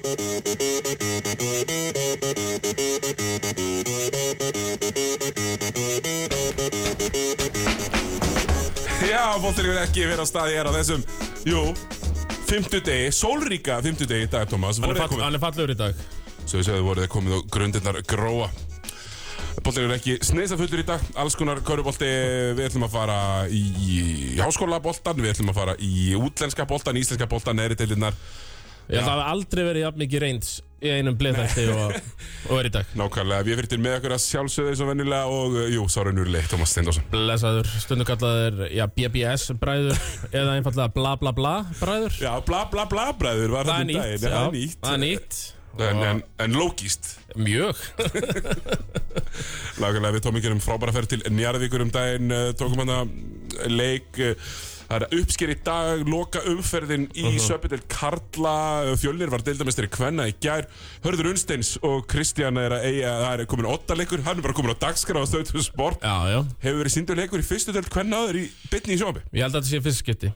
Já, bóttilegur ekki verið á staði hér á þessum, jú, fimmtudegi, sólríka fimmtudegi í dag, Tómas. Hann er, fall, hann er fallegur í dag. svo við segðum, voruð þið komið á grundirnar gróa. Bóttilegur ekki sneisafullir í dag, alls konar körubolti, við ætlum að fara í, í háskólaboltan, við ætlum að fara í útlenska boltan, íslenska boltan, neðri deilirnar. Ég held að það hafi aldrei verið jafn mikið reyns í einum bliðþætti og, og er í dag. Nákvæmlega, við fyrir með okkur að sjálfsögðu eins og venjulega og, uh, jú, Sára Núrli, Tómas Steindórsson. Blessaður, stundum kallaður, já, BBS bræður eða einfallega bla bla bla bræður. Já, bla bla bla bræður var það um daginn, það er nýtt. það er nýtt. En, en, en lógist. Mjög. Nákvæmlega, við tókum ekki um frábæra ferð til Njarðvíkur um daginn, uh, tókum hann að leik, uh, það er uppsker í dag, loka umferðin í uh -huh. Karla, uh, Fjölnir var deildamestari Kvenna í gær, Hörður Unsteins og Kristján er að eiga, það er komin ottaleikur, hann er bara komin á dagskrá á stöðtum sport, Já, já. hefur verið síndur leikur í fyrstu deild Kvenna áður í bytni í sjónabbi. Ég held að þetta sé fyrst skipti.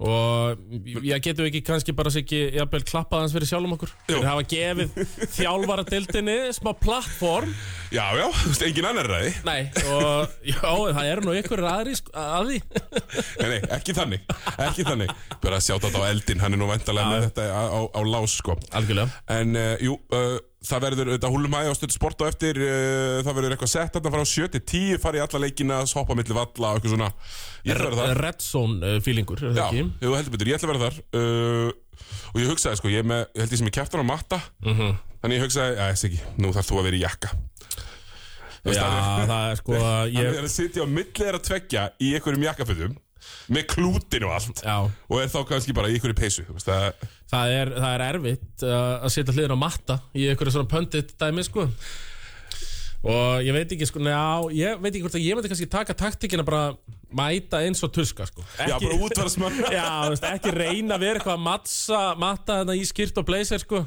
Og ég getum ekki kannski bara sér ekki jafnvel klappað hans fyrir sjálfum okkur. Þeir hafa gefið þjálfara dildinni smá plattform. Já, já, þú veist, engin annar ræði. Nei, og já, það eru nú ykkur aðri sko, að því. Nei, nei, ekki þannig, ekki þannig Bara að sjáta þetta á eldin, hann er nú vantalega með þetta á, á, á lás sko Algjörlega. En uh, jú, uh, það verður auðvitað húlum hæg á stöld sport og eftir uh, Það verður eitthvað sett þarna frá 7 til 10 Fara í alla leikina, hoppa milli valla og eitthvað svona. Ég að Red Zone uh, feelingur, er það Já, jú, heldur betur, ég ætla að vera þar uh, Og ég hugsaði sko, ég, með, ég held ég sem er kæftur á matta Mhm. Þannig ég hugsaði, já, þessi ekki, nú þarf þú að vera í jakka. Þú Já, það er- það sko ég, er að sitja á milli þeirra tveggja í einhverjum jakkafötum með klútin og allt. Já, og er þá kannski bara í einhverju peysu þú veist, það, það er, það er erfitt uh, að setja hliðin á matta í einhverju svona pöndit dæmi sko. Og ég veit ekki sko, njá, ég veit ekki hvort að ég myndi kannski taka taktikina bara mæta eins og tuska sko. Já, bara útvarsmann Já, veist, ekki reyna að vera eitthvað að matta þarna í skýrt og blazer sko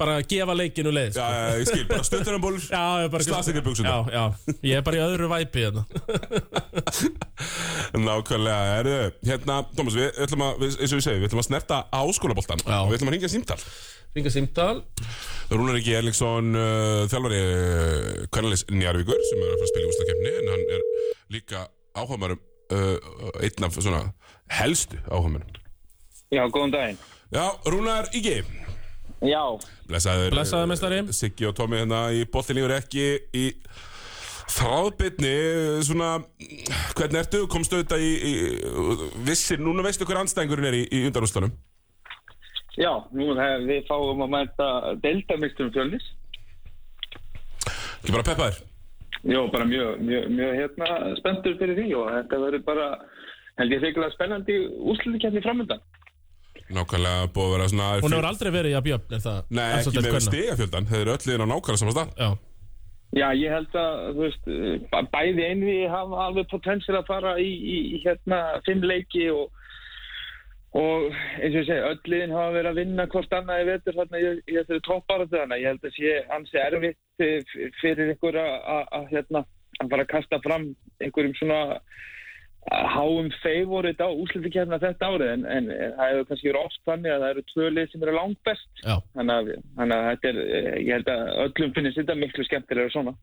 bara að gefa leikinu leið Já, sko. já, ég skil, bara Já, ég er bara Slasaðir buxurnar. Já, já, ég er bara í öðru væpi hérna. Nákvæmlega, erðu, hérna, Tómas, við ætlum að, við, eins og við segjum, við ætlum að snerta áskólaboltan Já. og við ætlum að ringja símtal. Ringa símtal. Rúnar Ríki Erlingsson, uh, þjálfari uh, Kvennalis Njarvíkur sem er að fara að spila í ústakefni en hann er líka áhugaðmarum uh, einn af svona helstu áhugaðmarum Já, góðan daginn. Já, Rúnar Ríki Já, Blessaður Blessaður, meistari. Siggi og Tómi hérna í boltinlífur ekki í þráðbytni svona, hvernig ertu, komstu auðvitað í, í vissir, núna veistu hver anstæðingurinn er í, í undanúslanum já, nú er við fáum að mæta deildamistum fjölnis. ekki bara peppaður Jó, bara mjög, mjög, mjög hérna spenntur fyrir því og þetta verður bara, held ég þegar spennandi úrslutikefni framöndan. Nákvæmlega búið að vera svona Hún hefur aldrei verið í að bjöfn, er það? Nei, er ekki með kvenna? stigafjöldan, þeir eru öll liðin á nákvæmlega saman stað Já, Já, ég held að, þú veist, b- bæði einvi hafa alveg potensial að fara í, í, í hérna fimm leiki og, og eins og ég segi, öll liðin hafa verið að vinna hvort annað í vetur þarna í, í þessari toppbaratu þannig að ég held að sé ansi erfitt fi- fyrir ykkur að, að, að hérna, að fara að kasta fram einhverjum svona að háum favorit á úslutikefna þetta árið en, en það hefur kannski verið oft þannig að það eru tvö lið sem eru langt best þannig að, að þetta er, eh, ég held að öllum finnist þetta miklu skemmtilega svona.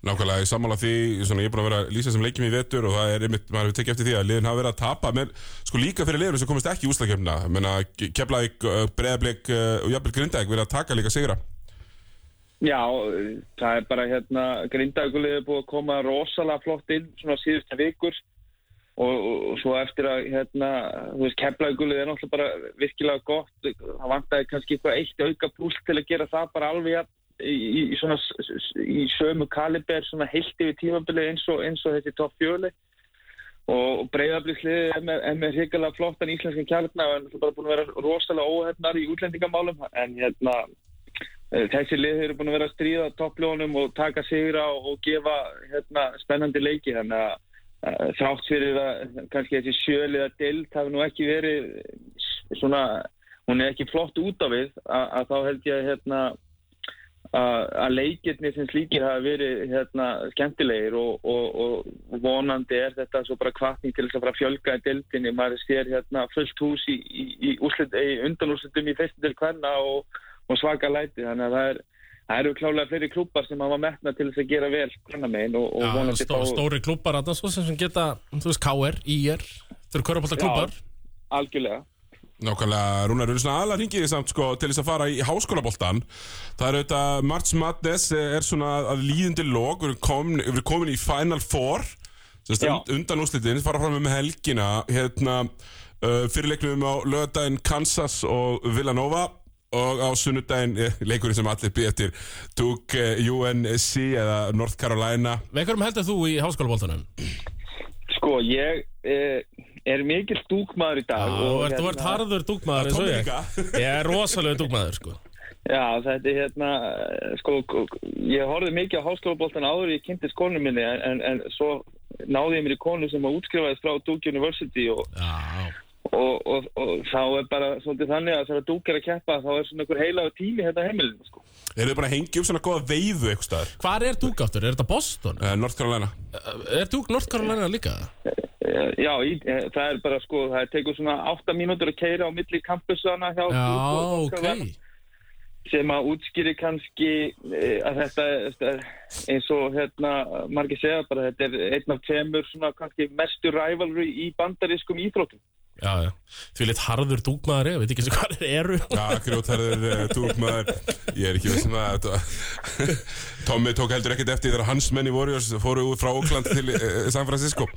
Nákvæmlega, ég sammála því, svona, ég er búin að vera að lýsa sem leikjum í vetur og það er einmitt, maður hefur tekið eftir því að liðin hafa verið að tapa menn, sko líka fyrir liðinu sem komist ekki í úslakefna menna, Keflavík, Breiðablik og jafnvel Grindæk vilja taka líka sigra. Já, það er bara hérna, Grindaugulið er búið að koma rosalega flott inn svona síðustu vikur og, og, og svo eftir að hérna, þú veist, Keflaugulið er náttúrulega bara virkilega gott, það vantaði kannski eitthvað eitt auka púl til að gera það bara alveg jafn- í, í, svona í sömu kaliber heilt yfir tímabilið eins og, eins og þessi topp fjöli og breyðabliðsliðið er með, er með hrikalega flottan íslenskan kjarna og er náttúrulega bara búin að vera rosalega óhefnar í útlendingamálum. En hérna Eh, Þessi lið eru búin að vera að stríða toppljónum og taka sigra og, og gefa hérna, spennandi leiki. Þannig að þrátt fyrir að kannski þessi sjöliða dild hafi nú ekki verið svona, hún er ekki flott út af við að, að þá held ég hérna, að að leikirni sem slíkir hafa verið hérna, skemmtilegir og, og, og vonandi er þetta svo bara kvartning til þess að fara að fjölga í dildinni, maður sér hérna fullt hús í, í, í, í undanúrslitum í til hverna og, og svaka læti. Þannig að það er Það eru klálega fleiri klúpar sem hafa metna til þess að gera vel grannamegin og, og Já, stó, stóri klubbar þarna svo sem sem geta, þú veist, KR, IR Þau eru körfabólta klubbar algjörlega. Nákvæmlega, Rúnar, við erum svona aðla hringið samt sko til þess að fara í háskólaboltan Það er auðvitað, March Madness er svona að líðindi lók Við erum komin, erum komin í Final Four stund undan úrslitin, fara fram með helgina Hérna, uh, fyrirleiknum á lögadaginn Kansas og Villanova Og á sunnudaginn eh, leikurinn sem allir býð eftir Duke eh, UNC eða North Carolina Með hverjum heldur þú í háskólabóltanum? Sko, ég eh, er mikil stúkmaður í dag. Þú og ert, ert harður dúkmaður eins og ég. Ég er rosalega dúkmaður, sko Já, þetta er hérna, sko, ég horfði mikið á háskólaboltan áður í kynnti skónum minni en, en, en svo náði ég mér í konu sem að útskrifaðist frá Duke University og, Já, og, og, og þá er bara svolítið þannig að þegar Duke er að keppa þá er svona einhver heilagur tími hérna heimilinu, sko. Eru þið bara að hengja upp svona góða veifu eitthvað staðar? hvar er Duke áttur? Er þetta Boston? Uh, North Carolina Er Duke North Carolina líka? Eh, Já, í, það er bara sko, það tekur svona 8 mínútur að keira á milli campusana hjá Já, Duke og North ok Carolina. sem að útskýri kannski að þetta þetta- eins og hérna margir segja bara þetta er einn af tveimur svona kannski mestu rivalry í bandarískum íþróttum Já, já. Því lit harður dúkmaður er, veit ekki sem hvað þeir eru. Já, grjótærður, uh, túkmaður Ég er ekki veist með þetta Tommy tók heldur ekkert eftir þegar hans menn í Warriors fóru út frá Oakland til uh, San Francisco.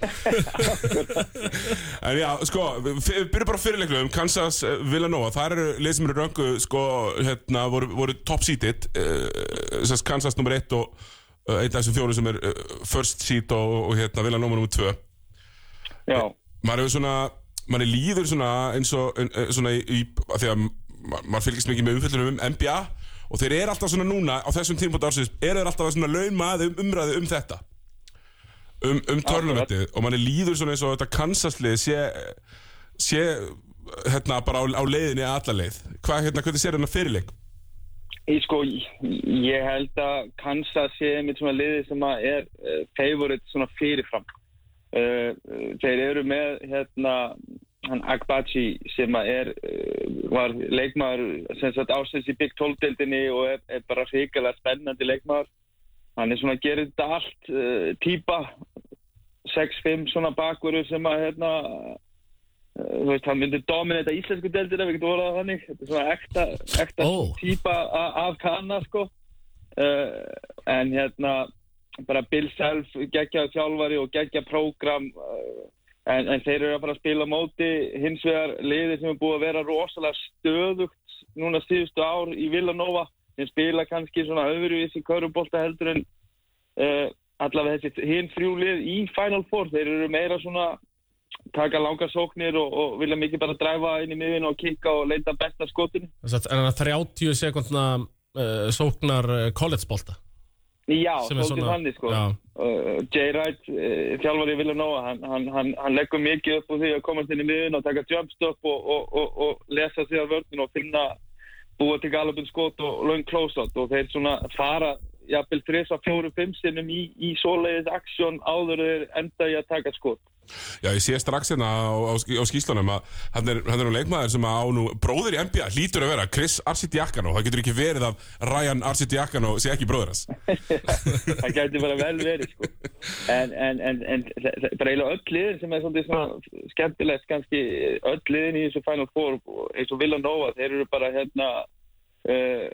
En já, sko, við byrjum bara fyrirleikluðum Kansas uh, Villanova, þar eru lið sem eru röngu sko, hérna, voru, voru top uh, sess, Kansas nummer 1 og einn af þessum fjóru sem er first seed og, og hérna, Villanova nummer 2 Já, maður hefur svona maður líður svona eins og en- svona í, því að ma- maður fylgist mikið með umfyllunum um NBA og þeir eru alltaf svona núna á þessum tímpótt ársins eru þeir alltaf svona launmaði um umræði um þetta. Um, um törnumettið og manni líður svona eins og þetta Kansaslið sé sé hérna bara á, á leiðinni alla leið. Hvað hérna, hvernig sér hérna fyrirleik ég sko ég held að Kansas sé einmitt svona liði sem að er uh, favorite svona fyrirfram þeir eru með hérna hann Agbachi sem er uh, var leikmaður sem sagt ásins í Big 12 deildinni og er, er bara hrikalega spennandi leikmaður. Hann er svona að gera þetta allt uh, típa 6-5 svona bakverður sem að hérna þú veist, hann myndi dominita íslensku deildina, við getum orðað þannig. Þetta er svona ekta, ekta Ó. típa a- af kanna sko. Uh, en hérna bara Bill Self, geggja þjálfari og geggja prógram uh, en, en þeir eru að fara að spila móti. Hins vegar liði sem er búið að vera rosalega stöðugt núna síðustu ár í Villanova sem spila kannski svona öðruvísi körubólta heldur en uh, allavega þessi hinn þrjú lið í Final Four, þeir eru meira svona taka langar sóknir og, og vilja mikið bara dræfa inn í miðin og kikka og leita besta að- En að 30 sekundna uh, sóknar uh, collegebolta Já, svolítið þannig sko. Uh, Jay Wright, uh, þjálfari Villanova, hann, hann, hann, hann leggur mikið upp úr því að komast inn í miðin og taka jumpstop og, og, og, og lesa sig af vörðin og finna búa til galopin skot og löng close-out og þeir svona fara jafnvel 3-4-5 sinnum í, í svoleiðis aksjón áður þeir enda í að taka skot. Já, ég sé strax hérna á, á, á skýslunum að hann er, hann er nú leikmaður sem á nú bróðir í NBA hlýtur að vera Chris Arcidiakano það getur ekki verið að Ryan Arcidiakano sé ekki bróðir hans það gæti bara vel verið sko. en, en, en, en bara eiginlega öll liðin sem er svolítið svona skemmtilegt kannski öll liðin í þessu Final Four eins og Villanova, þeir eru bara hérna uh,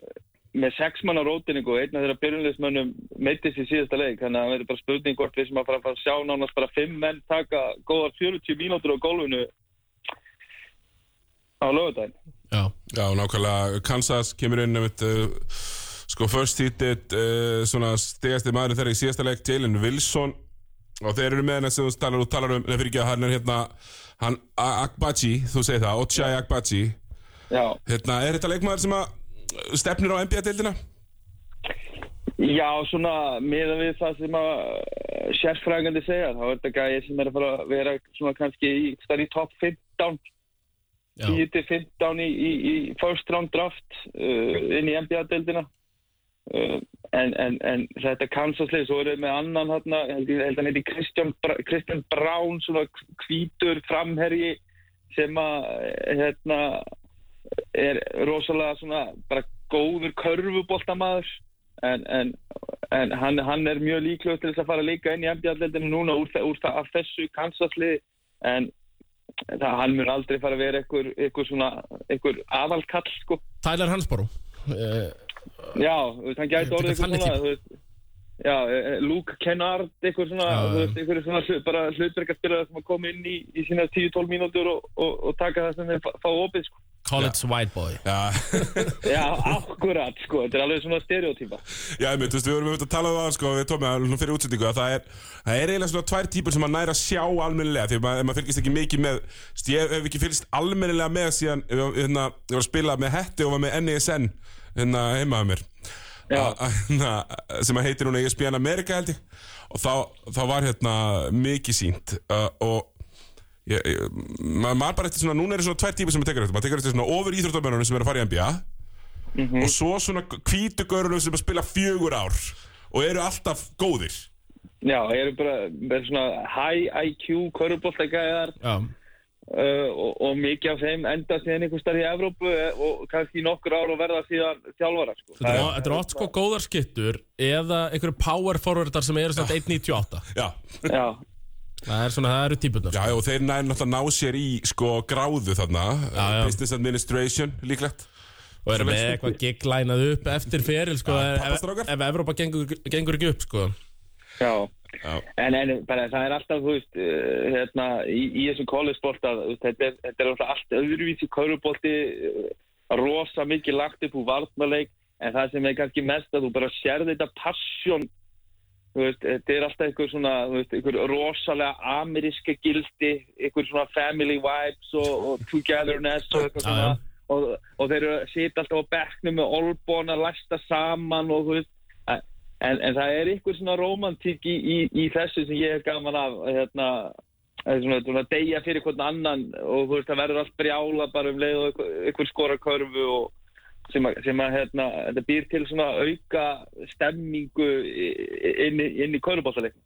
með sex manna rótinningu og einn af þeirra byrjunleismönnum meittist í síðasta leik, þannig að það verður bara spurning hvort við sem að fara að fara að sjá nánast bara fimm menn taka góðar 40 mínútur á gólfinu á lögudaginn Já, Já, nákvæmlega. Kansas kemur inn með uh, sko first seeded uh, svona stegasti maður þeirra í síðasta leik Jalen Wilson. Og þeir eru með hennar sem þú talar, talar um fyrir ekki að hann er hérna hann Agbaji, þú segir það, Ochai Agbaji Já, hérna, er þetta leikmaður sem að stefnir á NBA-deildina? Já, svona miða við það sem að uh, sérfræðingandi segja, þá er þetta gæði sem er að fara að vera svona kannski í, í top 15, já, 10-15 í, í, í first round draft uh, inn í NBA-deildina. Uh, en, en, en þetta Kansas-lið, svo er það með annan hérna, ég held hann heiti Kristján, Brown, svona hvítur framherji sem að hérna er rosalega svona bara góður körfuboltamaður en, en, en hann, hann er mjög líklegur til þess að fara að leika inn í NBA-leldinu núna úr, úr það af þessu Kansasli en það, hann mun aldrei fara að vera einhver, einhver svona einhver aðalkall sko. Tyler Hansborough. Uh, Já, hann gæti er orðið eitthvað svona veist, Já, eh, eh, Luke Kennard eitthvað svona, eitthvað svona bara hlutverkarspilaðar sem að koma inn í, í sína 10-12 mínútur og, og, og taka það sem þeir fá opið sko. College White Boy. Já, Já, akkurat sko, þetta er alveg svona stereotýpa já, einmitt, þú veist, við vorum auðvitað að tala um það, sko, við tómum það nú fyrir útsendingu að það er, það er eiginlega svona tvær típur sem maður næra að sjá almennilega því að maður, fylgist ekki mikið með, ég hef ekki fylgist almennilega með síðan, ég hérna, ég var að spila með Hetti og var með NESN, hérna, heimaða mér. A- a- hérna, sem að heitir núna ESPN Amerika held ég, og þá, þá var hérna mikið sínt uh, og ég, ég, maður maður bara eftir svona, núna eru svona tvær típur sem maður tekur eftir, maður tekur eftir svona ofur íþróttamörunum sem er að fara í NBA og svo svona hvítugörunum sem að spila fjögur ár og eru alltaf góðir. Já, ég er bara með svona high IQ körfuboltagæðar Já, uh, og, og mikið af þeim enda síðan einhver starf í Evrópu eh, og kannski í nokkur ár og verða síðan þjálfara sko. þetta er, þetta er oft sko góðar skittur eða einhverju power forwardar sem eru svona 1.98 Já, Já, Það er svona, það eru típunar já og þeir næri náttúrulega ná sér í sko gráðu þarna Já, já. Business Administration líklegt. Og eru með eitthvað gigglænað upp eftir feril sko, ef, ef Evrópa gengur, gengur ekki upp sko. já. Já, En, en bara, það er alltaf, þú veist, uh, hérna, í, í þessum college-bolt að þetta er, þetta er alltaf allt öðruvísi kaurubolti, uh, rosa mikið lagt upp úr varnarleik, en það sem er kannski mest að þú bara sér þetta passion, veist, þetta er alltaf einhver svona, veist, einhver rosalega ameríska gildi, einhver svona family vibes og, og togetherness og eitthvað svona, já. og, og þeir eru sita alltaf á bekknum með olbón að læsta saman og þú veist, En, en það er ykkur svona romantík í, í, í þessu sem ég hef gaman af hérna, svona, svona deyja fyrir hvern annan og þú veist það verður allt brjála bara um leið og ykkur, ykkur skora körfu og sem að, sem að hérna, þetta býr til svona auka stemmingu inn, í- inn í körfubáttaleikum.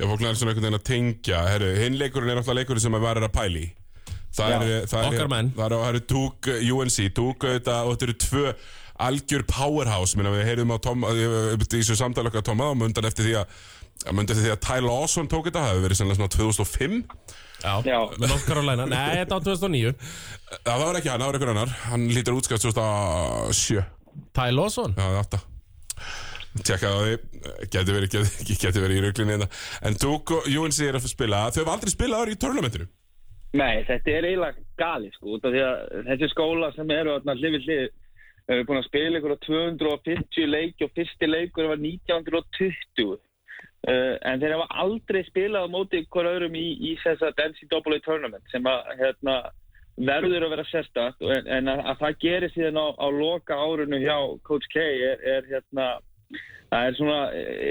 Já, fólk læri svona einhvern veginn að tengja. Herru, hinn leikurinn er náttúrulega leikurinn sem að vera að pæli. Það Já, er, það er, okkar menn. Það er, eru Duke, UNC, Duke auðvitað, og þetta eru tvö algjör powerhouse. Minna, við heyrðum á Tom, þessu samtali okkar Tom og mundan eftir því að mundan eftir því að Ty Lawson tók þetta. Það hefur verið svona 2005 Já, North Carolina. Nei, þetta á 2009 Já, það var ekki hann, það var einhver annar. Hann lítur útskast 2007 Ty Lawson. Já, það er átta. Tjekka á því, geti verið, geti, geti verið í ruglinni hérna. En Duke og UNC er að spila. Þau hefur aldrei spilað ári í törnamentinu Nei, þetta er eiginlega gali sko, út af því að þessi skóla sem eru þarna hlið við hefur búin að spila ykkur á 250 leiki og fyrsti leikur var 1920 uh, en þeir hafa aldrei spilað á móti ykkur öðrum í, í þess að NCAA tournament sem að hérna, verður að vera sérstakt. En, en að, að það gerir síðan á, á loka árunu hjá Coach K er, er hérna það er svona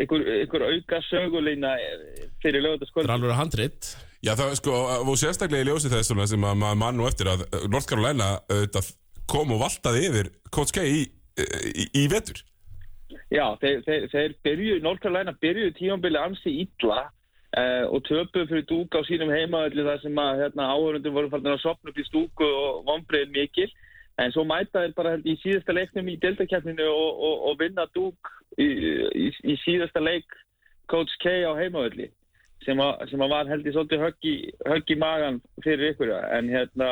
ykkur, ykkur auka sögulína fyrir Það er lögutaskvöld alveg handrit. Já, það sko, og sérstaklega í ljósi þess svona sem að maður mann nú eftir að North Carolina auðvitað kom og valtaði yfir Coach K í, í, í vetur Já, þeir, þeir, þeir byrjuðu, North Carolina byrjuðu tímambili ansi illa uh, og töpuðu fyrir dúk á sínum heimaöllu þar sem að hérna, áhörundum voru farin að sopna upp í stúku og vonbreiðin mikil. En svo mæta þeir bara held, í síðasta leiknum í deltakeppninu og, og, og vinna dúk í, í, í síðasta leik Coach K á heimaölli sem, að- sem að var held í svolítið högg í, högg í magan fyrir ykkur. En hérna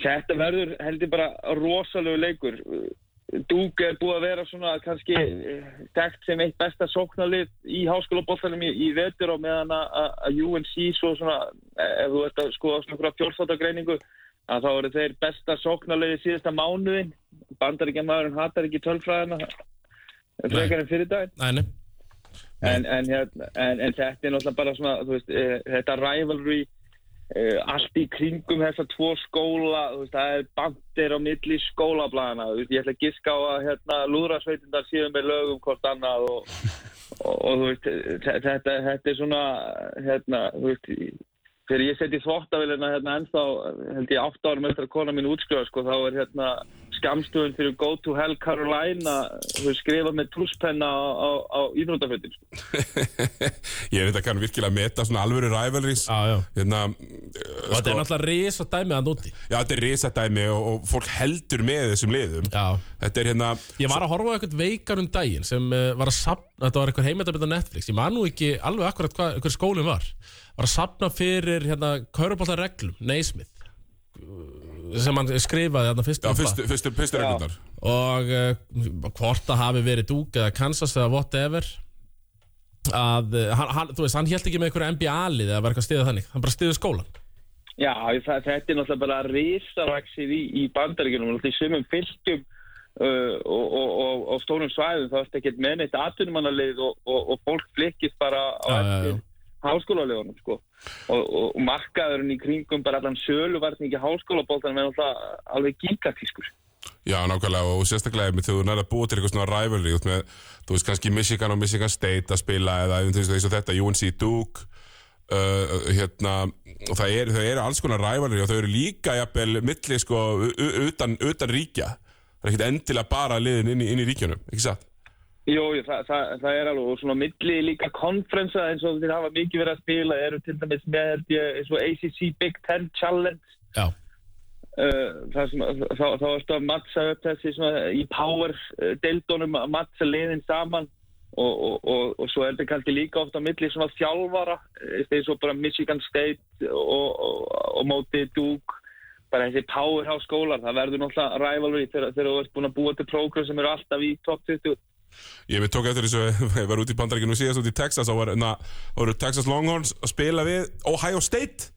þetta verður held ég bara rosalegu leikur Dúk er búið að vera svona kannski eh, þekkt sem eitt besta sóknarlið í háskólaboltanum í, í vetur og meðan að að UNC svo svona, eh, ef þú ert að skoða svona fjórþáttagreiningu að þá eru þeir besta sóknarliði síðasta mánuðin bandaríkjamaðurinn hatar ekki tölfræðina frekar en fyrir daginn Nei, nei. En, en, hérna, en, en þetta er náttúrulega bara svona veist, e, þetta rivalry allt í kringum þessar tvo skóla veist, það er bandir á milli skólablaðana þú veist, ég ætla að giska á að hérna, lúðrasveitindar síðan með lögum hvort annað og, og, og veist, þe- þetta, þetta er svona hérna, þegar ég seti þvóttavélina hérna ennþá held ég átt árum eftir að kona mín útskrifa sko, þá er hérna skamstöðun fyrir Go to Hell Carolina veist, skrifað með túspenna á, á, á íþróttafötin sko. Ég veit að kann virkilega meta svona alvöru rivalries Já, já. Hérna, Og þetta er náttúrulega risa dæmið að núti. já, þetta er risadæmi og, og fólk heldur með þessum liðum Já. Þetta er hérna Ég var að horfa á eitthvað veikar um daginn sem uh, var að sapna, þetta var eitthvað heimildabit á Netflix, ég man nú ekki alveg akkurat hvað, hver skólinn var. Var að sapna fyrir hérna kaurubóltareglum, Neismith, sem hann skrifaði þarna fyrst. Já, fyrstu, fyrstu, fyrstu reglundar og uh, hvort það hafi verið Duke eða Kansas eða whatever að uh, hann, hann, þú veist, hann held ekki með einhverju NBA-lið eða var eitthvað stiðað þannig, hann bara stiðið skólan Já, það, þetta er náttúrulega bara risavaksið í, í bandaríkjunum. Náttúrulega í sumum fylgjum uh, og, og, og, og stórum svæðum þá er þetta ekkert með neitt atvinnumannalið og, og fólk flikkist bara á eftir háskólalegunum sko. og, og, og markaðurinn í kringum bara allan söluvarningi háskólabóltanum er náttúrulega alveg gigatískur Já, nákvæmlega og sérstaklega með þegar þú nærða að búa til eitthvað svona rivalry út með, þú veist, kannski Michigan og Michigan State að spila eða eins og þetta UNC Duke uh, hérna, og það eru er alls konar rivalry og þau eru líka jafnvel milli sko utan, utan ríkja það er ekkert endilega bara liðin inn í, inn í ríkjunum, ekki satt? Jú, það, það, það er alveg og svona milli líka konferensa eins og þeir hafa mikið verið að spila eru til dæmis með eins og ACC Big Ten Challenge. Já, uh, sem, þá, þá ertu að mattsa upp þessi svona í power uh, deildunum að mattsa liðin saman og, og, og, og svo er þetta kannski líka ofta milli svona þjálfara eh, eins og bara Michigan State og, móti Duke bara þessi powerhouse skólar það verður náttúrulega rivalry þegar, þú ert búin að búa til prógram sem eru alltaf í top 20 Ég veit tók eftir þessu, ég var út í bandaríkinu síðast út í Texas og var, na, voru Texas Longhorns að spila við Ohio State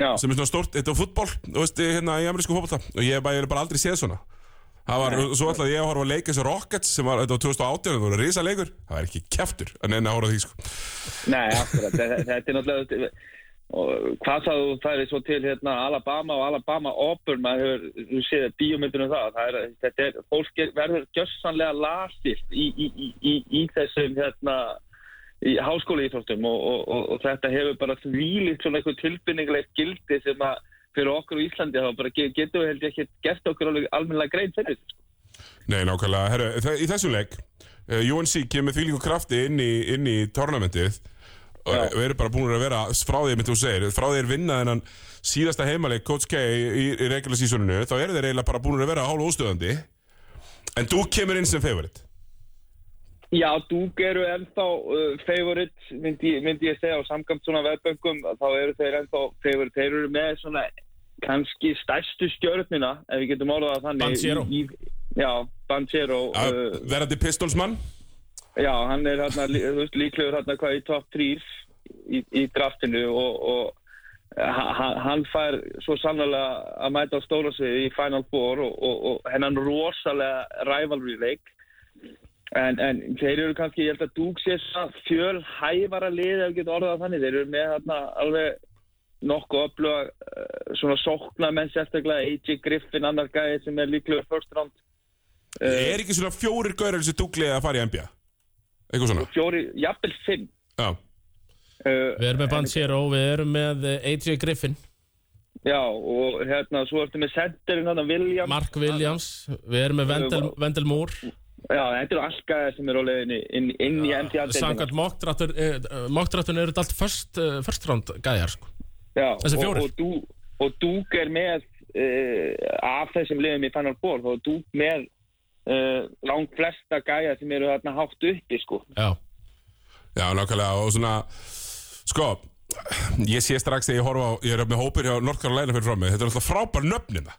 Já. sem er svona stórt, þetta er fútból hérna í amerísku fótbolta og ég hef bara, aldrei séð svona það var, svo ætlaði ég að horfa að leika þessu Rockets sem var, þetta var 2018, það voru risa leikur það var ekki keftur að neina að horfa á því sko. Nei, akkurat, þetta er náttúrulega og hvað það þú færi svo til hérna Alabama og Alabama Auburn maður hefur, séð bíómyndunum það, það er, þetta er, fólk er, verður gjössanlega lasist í, í, í, í, í þessum hérna í háskóla íþróttum og, og, og, og þetta hefur bara þvílíkt svona eitthvað tilbynningilegt gildi sem að fyrir okkur á Íslandi þá bara ge- getum við held ég ekki gert okkur alveg almennilega grein fyrir þessu. Nei, nákvæmlega, herru, í þessum leik uh, UNC kemur því líka krafti inn í, í tornamentið og við erum bara búin að vera frá því að þú segir, frá því að vinna þennan síðasta heimaleik Coach K í, í regular seasoninu, þá eru þeir eiginlega bara búin að vera hálf óstöðandi en þú kemur inn sem favorit Já, Dúk eru ennþá uh, favorite, myndi, myndi ég segja, á samkvæmt svona veðböngum, þá eru þeir ennþá favorite. Þeir eru með svona kannski stærstu stjörnina, ef við getum orðað það þannig. Banchero. í- í- Já, Banchero. uh, verandi pistolsmann já, hann er hérna, líklegur hérna hvað í top 3 í, í draftinu og, og ha- ha- hann fær svo sannlega að mæta á stóra sviði í Final Four og, og, og hennan rosalega rivalry leik En, en þeir eru kannski, ég held að Dúk sé svona fjöl hæfara lið ef við getum orðað það þannig. Þeir eru með þarna alveg nokkuð öfluga uh, svona sókna menn sérstaklega AJ Griffin, annar gæði sem er líklegur first round. Uh, er ekki svona fjórir gaurar sem dúklið að fara í NBA eitthvað svona fjóri, jafnvel fimm. Já, Uh, við erum með Banchero, við erum með eh, AJ Griffin, já, og hérna, svo ertu með centerinn hann William. Mark Williams, við erum með Wendell, Wendell Moore, Já, þetta eru allt gæði sem eru á leiðinni inn, inn í NBA-deildina. Samkvæmt mokkdrættun eh, mokkdrættun eru allt first, uh, first round gæjar sko. Já, Þessi og, og, Dú, og Dúk er með uh, af þessum liðum í Final Four þá er Dúk með uh, langt flesta gæja sem eru þarna hátt uppi sko. Já, já, nákvæmlega og svona sko, ég sé strax þegar ég horfa á, ég er með hópir hjá North Carolina fyrir frá mig, þetta er alltaf frábær nöfnina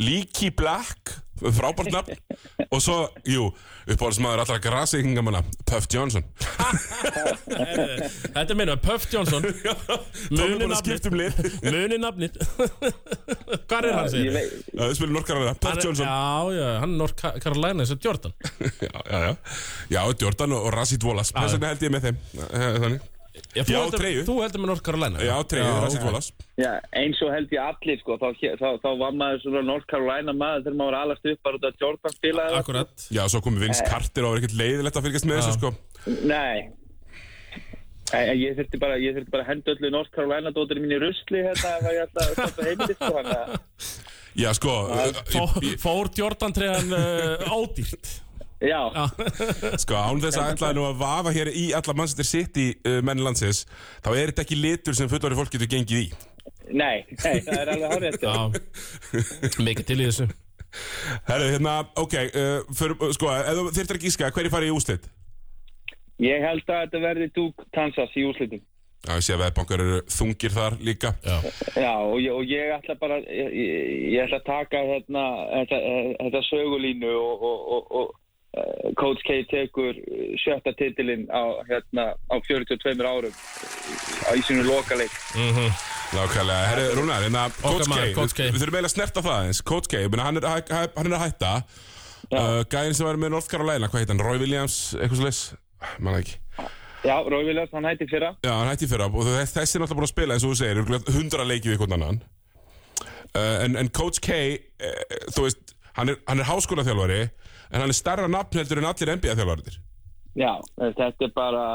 Leaky Black frábært nöfn og svo, jú, uppáhaldsmaður allra grasíkingamanna Puff Johnson. Þetta er minna, Puff Johnson. Muni um lið. Muni nafnir Hvað er hann Já, Þau spilur North Carolina, Puff Johnson. Já, já, hann er Carolina eins og Jordan. Já, já, já. Já, Jordan og Rassit Wallace. Þess vegna held ég með þeim. Eh, Þannig Já, þú Já, heldur- treyju. Þú heldur með North Carolina Já, treyðu Rassit ok. Wallace Já, eins og held ég allir sko, þá, þá, þá var maður svona North Carolina maður þegar maður var alast upp bara út af Jordan spilaði það, Akkurat. Já, svo komið Vince Carter og var ekkert leiðilegt að fylgjast með þessu sko sko. Nei. En en ég þurfti bara, ég þurfti bara að henda öllu North Carolina dótturinn mín í rusli hérna ef ég ætla að stoppa heimilið sko, þannig að Já, sko uh, Fó, ég- Fór Jordan treðan ódýrt Já, Sko, án þess að ætlaði nú að vafa hér í alla Manchester City uh, menn landsins þá er þetta ekki litur sem fullori fólk getur gengið í. Nei, nei, það er alveg Já. Mikið til í þessu. Herru, hérna, ok, uh, fyrir, uh, sko, þyrftir að gíska, hverju farið í úslit? Ég held að þetta verði Duke Kansas í úrslitum. Já, ég sé að veðbankar eru þungir þar líka. Já. Já, og ég, og ég ætla bara ég, ég, ætla að taka hérna þetta, þetta sögulínu og, og, og, og uh, Coach K tekur uh, sjötta titilinn á, hérna, á 42 árum uh, í sínu lokaleik. Nákvæmlega, herru, Rúnar, hérna, Coach K, Coach K. við þurfum eiginlega að snerta það eins Coach K, hann er, hann er að hætta. Uh, Gæðin sem var með North Carolina, hvað heit hann, Roy Williams, eitthvað svo leis Manna ekki. Já, Rói Viljars, hann hætti fyrra. Já, hann hætti í fyrra. Og þess, þessi er náttúrulega búin að spila eins og þú segir, 100 leiki við einhvern annan. Uh, en, en Coach K uh, þú veist, hann er, hann er háskólaþjálfari en hann er starra nafn heldur en allir NBA-þjálfarir Já, þetta er bara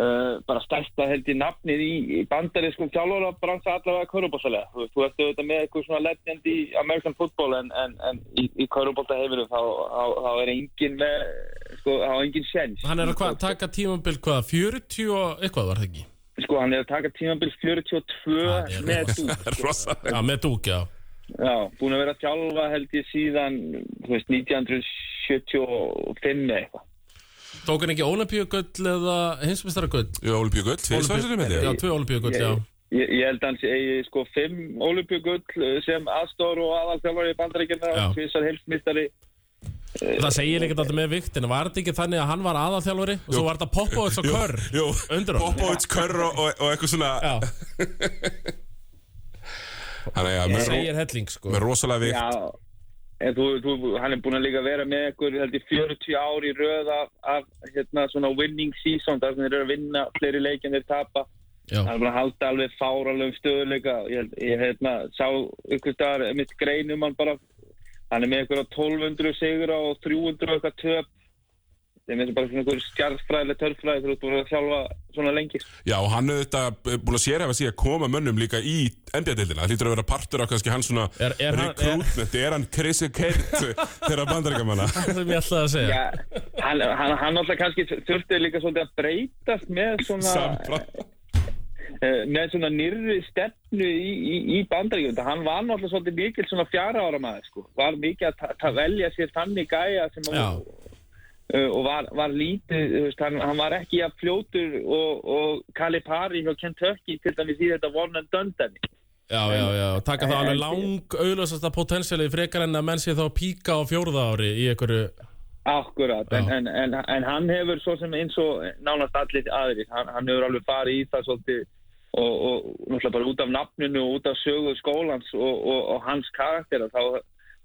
uh, bara stærsta held í nafnið í, í bandarískum þjálfara bransa allavega körubóltalega. Þú, veist, þú ert auðvitað með eitthvað svona legend í American football en, en, en í, í körubólta heiminum þá, þá, þá er engin með, sko, þá er engin sjens. Hann er að hva, taka tímabil hvað 40 og eitthvað var það ekki Sko, hann er að taka tímabil 42 Það er með. Rosalega Já með dúk já Já, búin að vera að þjálfa held ég síðan, þú veist, 1975 eða eitthvað. Tók hann ekki olimpíugull eða hinsmestaragull Jú, Olbjörg Gull, tvisvæsir með Já, þig tvö olimpíugull já. Ég, ég held hans eigi sko fimm olimpíugull sem aðstóður og aðalþjálfari í bandaríkjana, Já. tvisar heilsmistari. Það segir ekkert alltaf með vikt en var þetta ekki þannig að hann var aðalþjálfari og svo var þetta Popovits og Körr Jú, undir honum. Popovits, Körr og, og, og eitthvað svona Er ja, það segir helling sko með rosalega vikt Já, en þú, þú, hann er búin að líka vera með ykkur, held ég, 40 ár í röð af, af hérna, svona winning season, þar sem þeir eru að vinna fleiri leiki en þeir tapa. Já, Hann er búin að halda alveg fáralegum stöðuleika. Ég, held- ég hérna, sá ykkur staðar mitt grein um hann bara, hann er með ykkur á 1200 sigur og 300 og eitthvað töp. Það er með bara svona ykkur stjartfræðileg törfræði þegar þú ert búin að þjálfa svona lengi. Já, og hann er þetta búin að sérhefa sig að koma mönnum líka í NBA-deildina Það hlýtur að vera partur af kannski hans svona Er- er hann- recruitment Er hann Chris Kert þeirra bandaríkamanna? það sem ég ætlaði að segja Já, hann, hann, hann alltaf kannski þurfti líka svolítið að breytast með svona... Samfra eh, með svona nýrri stefnu í, í, í bandaríkjum hann var náttúrulega svolítið mikil svona fjara ára maður sko. var mikið að velja sér þannig gæja sem að, og var, var lítið þú veist, hann, hann var ekki að fljótur og, og Kalipari hjá Kentucky til dæmis í þetta one and done dæmi. Já, já, já, taka það alveg lang auðlösasta potensialið frekar en að menn sé þá píka á fjórða ári í einhverju Akkurat, en, en, en, en hann hefur svo sem eins og nánast allir aðrir, hann, hann hefur alveg farið í það svolítið og, og náttúrulega bara út af nafninu og út af sögu skólans og, og, og hans karaktera þá,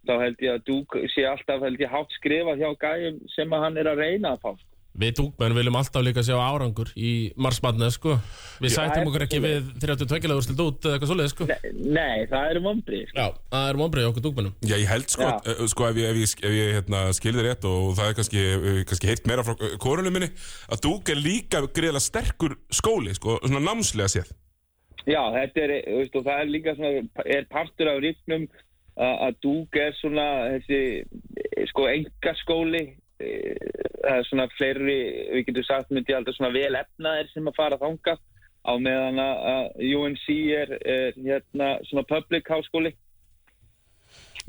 þá held ég að Dúk sé alltaf held ég hátt skrifað hjá gæjum sem að hann er að reyna að fá sko. Við dúkmenn viljum alltaf líka sjá árangur í marsmatnið, sko Við Já. sættum okkur ekki við 32 legur stilt út eða eitthvað svoleið, sko Nei, nei, það eru vombrið sko. Já, það er vonbreið okkur dúkmennum Já, ég held sko, Já. uh, sko ef ég, ef ég, ef ég hérna, skilði rétt og það er kannski, uh, kannski heilt meira frá korunum minni að Dúk er líka greiðlega sterkur skóli, sko, svona námslega séð Já, þetta er, þú veist, og það er líka svona, er partur af ríknum að Dúk er svona þessi, sko, engaskóli það er svona fleiri, við getum sagt myndi aldrei svona vel efnaðir sem að fara þanga á meðan að UNC er, er hérna svona public háskóli.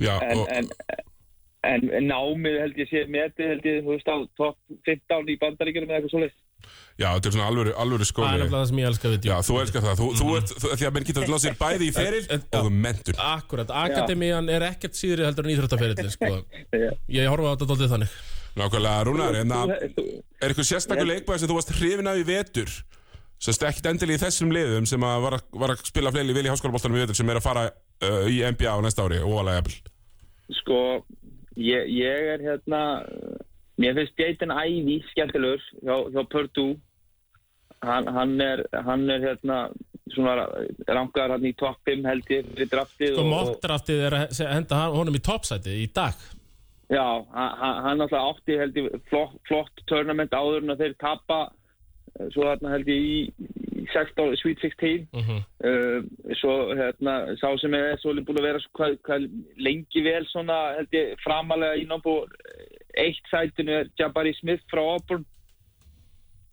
Já, en, og, en, en, námið held ég sé metið held ég, þú veist, á top 15 í bandaríkjum eða eitthvað svoleiðis. Já, þetta er svona alvöru, alvöru Það er skóli nefnilega það sem ég elska við Já, þú elskar það, þú, þú ert, þú, því að menn getur að láta sér bæði í feril og mentun Akkurat, akademían er ekkert síðri heldur en íþróttaferillin, sko. Já. Ég horfa á þetta dóltið þannig. Nákvæmlega, Rúnar, en að Þú- þú- er eitthvað sérstakur leikbæð sem þú varst hrifin af í vetur? Sem ekkert endilega í þessum liðum sem að var, að, var að spila fleili vel í háskólaboltanum í vetur sem er að fara uh, í NBA á næsta ári, Sko, ég, ég er hérna, mér finnst Jayden Ivey skemmtilegur hjá, hjá Purdue. Hann, hann, er, hann er hérna, svona rangar hann í topp 5 held ég fyrir draftið. Sko mockdraftið er að henda honum í toppsætið í dag Já, hann, hann náttúrulega átti held ég flott, flott tournament áður en þeir tapa svo þarna held ég í 16, Sweet 16 Mhm. uh, svo hérna sá sem er svo búin að vera svo, hvað, hvað, lengi vel svona held ég framalega í náttúr eitt sætinu er Jabari Smith frá Auburn.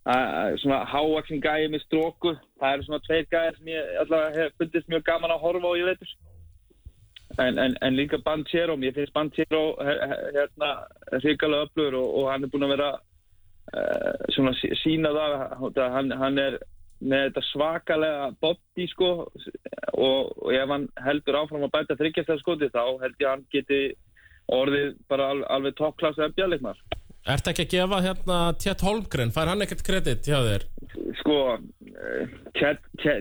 Uh, svona háaksin gæði með stróku það eru svona tveir gæðir sem ég allavega hef fundist mjög gaman að horfa á ég veitur en, en, en líka Banchero. Mér finnst Banchero hérna hrikalega öflugur og, og hann er búin að vera uh, svona sí- sína það hann, hann er með þetta svakalega body sko og, og ef hann heldur áfram að bæta þryggjastæðskoti þá held ég að hann geti orðið bara al, alveg toppklassa FBA-leikmar. Ertu ekki að gefa hérna Tjett Holmgren, fær hann ekkert kredit hjá þér? Sko, eh,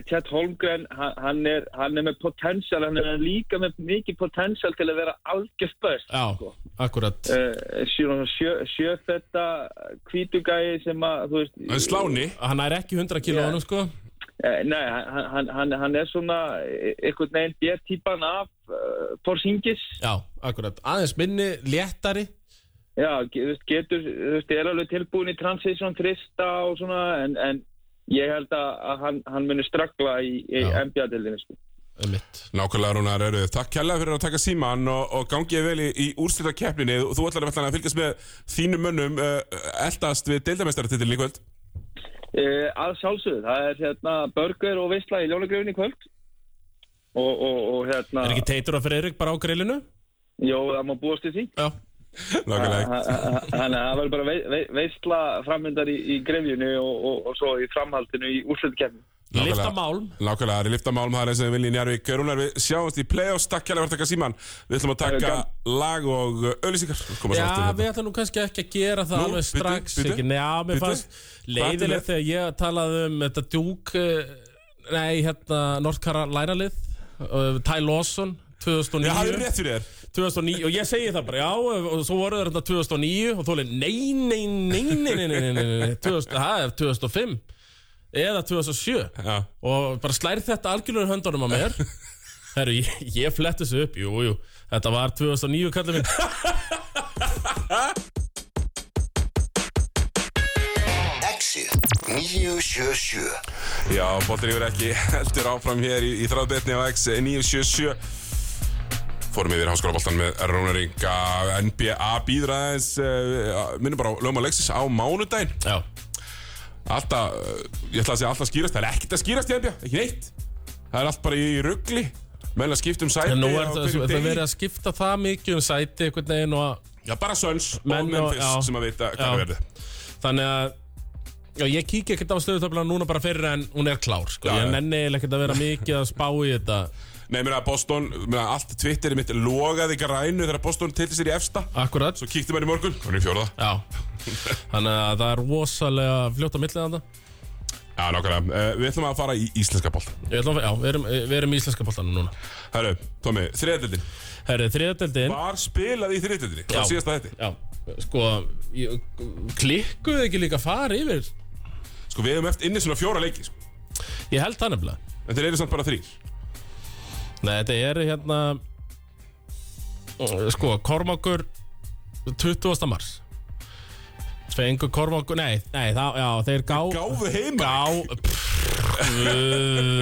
Chet Holmgren, hann, er, hann er með potential, hann er líka með mikið potential til að vera algjörst best. Já, Sko. akkurat Uh, sjö, sjöfetta kvítugæði sem að, þú veist... Það er sláni Hann er ekki 100 kíló Já. sko Eh, Nei, hann, hann, hann, er svona einhvern veginn B-típan af uh, Porzingis. Já, akkurat, aðeins minni, léttari Já, ge- þú veist, getur, þú veist, er alveg tilbúin í transition trista og svona, en, en ég held að, að hann, hann muni strakla í, í. NBA-dildinu, sko. Nákvæmlega Rúnar eru Takk kærlega fyrir að taka síman og, og gangið vel í, í úrstýrta keppninni Þú ætlar að, að fylgjast með þínum mönnum uh, eldast við deildamestaratitilin í kvöld Uh, að sjálfsögðu, það er hérna burger og veistla í ljónagröfin í kvöld og, og, og hérna, Er ekki Teitur og Freyrik bara á grillinu? jó, það má búast í því. Já Þannig að það verður bara vei, vei, veistla frammyndar í, í grefjunu og, og, og svo í framhaldinu í úrslutkefni. Nákvæmlega. Lifta málm Nákvæmlega, það er lifta málum, það er eins og við viljum í Njarvík Rúnar, við sjáumst í play-offs, takk kærlega fyrir að taka síman Við ætlum að taka lag og svo Já, aftur hérna. við ætlum nú kannski ekki að gera það Nú, alveg strax Já, mér fannst leiðilegt þegar ég talaði um þetta djúk eh, Nei, hérna, North Carolina lið uh, Ty Lawson 2009 Já, það er rétt fyrir þér 2009 og ég segi það bara já og svo voru þetta 2009 og þú leir nei, nei, nei, nei, nei, nei, nei, nei 2000, það er 2005 eða 2007 Já. og bara slærð þetta algjörlega í höndunum á mér. Herru, ég, ég fletti þessu upp, jú, jú, þetta var 2009 kallið minn. Exit 977 Já, bóttir yfir ekki heldur áfram hér í, í þráðbetni á X eh, 977 Fórum yfir háskólaboltan með Rúnar Inga NBA býður aðeins uh, minnum bara á lögum að Lexis á mánudaginn Já, Alltaf, uh, ég ætla að segja alltaf skýrast Það er ekkert að skýrast í NBA, ekki neitt Það er allt bara í ruggli Menn að skipta um sæti en nú á er það, hverjum það degi. verið að skipta það mikið um sæti einhvern veginn og Já, bara Suns og Menn og- Memphis já. sem að vita hvað Já. verði þannig að Já, ég kíkja ekkert á stöðutöfla núna bara fyrir en hún er klár, sko. Já, ég já. nenni eiginlega ekkert að vera mikið að spá í þetta. Nei, mér að Boston, mér að allt Twitteri mitt logaði grænu þegar Boston tilti sér í efsta Akkurat. Svo kíkti maður í morgun, hann er í fjóraða Já. Þannig að það er rosalega fljótt á millið þetta. Já, nákvæmlega, uh, við ætlum að fara í íslenska bolt Ég ætla að, já, við erum, við erum í íslenska boltanum núna. Herru, Tómi, þriðadeldin Herri, þriðadeldin. Var spilað í þriðadeldinni, Já. hvað síðast að þetta? Já, sko, ég, klikkuðu ekki líka fara yfir? Sko, við hefum eftir inni svona fjóra leiki sko. Ég held það nefnilega. En þeir eru samt bara þrýr Nei, þetta er hérna, sko, Kormákur 20. mars. Fengur Kormákur, nei, nei, það, já, þeir gá... Gáfu heima Gá Pff,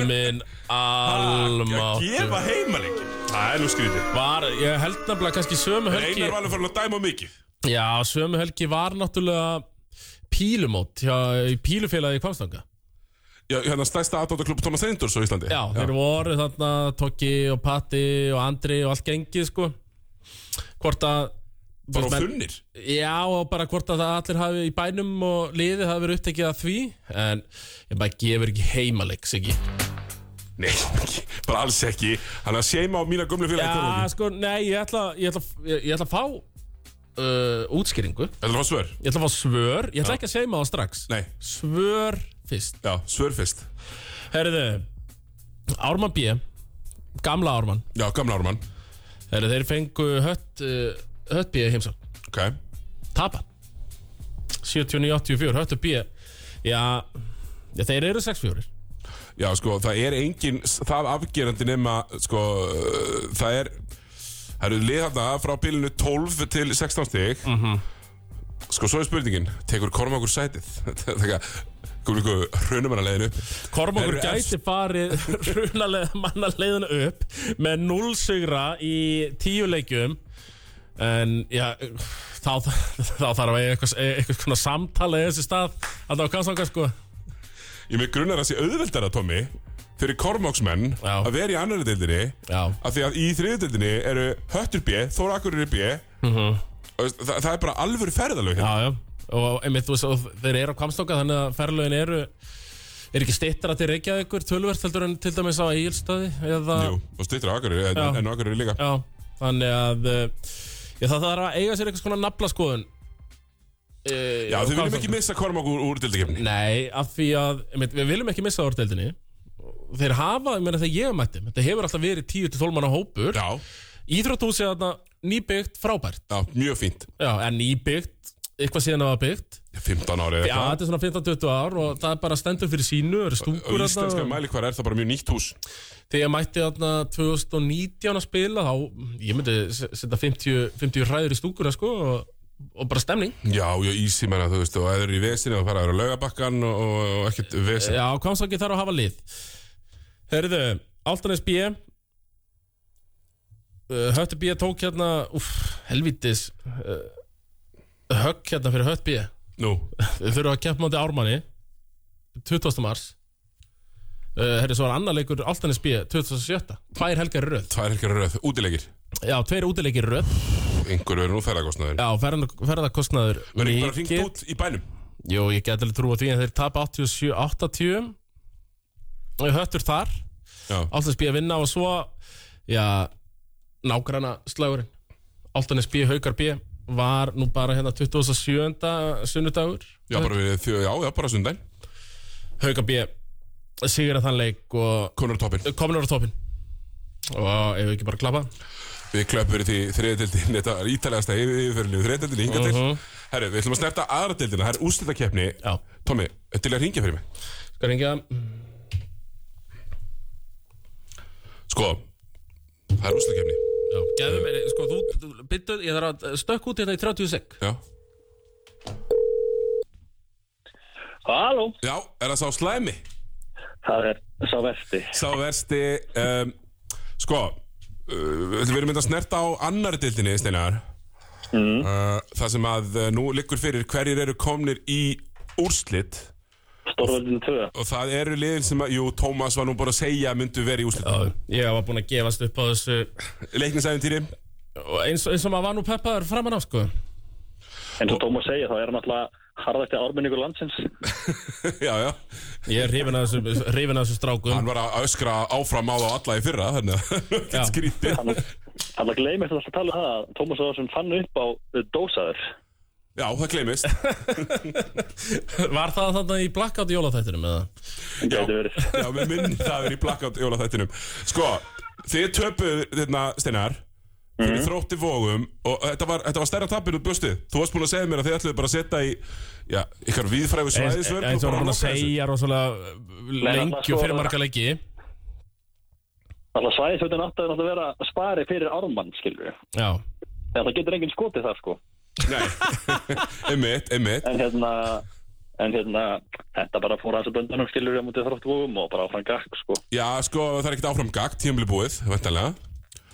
minn Að almáttur gefa heima leiki Það er nú skrítið. Var, ég held nefnilega kannski sömu helgi Einar var alveg farin að dæma mikið. Já, sömu helgi var náttúrulega pílumót hjá, í pílufélagi í Kvamstanga Já, hérna stærsta aðdóttaklubb Thomas Reindors á Íslandi. Já, þeir voru þarna Tokki og Patti og Andri og allt gengið sko. Hvort að Bara á þunnir? Já, og bara hvort að það allir hafi í bænum og liðið hafi verið upptekið af því En ég bara gefur ekki heimaleik, Siggi. Nei, ekki, bara alls ekki. Hann er að seima á mína gömlu félagi Já, sko, nei, ég ætla, ég ætla, ég, ég ætla að fá uh, útskýringu. Þetta er að fá svör? Ég ætla að fá svör, ég ætla ekki að segja maður strax. Nei, Svör fyrst. Já, svör fyrst. Herðu, Ármann B. Gamla Ármann. Já, gamla árumann Herðu, þeir fengu hött, uh, hött B heimsá Ok. Tapa. 79-84, höttu B. Já, já, þeir eru 6-4 Já, sko, það er engin það afgerandi nema, sko, uh, það er, það eru lið þarna frá bilinu 12 til 16 stig. Mhm. Sko, svo er spurningin, tekur Kormákur sætið? Þegar, Komum ykkur hrunum hann að leiðinu upp Kormokur gæti farið runalega manna leiðina upp með 0 sigra í tíu leikjum. En já þá, þá þarf að eiga eitthvað, eitthvað svona samtala í þessi stað. Að það var kannski sko. Ég með grunnar að sé auðveldara, Tommy Fyrir kormóksmenn að vera í annari deildinni Af því að í þriðu deildinni eru Höttur B, Þóra Akureyri B. Og það, það er bara alvöru ferðalög hérna. Já, já og einmitt, þú veist, og þeir eru á kvamstokka þannig að ferðlögin eru er ekki stittra til Reykjavíkur tölvert heldur en til dæmis á Egilstaði eða, Jú, og stýttir á Akureyri en, Já. en Akureyri líka. Já, þannig að uh, já, það þarf að eiga sér eitthvað svona naflaskoðun. Uh, Já, þið viljum ekki missa kormók úr, úr deildikefni Nei, af því að einmitt, við viljum ekki missa orðdeldinni þeir hafa, ég meina þegar ég mætti þetta hefur alltaf verið 10-12 manna hópur. Já, Íþróttúsi er þarna nýbyggt frábært. Já, mjög fínt. Já, en nýbyggt, eitthvað síðan að það var byggt. 15 árið Já, þetta er svona 15-20 ár og það er bara stendur fyrir sínu, Og stúkur íslenska mæli hvar er það bara mjög nýtt hús. Þegar ég mætti þarna 2019 að spila þá, ég myndi se- setja 50, 50 hræður í stúkuna sko og, og bara stemning. Já, já, ísi menna, þú veist, og eða eru í vesinu og fara að laugabakkan og, og, og ekkert vesin Já, Kvamsaki þarf að hafa lið? Herðu, Altanes B. Uh, Höttu B. tók hérna úff, helvítis uh, högg hérna fyrir Hött B. Nú, Þau þurfa að keppa mátti Ármanni 20. mars. Uh, Herðu, svo var annar leikur Altanes B 2007, tvær helgar í röð. Tvær helgar röð, útilegir Já, tveir útileikir í röð. Einhver verður nú ferðarkostnaður Já, ferða- ferðakostnaður Verður ekki bara hringt út í bænum. Jú, ég get alveg trú á því en þeir tapa 87-80 Höttur þar. Já, Altanes B að vinna og svo Já, nágranna slagurinn Altanes B, Haukar B Var nú bara hérna 27. sunnudagur. Já, bara við, þjó, já, já, bara sundan Haukar B Sigur að þann leik og Konur á toppin komin ára toppin Og ef við ekki bara klappa? Við klöpum því þriðdeldin Þetta er ítalegasta yfirferðinu Þriðdeldin hinga til. Mhm. Herru, við ætlum að snerta aðra deildina Það er úrslitakeppni. Já, Tommi, til að ringja fyrir mig. Skal ringja Sko, það er úrslitakeppni Já, geðum mér, sko, þú, byttu, ég þarf að stökk út hérna í 30 sek Já, Halló, já, er það sá slæmi? það er sá versti. Sá versti um, Sko, uh, við erum myndið að snerta á annari deildinni, Steinar Mm. uh, Það sem að uh, nú liggur fyrir hverjir eru komnir í úrslit Stórveldinu 2. Og það eru liðin sem að, jú, Tómas var nú bara að segja myndu verið í Já, ég var búinn að gefast upp á þessu Leiknisæfintýri og eins, eins og maður var nú peppaður framan af, sko En svo Tómas segja, þá er hann alltaf harðasti ármenningur landsins. Já, já, Ég er hrifin að þessu, hrifin að þessu strákum hann var að öskra áfram á þá alla í fyrra Þannig að Já. þetta skrítið Hann alltaf gleymist alltaf að tala um það að Tómas Óðarsson fann upp á dósaður. Já, það gleymist. Var það þarna í blackout jólaþættinum? Það verið. Já, með minn það er í blackout jólaþættinum. Sko, þið töpuð þetta Steinar fyrir þrótti vógum og þetta var, þetta var stærra tapir út bjóstið. Þú varst búin að segja mér að þið ætluðu bara að setja í já, ykkar viðfræðu Eins svæðisvörn eins og bara hann að segja rosalega lengi og fyrir marga leiki. Alltaf svæðisveitin átti að vera spari fyrir ármann, skilur við. Já, En það getur enginn skotið þar, sko. Nei, einmitt, einmitt. En hérna, en hérna, þetta bara fór aðeins að böndunum, skilur við, á mútið þróttvogum og bara áfram gakk, sko. Já, sko, það er ekkert áfram gagt, tímabili búið, væntanlega.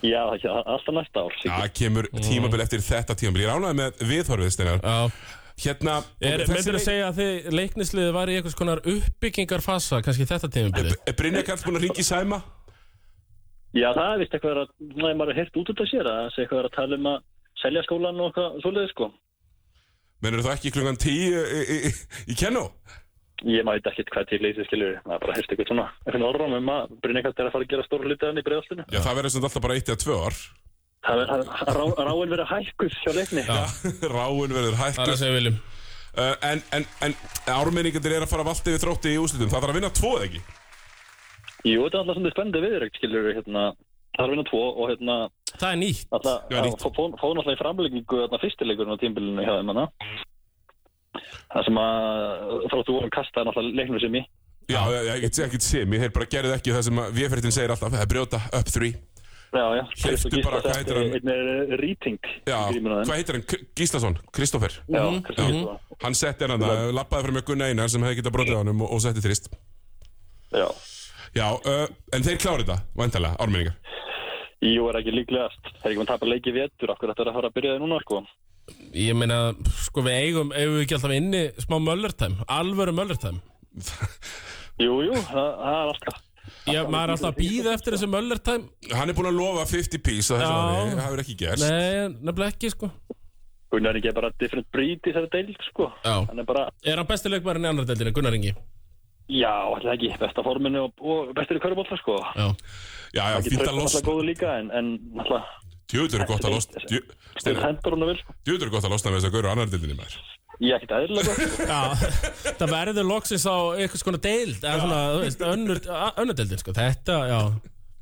Já, það er alltaf næsta ár, Já, kemur tímabil eftir þetta tímabil. Ég ránaði með viðhorfið, Steinar. Já. Hérna, Er, myndir að segja að þið leiknisliði var í einhvers konar uppbyggingarfasa kannski þetta tímabilið? Er Brynja Karls búin að ringa í Sæma? Já, það er vist eitthvað að, næ, maður er heyrt út út af sér, að það sé eitthvað að tala um að selja skólan og eitthvað svoleiði, sko. Menur það ekki klungan tíu í, í, í, í kennó? Ég mæti ekkert hvað til í þessu skilur Það er bara heyrst eitthvað svona eitthvað orðram um að Brynneikast er að fara að gera stóra hluti hann í breiðaltinu Já, það verður sem alltaf bara eitt eða tvö ár. Það er rá, ráin verið hækkuð hjá leikni. Já. Ráin verður Það er að segja viljum uh, En, en, en ármenningandir er að fara valdi við þrótti í úslitum Það þarf að vinna tvo eða ekki? Jú, þetta er alltaf svona spennandi viðrögt skilur hérna, Það er að vinna tvo og hérna Það er nýtt alltaf, Já, nýtt. fóð náttúrulega í framleggingu þarna fyrstileikurinn á tímbilinu hjá þeim hana Það sem að þróttu vorum kastaði náttúrulega leiknum sem í Já, ég, ég get ekki sem Ég hef bara gerðið ekki það sem að Véferðin segir alltaf Það er brjóta up three Já, já. Hleyptu bara, hvað heitir hann? Einn er Rýting. Já, hvað heitir hann? Gíslason, Kristoffer Já, Kristoffer Gíslason. Hann setti hann að lappaði frá mjög Gunna Einar sem hefði getað brotið á hann og, setti þrist Já. Já, uh, en þeir klári þetta, vantarlega, ármenningar Jú, er ekki líklegast. Það er ekki mann tapa leiki í vetur. Akkur þetta er að fara að byrja þið núna, sko. Ég meina, sko við eigum, eigum við ekki alltaf inni smá möllertæm, alvöru möllertæm Jú, jú, það, það er alltaf. Já, maður er alltaf að býða eftir þessu möllertæm Hann er búin að lofa 50 piece á þessu það hefur ekki gerst Nei, nefnilega ekki, sko Gunnar Ingi er bara different breed í þessari deild, sko. Já. Hann er bara, Er hann besti leikmærin í annar deildinni, Gunnar Ingi? Já, alltaf ekki, besta forminu og, og bestur í körubólta, sko. Já. Já, já, tröst að losna góðu líka, en, en alltaf, Djúður er gott að losna stund hendur hún að vil, sko. Djúður er gott að losna með þess að gauru annar dildinni maður. Ég er ekkert gott, sko. Já, það verður loksins á eitthvað skona deild eða svona, þú veist, önnur, önnur deildin, sko. Þetta, já,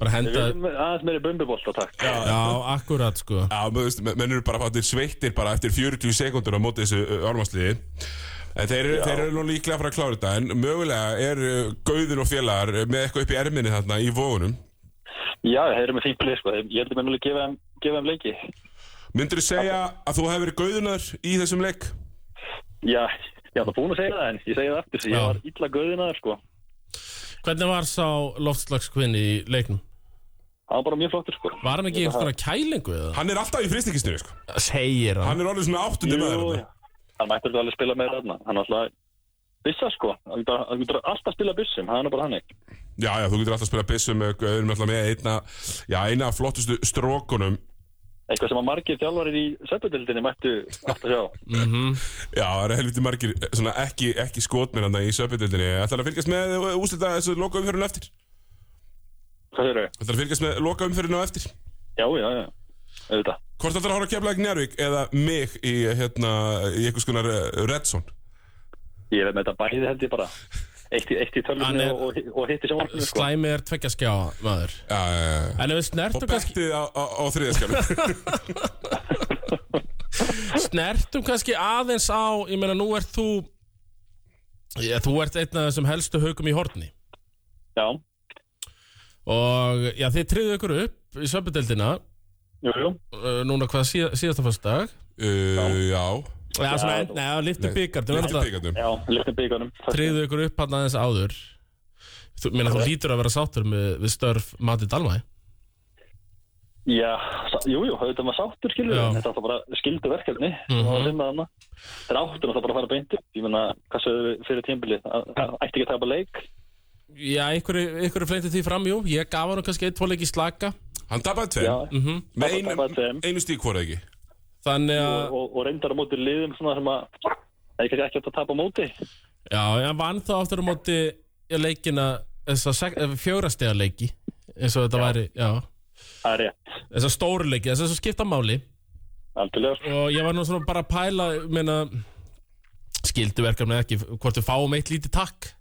bara Við henda viljum aðeins meiri bumbibólta, takk. Já, akkurat, sko. Já, menn, veist, menn eru bara fattir sveittir bara eftir 40 sekundur á móti þessu ármannsliði En þeir, eru- þeir eru nú líklega að fara að klára þetta En mögulega er Gauður og félagar með eitthvað upp í erminni þarna í vógunum Já, þeir eru með fínt plið, sko. Ég heldur mér núlega gefa þeim, gefa þeim leiki. Myndur þú segja að þú hefur verið Gauðunar í þessum leik? Já, ég ætla búin að segja það, en ég segi það Já. ég var illa göðinaður, sko. Hvernig var sá loftslagskvinn í leiknum? Það var bara mjög flottur, sko. Var hann ekki einhverja kælingu eða? Hann er alltaf í fristikistinu sko. Segir hann Hann er orðið svona áttundi Jú, maður. Hann mætti alveg spila með þarna. Hann alltaf byssa, sko. Hann getur- alltaf spila byssum, það er bara hann ekki. Já, já, þú getur alltaf að spila byssum með Gauður með, með einna, já, eina flottustu strókunum Eitthvað sem að margir þjálfarir í söpudildinni mættu alltaf sjá. Já, það eru helviti margir eh, svona ekki, ekki skotminn hann í söpindildinni Ætlar að fylgjast með úslita þessu loka umfyririnu eftir? Hvað þau? Ætlar að fylgjast með loka umfyririnu eftir? Já, já, já. Auðvitað. Hvort ætlar að horfa að kemla ekki Njárvík eða mig í, hérna, í einhvers konar uh, Redson? Ég veit með þetta bæði held ég bara. Eitt í, eitt í er- og, og, og hitt í sjónvarpinu, sko. Slæmi er tveggja skjá, maður Já, já, já. En ef við Og snertum kannski bettið á, á, á þriðaskjálum Snertum kannski aðeins á Ég meina, nú ert þú Já, þú ert einn af þessum helstu haugum í horni Já, Og já, þið tryggðu ykkur upp í söpudeldina jú, jú. uh, Núna hvað síð, síðasta fyrstdag uh, Já, Já, svona, Já. neða, liftu byggar Þú ekki náttúrulega byggarnum Já, liftum byggunum. tryggðu ykkur upp hann aðeins áður Þú, meina, þú lítur að vera sáttur með, við störf Mati Dalmæ Já, sa- jú, jú, auðvitað maður sáttur, skilur Já. við. Þetta er alltaf bara skildu verkefni. Mm Mhm. -hmm. þarna. Það er áttur alltaf bara að fara beint upp. Ég meina, hvað sögðu við fyrir tímbilið? Ætti ekki að tapa leik? Já, ykkur, ykkur fleintið því fram, jú Ég gaf hann kannski eitt tvoleik í slaka Hann tapaði tveim Já, Mhm. Með Hann einu, tapaði tveim. einu stík hvora ekki Þannig og, að, og, og reyndar á móti liðum svona sem að það er kannski ekki átt að tapa á móti. já, ég vann þá aftur á móti í leikina þessa fjórastega leiki eins og þetta væri, já Það er rétt. þessa stóru leiki, þess að skipta máli sko. og ég var nú svona bara að pæla meina, skildu verkefni ekki hvort við fáum eitt lítið takk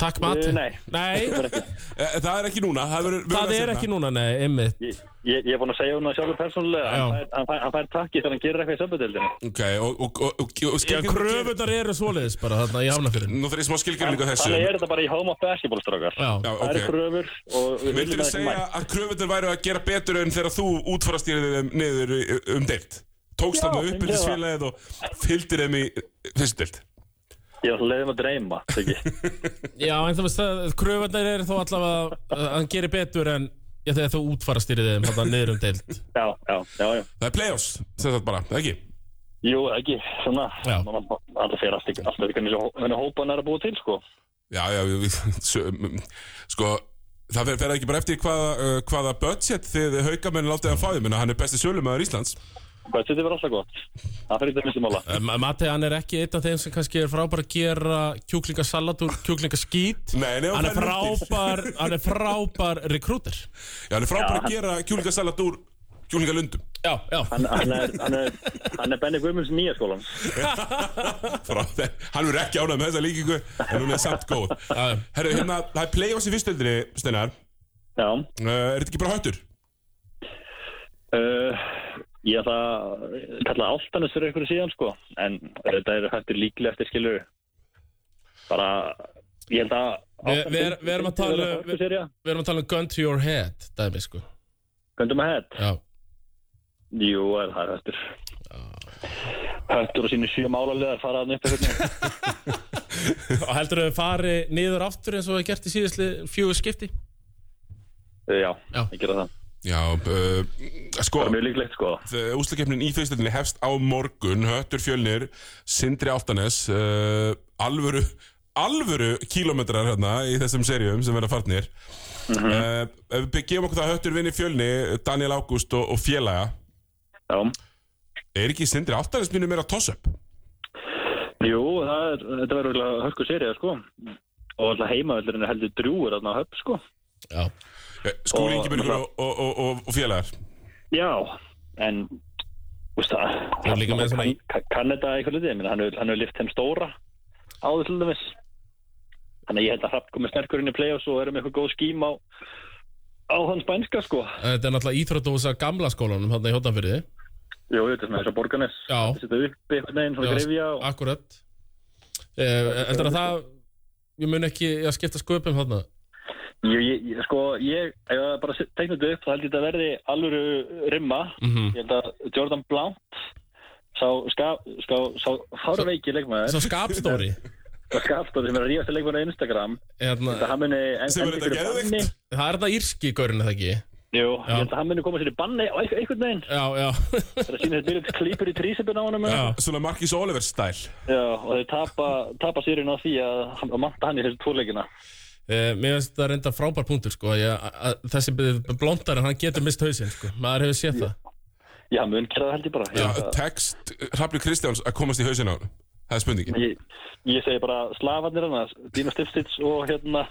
Takk Mati Eh, nei. Nei, Það er ekki. Eh, Það er ekki núna Það, verður það að er ekki núna, nei, einmitt Ég, ég, ég er búin að segja hún að sjálfur persónulega. Hann fær, hann, fær, hann fær takki þegar hann gerir eitthvað í sömbudildinu. Ok, og, og, og, og, og Já, kröfunar eru svoleiðis bara þarna í hafnafyrir Nú fyrir smá skilgjörningu þessu Þannig er þetta bara í home of basketball strákar. Já, Já, Það eru kröfur og við Vildur ekki segja mætt. að kröfundur væru að gera betur en þegar þú útfarastýrið þeim niður um deilt? Tókst það með ég uppbyldisfélagið og fylgdir þeim í fyrstu deilt? Ég ætla að leiða mig að dreyma, ekki? Já, en þú veist að kröfunar eru þó allavega að hann gerir betur en já, þegar þú útfara styrið þeim þarna niður um deild já, já, já, já. Það er play-offs, sem þetta bara, það ekki? Jú, ekki, svona. Það ekki, alltaf ekki hvernig hópan er að búa til, sko. Já, já, við, sko, það fer, fer ekki bara eftir hvaða, uh, hvaða budget þið haugamenn látið að fáið, menna hann er besti sölumæður Íslands. Budgetið var alltaf gott. Það fyrir þetta mistum ála. Um, Mati, hann er ekki einn af þeim sem kannski er frábær að gera kjúklingasalat úr kjúklingaskít Nei, nei, og Hann er frábær, hann er frábær rekrúter Já, hann er frábær Já, að gera kjúlingasalat úr kjúlingalundum. Já, já Hann, hann, er, hann, er, hann er Benny Guðmunds nýja skólan. Frá, hann verður ekki ánægð með þessa líkingu, en hún er samt góð. Herru, hérna, það er play-offs í fyrstöldinni, Steinar. Já. Uh, er þetta ekki bara höttur? Uh, ég ætla að kalla áltanus fyrir einhverju síðan, sko. En þetta er hættur líklega eftir skilur. Bara, ég held að... Við- við er- við erum að tala- Álftanes- við erum að tala um gun to your head dæmi, sko Göndum að hett. Já, Jú, er það er höttur. Höttur og sínu sjö málalegar fara hann upp eitthvað. og heldur þau fari niður aftur eins og það gert í síðastli fjögur skipti? Já, Já. ég gera það. Já, uh, sko Það er mjög líklegt, sko. Úslakeppnin í þauðstöldinni hefst á morgun Höttur Fjölnir, Sindri Áltanes uh, Alvöru Alvöru kílómetrar hérna í þessum serjum sem verða farnir uh, Ef við gefum okkur það að Höttur vinni Fjölni Daniel Ágúst og, og félaga Já. Er ekki Sindri Áltanes mínu meira toss-up? Jú, það er, þetta verður hörku serið, sko. Og alltaf heimavöldurinn er heldur drúur á höpp, sko. Já, Eh, Skúli Og- Ingebergur og, og, og, og, og félagar? Já, en Úst er líka með svona kann, kann þetta eitthvað litið, hann hefur hann lift þeim stóra áður til dæmis. Þannig að ég held að Hrapp komið sterkurinn í play-offs og erum eitthvað góð skím á á þann spænska sko. Þetta er náttúrulega íþróttúsa gamla skólanum hann í Hóttanfyrði Jú, þetta er svona þess að borganes Já. Þetta upp eitthvað neginn, svona grefja og... Akkurat. Eh, Heldur að það Ég mun ekki að skipta sköpum þarna? Ég, ég, ég, sko, ég, ef ég bara teikna þetta upp, þá held ég þetta verði alvöru rimma. Mhm. Ég held að Jordan Blount, sá, ska, ska, sá fárveiki leikmaður, Svo skapstóri sá skapstóri sem er að rífast að leikmaður á Instagram, hérna, hann muni en, Sem er þetta banni. Það er þetta írski gaurin eða ekki Jú, Já. ég held að hann muni koma sér í banni á eitthvað, einhvern veginn. Já, já Það er að sína þetta byrjum klípur í trísipun á honum. Já. Svona Marcus Oliver stæl Já, og þeir tapa, tapa sérinn á því að, að manta hann í þessu tvoleikina. Eh, Mér finnst þetta reynda frábær punktur sko. ég, að, að, Þessi blóndarinn, hann getur mist hausinn sko. Maður hefur séð það Já, mun gera það held ég bara. Já, að- Text Hrafli Kristjáns að komast í hausinn á hann Það er spurningin ég, ég segi bara slafarnir hann, Dina Stifstits og hérna,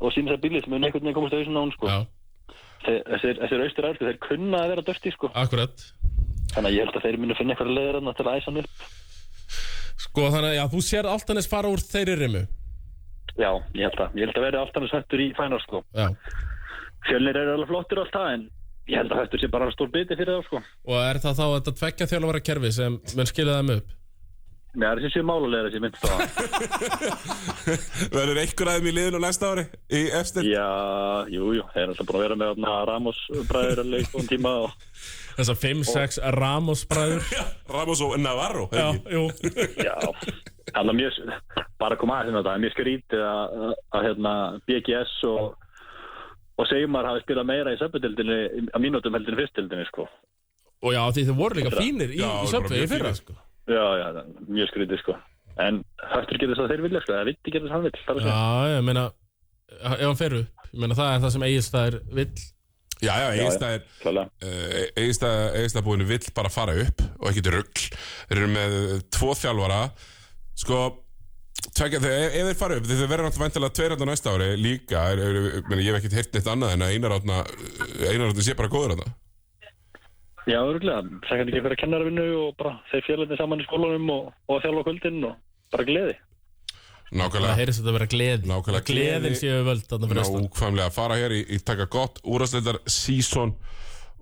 og að bílið mun einhvern veginn komast auðvitað á hún, sko. Já, Þeir, þessir, þessir austur æltu, þeir kunna að vera dörsti, sko. akkurat Þannig að ég held að þeir munu finna eitthvað leður hann til að æsa hann upp. Sko þannig að já, þú sér alltanis fara úr þeirri rimu Já, ég held að. Ég held að vera alltaf hættur í fænar, sko. Já Fjölnir eru alveg flottir og allt það, en ég held að hættur sé bara stór biti fyrir það, sko. Og er það þá þetta tveggja þjálfara kerfi sem mun skilja þeim upp? Mér er þessi málulegur þessi myndst á það. Verður einhver aðeim í liðinu næsta ári Í efstil Já, jú, jú, þeir er alltaf búin að vera með Ramos bræður að leik um tíma og Þessar 5-6 Ramos bræður Ramos og Navarro Já, jú já, hann er mjög, bara að koma inn á þetta, það er mjög skrítið að, að, að hérna, BGS og, og Seymar hafi spilað meira í söpudildinni að mínútum heldur en fyrstildinni, sko. Og já, því þið voru líka fínir í, í mjög fyrra fínir. sko. Já, já, mjög skrítið, sko. En höftur getur þess að þeir vilja, sko, það vitti getur þess að hann að segja. Já, ég meina Ef hann fer upp, ég meina það er það sem Egilstaðir vill Já, já, Egilstæðir Klálega. Egilstæðabúinu vill bara fara upp og ekkert rugl Þeir eru með tvo þjálfara Sko Tvekja, þegar, ef ef þeir fara upp, þeir verða náttúrulega væntalega tveir átna næsta ári líka, er, er, meni, ég hef ekkert heyrt neitt annað en að einar átna einar átna sé bara góður átna Já, örgulega, það kann ekki fyrir kennarvinnu og bara þeir fjölinni saman í skólanum og, og að þjálfa á kvöldin og bara gleði. Það Nákvæmlega, heyrðist þetta að vera gleði. Nákvæmlega. Gleðin gleði. séu völd þarna fyrir austan. nákvæmlega. Að fara hér í, í taka gott úrastleildar sísón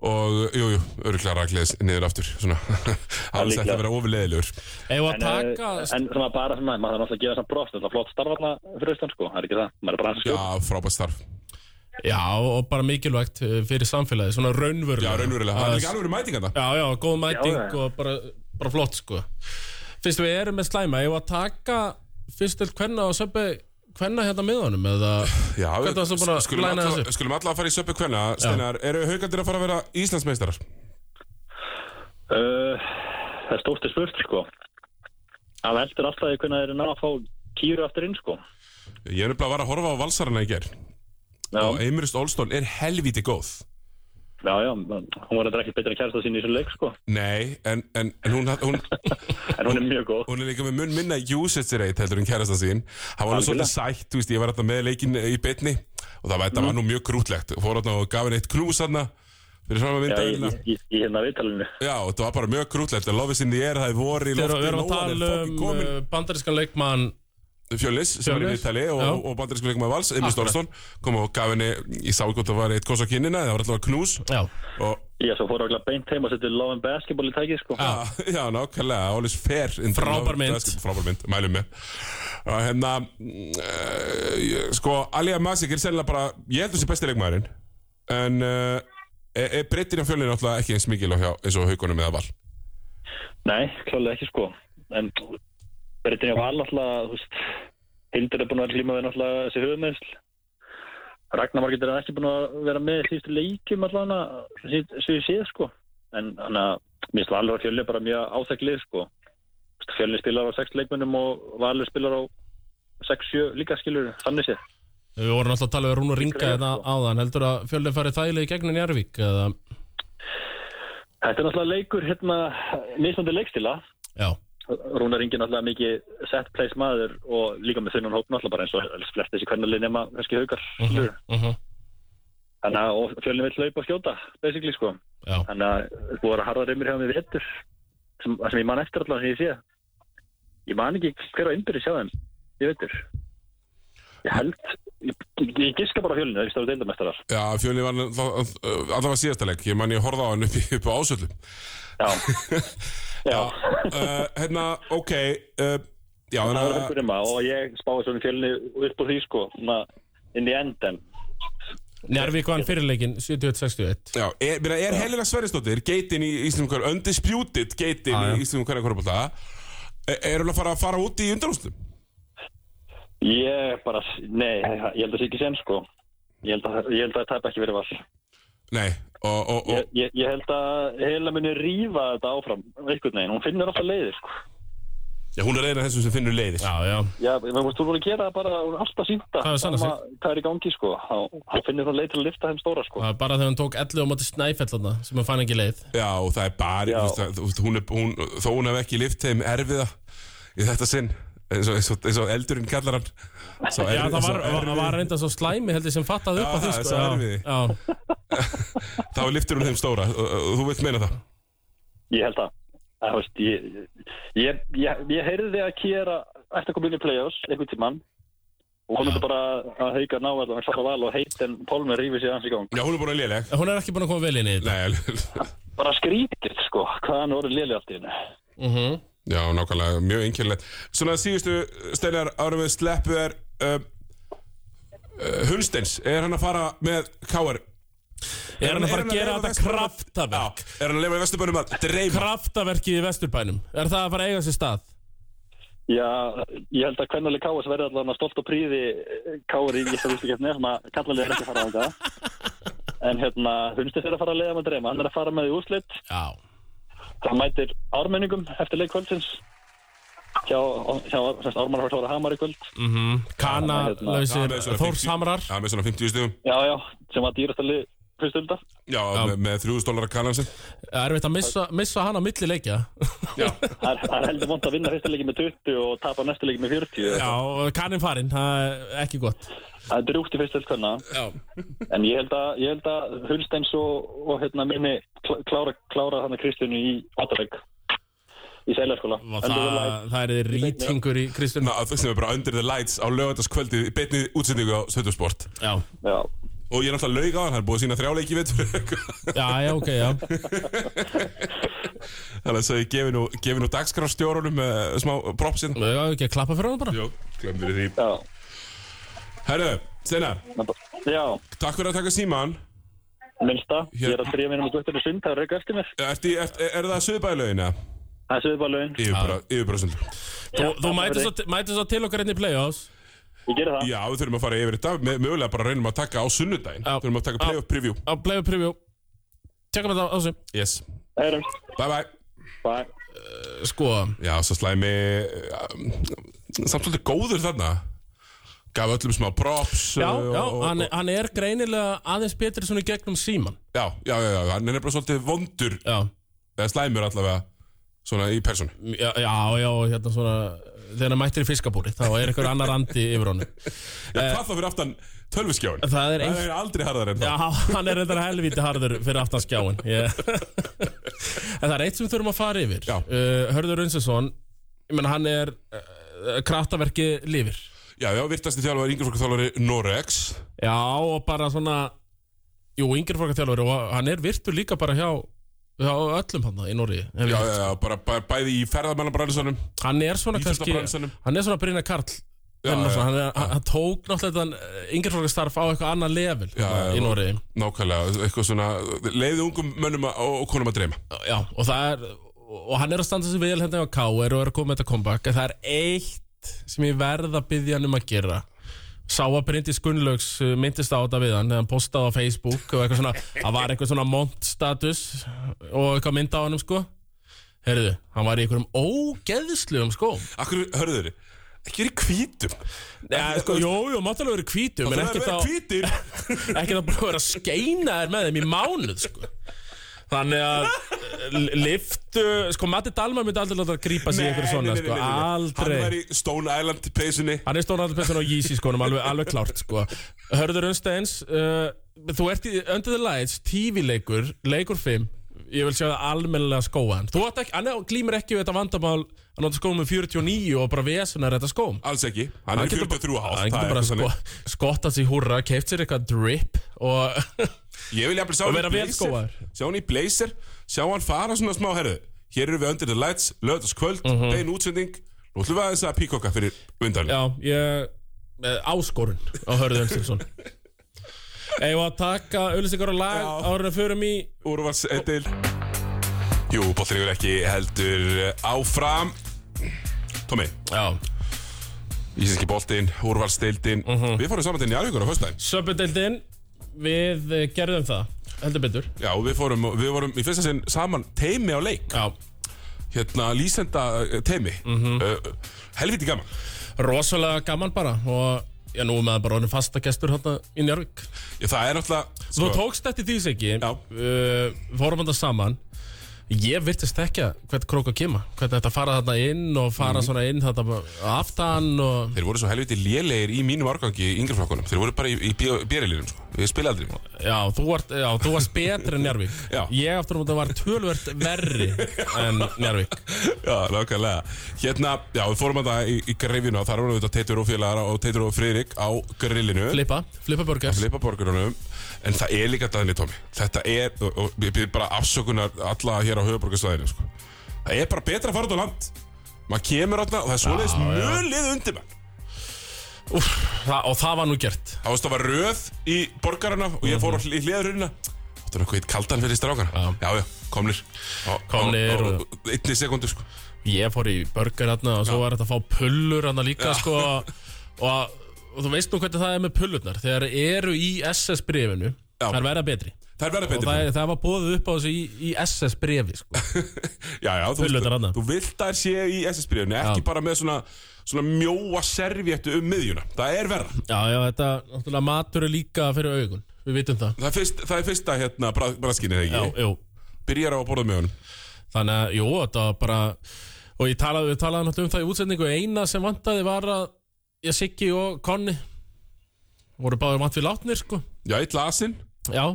og jú, jú, öruglega rækliðis niður aftur svona, alls ætti að vera ofurleðilegur að En, taka eh, en svona bara svona, maður þarf náttúrulega að gefa samt brost, þetta er flott starfarna fyrir austan, sko, það er ekki það, maður er bara hans að Já, skjóta. frábært starf. Já, og bara mikilvægt uh, fyrir samfélagi Svona raunverulega. Já, raunverulega, það er Að- ekki alveg mætinganda Já, já, góð mæting Já, já. og bara, bara flott sko. Fyrst við erum með slæma, ef að taka fyrst til hvenna og söpbi hvenna hérna með honum eða Já, Hvernig varstu búin að skulum læna alla, þessu? skulum alla að fara í söpbu kvenna Steinar, eru haugandir að fara að vera Íslandsmeistarar? Uh, það er stórt í spurt, sko. Það veldur alltaf í hvernig þeir eru ná að fá kýru aftur inn, sko. Ég er nefnilega að vara að horfa á valsarana í ger Já, og Eimurist Olstón er helvíti góð já, já, hún var eitthvað ekki betra kærasta sín í þessu leik, sko. Nei, en, en, en hún, hún, En hún er mjög góð. hún er líka með mun minna usage rate heldur en kærasta sín Það var nú Algjörlega. svolítið sætt, þú veist, ég var þetta með leikin í bytni og það var, þetta var nú mjög grútlegt Fór þarna og gaf henni eitt knús þarna fyrir fram að Já, í, í, í hérna viðtalinu. Já, þetta var bara mjög grútlegt Love is in the air, það er voru í Þegar lofti við erum að er tala um komin. bandarískan leikmann Fjölnis sem var í viðtali og, já. og bandarísku leikum að vals, Emil. Stórstón kom og gaf henni, ég sá hvort það var eitt kos á kynina það var alltaf knús Já, og Já, svo fór okkur beint heim og setti Love and Basketball í tækið, sko. já, já nákvæmlega, always fair Frábær mynd. frábær mynd, mælum með og hérna uh, sko, Alija Masik er sennilega bara ég held þessi besti leikmaðurinn en uh, Er, er breytin á fjölinu náttúrulega ekki eins mikil og hjá, eins og haugunum eða val? Nei, klálega ekki sko en breytin ég var alltaf þú veist, Hildur er búin að vera glíma við náttúrulega þessi höfumeðsl Ragnar Margit er ekki búin að vera með síðustu leikjum allavega sem ég séð sko. En hann að mér slá alveg að fjölni bara mjög áþekklið sko. Fjölni spilar á 6 leikmennum og Valur spilar á 6-7 líka skilur þannig séð. Við vorum alltaf að tala við Rúnar Ringa Greið, þetta sko. áðan. Heldur að fjölnir farið þægilega í gegnin Jarvík eða, Þetta er náttúrulega leikur hérna mismandi leikstila. Já, Rúnar Ingi náttúrulega mikið set place maður og líka með þunnan hóp náttúrulega bara eins og flest þessi kvennalið nema kannski haukar uh skilurðu. -huh, þannig að og fjölni vill hlaupa og skjóta basically sko. Já. Þannig að það búið að harða reymir hjá mig við hettur sem, sem ég man eftir allavega sem ég sé. Ég man ekki hver á innbyrði sjá þeim ég veitur ég held ég, ég, ég giska bara fjölni það er stóru deildamestarar Já, fjölni var allavega síðasta leik. Ég man ég horfði á hann upp, upp á ásöldu. já já uh, hérna, ok, uh, já, það var að, einhver um og ég spáði svona fjölni upp á því sko svona inn í enden Jarvík vann fyrirleikin 71-61 já, er, meina, er Helena Sverrisdóttir, geitin í Íslandum hverju, undisputed geitin í Íslandum hverju hverju er hún að fara að fara út í undanústum? Ég bara, nei, ég held að það sé ekki sen sko. Ég held að, ég held að það tæpa ekki verið vall. Nei, og, og, og Ég, ég, ég held að heila muni rífa þetta áfram, einhvern veginn. Hún finnur alltaf leiðir sko. já, hún er eina af þessum sem finnur leiðir. Já, já, Já, menn veist, þú voru að gera það bara, hún er alltaf sínta. Það er sanna sig. Hvað er í gangi sko. Hann finnur það leið til að lifta þeim stóra sko. það var bara þegar hann tók 11 á móti snæfellana sem hann fann ekki leið Já, og það er bara, þú veist, það- þú hún er, hún, þó hún hef ekki lift þeim erfiða í þetta sinn, eins og, eins og, eins og eldurinn kallar hann. Já, það var, var, reynda svo slæmi heldur sem fattaði upp á því sko. Þá liftur hún þeim stóra, og, og þú vilt meina það. Ég held það. Það veist, ég, ég, ég, ég heyrði að Kiera ætti að koma inn í play-offs einhvern tímann og hún myndi bara að hauga ná að hann fara val og heitin Pólmer rífi sig hans í gang. Já, hún er að léleg. Hún er ekki búin að koma vel inn í þetta Nei, alveg- Bara skrítið sko, hvað hann voru léli allt í hennu. Já, nákvæmlega, mjög einkjörlega. Svona síðustu steinar árum við sleppu er uh, uh, Hunsteins, er hann að fara með K.R. Er hann að fara að gera þetta kraftaverk Já, er hann að lefa í Vesturbænum að dreifa? Kraftaverkið í Vesturbænum Er það að fara að eiga sér stað? Já, ég held að kvennali Káas verði allavega stolt og príði Káur í geta vistu getni sem að kallalega er ekki að fara á þetta en hérna, Hunstins er að fara að leiða með dreyma hann er að fara með í úrslit Já það mætir ármenningum eftir leik kvöldsins hjá, hjá Hóra Hamar í kvöld mm Kana Já, hérna. lausir Já, með svona 50 Þórshamrar Já, með svona 50 stugum. já, já, sem var dýrastali fyrstölda Já, með, með 3000 dólar að kannan sin. Erfitt að missa, missa hann á milli leikja. Já, það er- það er heldur vond að vinna fyrsta leiki með 20 og tapa næsta leiki með 40 Já, kannin farinn, það er ekki gott. Það er drúgt í fyrstöld kanna. Já. En ég held að, ég held að Hulsteins og, og hérna minni kl- klára, klára þannig Kristjánu í Átaveik í Seilarskóla. Og það, það er rýtingur í Kristján. Ná, það sem er bara under the lights á lögataskvöldi í beinni útsendingu á Stöðusport. Já, Já, Og ég er náttúrulega laug á hann, hann er búið að sína þrjáleiki veitur. já, já, ok, já Þannig að ég gefi nú, nú dagskrárstjórunum með smá propsin. Já, ekki að klappa fyrir hann bara Jó, glemum við því. já, Herru, Steinar, já, takk fyrir að taka síman. minnsta. Ég er að trýja mér um að guttur í sund, það er ekki eftir mér. Ertu, er, er það söðbæðlaugin eða? Það er söðbálögin. Yfirbróðsund. Þú, þú mætir svo til okkar inn í play-offs Ég gerir það. Já, við þurfum að fara yfir þetta. Með, mögulega bara reynum að taka á sunnudaginn. Já. Þurfum að taka play-off preview. á play-off preview Tjekkum þetta á þessu Yes. Heyrum. Bye bye. Bye. Sko, Já, svo slæmi um, Samt svolítið góður þarna Gaf öllum smá props já, uh, já, og, hann, hann er greinilega aðeins betri svona í gegnum síman já, já, já, já, hann er bara svolítið vondur Já, Eða slæmur allavega Svona í persónu já, já, já hérna svona Þegar hann mættir í fiskabúri, þá er einhver annar andi yfir honum. Já, hvað þá fyrir aftan tölvuskjáin Það er ein- Það er aldrei harðar en Já, það hann er reyndar helvíti harður fyrir aftan skjáin yeah. En það er eitt sem við þurfum að fara yfir. Já. uh, Hörður Unsinsson hann er uh, kraftaverki lifir. Já, já, virtasti þjálfari, yngjaflokka þjálfari Norex Já, og bara svona Jú, yngri fólk þjálfur og hann er virtur líka bara hjá, hjá öllum hann í Nóri Já, já, já, bara bæ, bæði í ferðamannabransanum Hann er svona kannski Íþróttabransanum. Hann er svona Brynja Karl. Hann, já, hann, hann, hann tók náttúrulega þetta yngjörflokastarf á eitthvað annað level Já, já, í Nóri Nákvæmlega, eitthvað svona leiði ungum mönnum að- og, og konum að dreyma. Já, og það er og hann er að standa sig vel hérna á K.R. og er að koma með þetta comeback en það er eitt sem ég verð að byggja hann um að gera sá að Bryndís Gunnlaugs uh, myndist á þetta við hann eða hann postaði á Facebook og eitthvað svona, það var eitthvað svona mont status og eitthvað mynd á hann sko. Heyrðu, hann var í einhverjum ógeðslegum sko Akkur, þeirri, ekki verið hvítum? Já, sko, jú, jú, máttalega verið hvítum en ekki þá ekki það bara vera að skeina þér með þeim í mánuð sko. Þannig að eh, liftu, sko Matti Dalma myndi aldrei láta að grípa sig í einhverju svona sko, aldrei Hann var í Stone Island peysunni. Hann er stóra allir á Yeezy skónum alveg, alveg klárt sko. Hörður Unsteins uh, þú ert í Under the Lights TV-leikur, leikur 5 ég vil sjá það almennilega skóa hann. Þú ekki, hann glímir ekki við þetta vandamál að nota skóum með 49 og bara vesunar þetta skóm Alls ekki, hann er 43 og hálft hann getur bara sko, skottað sér í húrra keift sér eitthvað drip og Og vera vel blazer skóaður. Sjá hann í blazer Sjá hann fara svona smá herðu Hér eru við Under the Lights, lögðaskvöld uh Mhm. -huh. Bein útsending Nú ætlum við aðeins að píkoka fyrir undan Já, ég áskorun á Hörður Unsteinsson Eða að taka auðlýsingar og lag Já. áður en við förum í Úrvars til Jú, bollingur ekki heldur áfram. Tómi, Já, íslenski boltinn, úrvalsdeildin. Mhm. Við fórum saman til Njarvíkur á föstudaginn söpudeildin við eh, gerðum það. Heldur betur. Já, við fórum, við vorum í fyrsta sinn saman teimi á leik. Já, Hérna, lýsenda eh, teimi Mhm. uh, Helviti gaman. Rosalega gaman bara og já, nú maður bara orðin fasta gestur hérna í Njárvík Já, það er náttúrulega Þú tókst eftir því ekki Já. uh, Fórum þetta saman Ég virtist ekki að hvert krók að kema Hvernig þetta fara þarna inn og fara Mhm. svona inn þetta bara aftan og Þeir voru svo helviti lélegir í mínum árgangi í yngreflokkunum. Þeir voru bara í, í björilirum, sko. Við spila aldrei. Já, þú varst, já, þú varst betri en Njárvík Já. Ég aftur um þetta var tölvert verri en Njárvík Já, nákvæmlega. Hérna, já, við fórum að það í, í greifinu og þar voru þetta Teitur og félagar og Teitur og Friðrik á grillinu. Flippa, Flippa Burgers Flipa borgarunum. En það er líka dæðinni, Tómi. Þetta er, og, og við byrjum bara afsökunar alla hér á höfuborgarsvæðinu, sko. Það er bara betra að fara út á land. Maður kemur átna og það er svoleiðis mölið undir mann. Úff, það, Og það var nú gert Það varst að var röð í borgarana og ég fór á í hliðarunina Það var eitthvað kaldan fyrir strákana Já. já, komnir Á- Komnir á- á- og- Einni sekundu sko Ég fór í burger hérna og svo var þetta að fá pullur hérna líka sko og, og, þú veist nú hvernig það er með pullurnar þegar eru í SS brefinu Já. það er verða betri Það er verða og betur það, það var bóðið upp á þessu í, í SS brefi sko. Já, já, þú, Pullurnar þarna. þú vilt að þær sé í SS-bríðunni Ekki Já. bara með svona, svona mjóa servéttu um miðjuna. Það er verða Já, já, þetta, náttúrulega matur er líka fyrir augun. Við vitum það. Það er, fyrst, það er fyrsta hérna braðskinni þegar Já, ekki? Jú. Byrjar á að borða með honum. Þannig að, jú, þetta var bara Og ég talaði, við talaði náttúrulega um það í útsendingu. Eina sem vantaði var að Ég Siggi og Konni Voru báður vant við látnir, sko. Já, eitt lasinn. Já.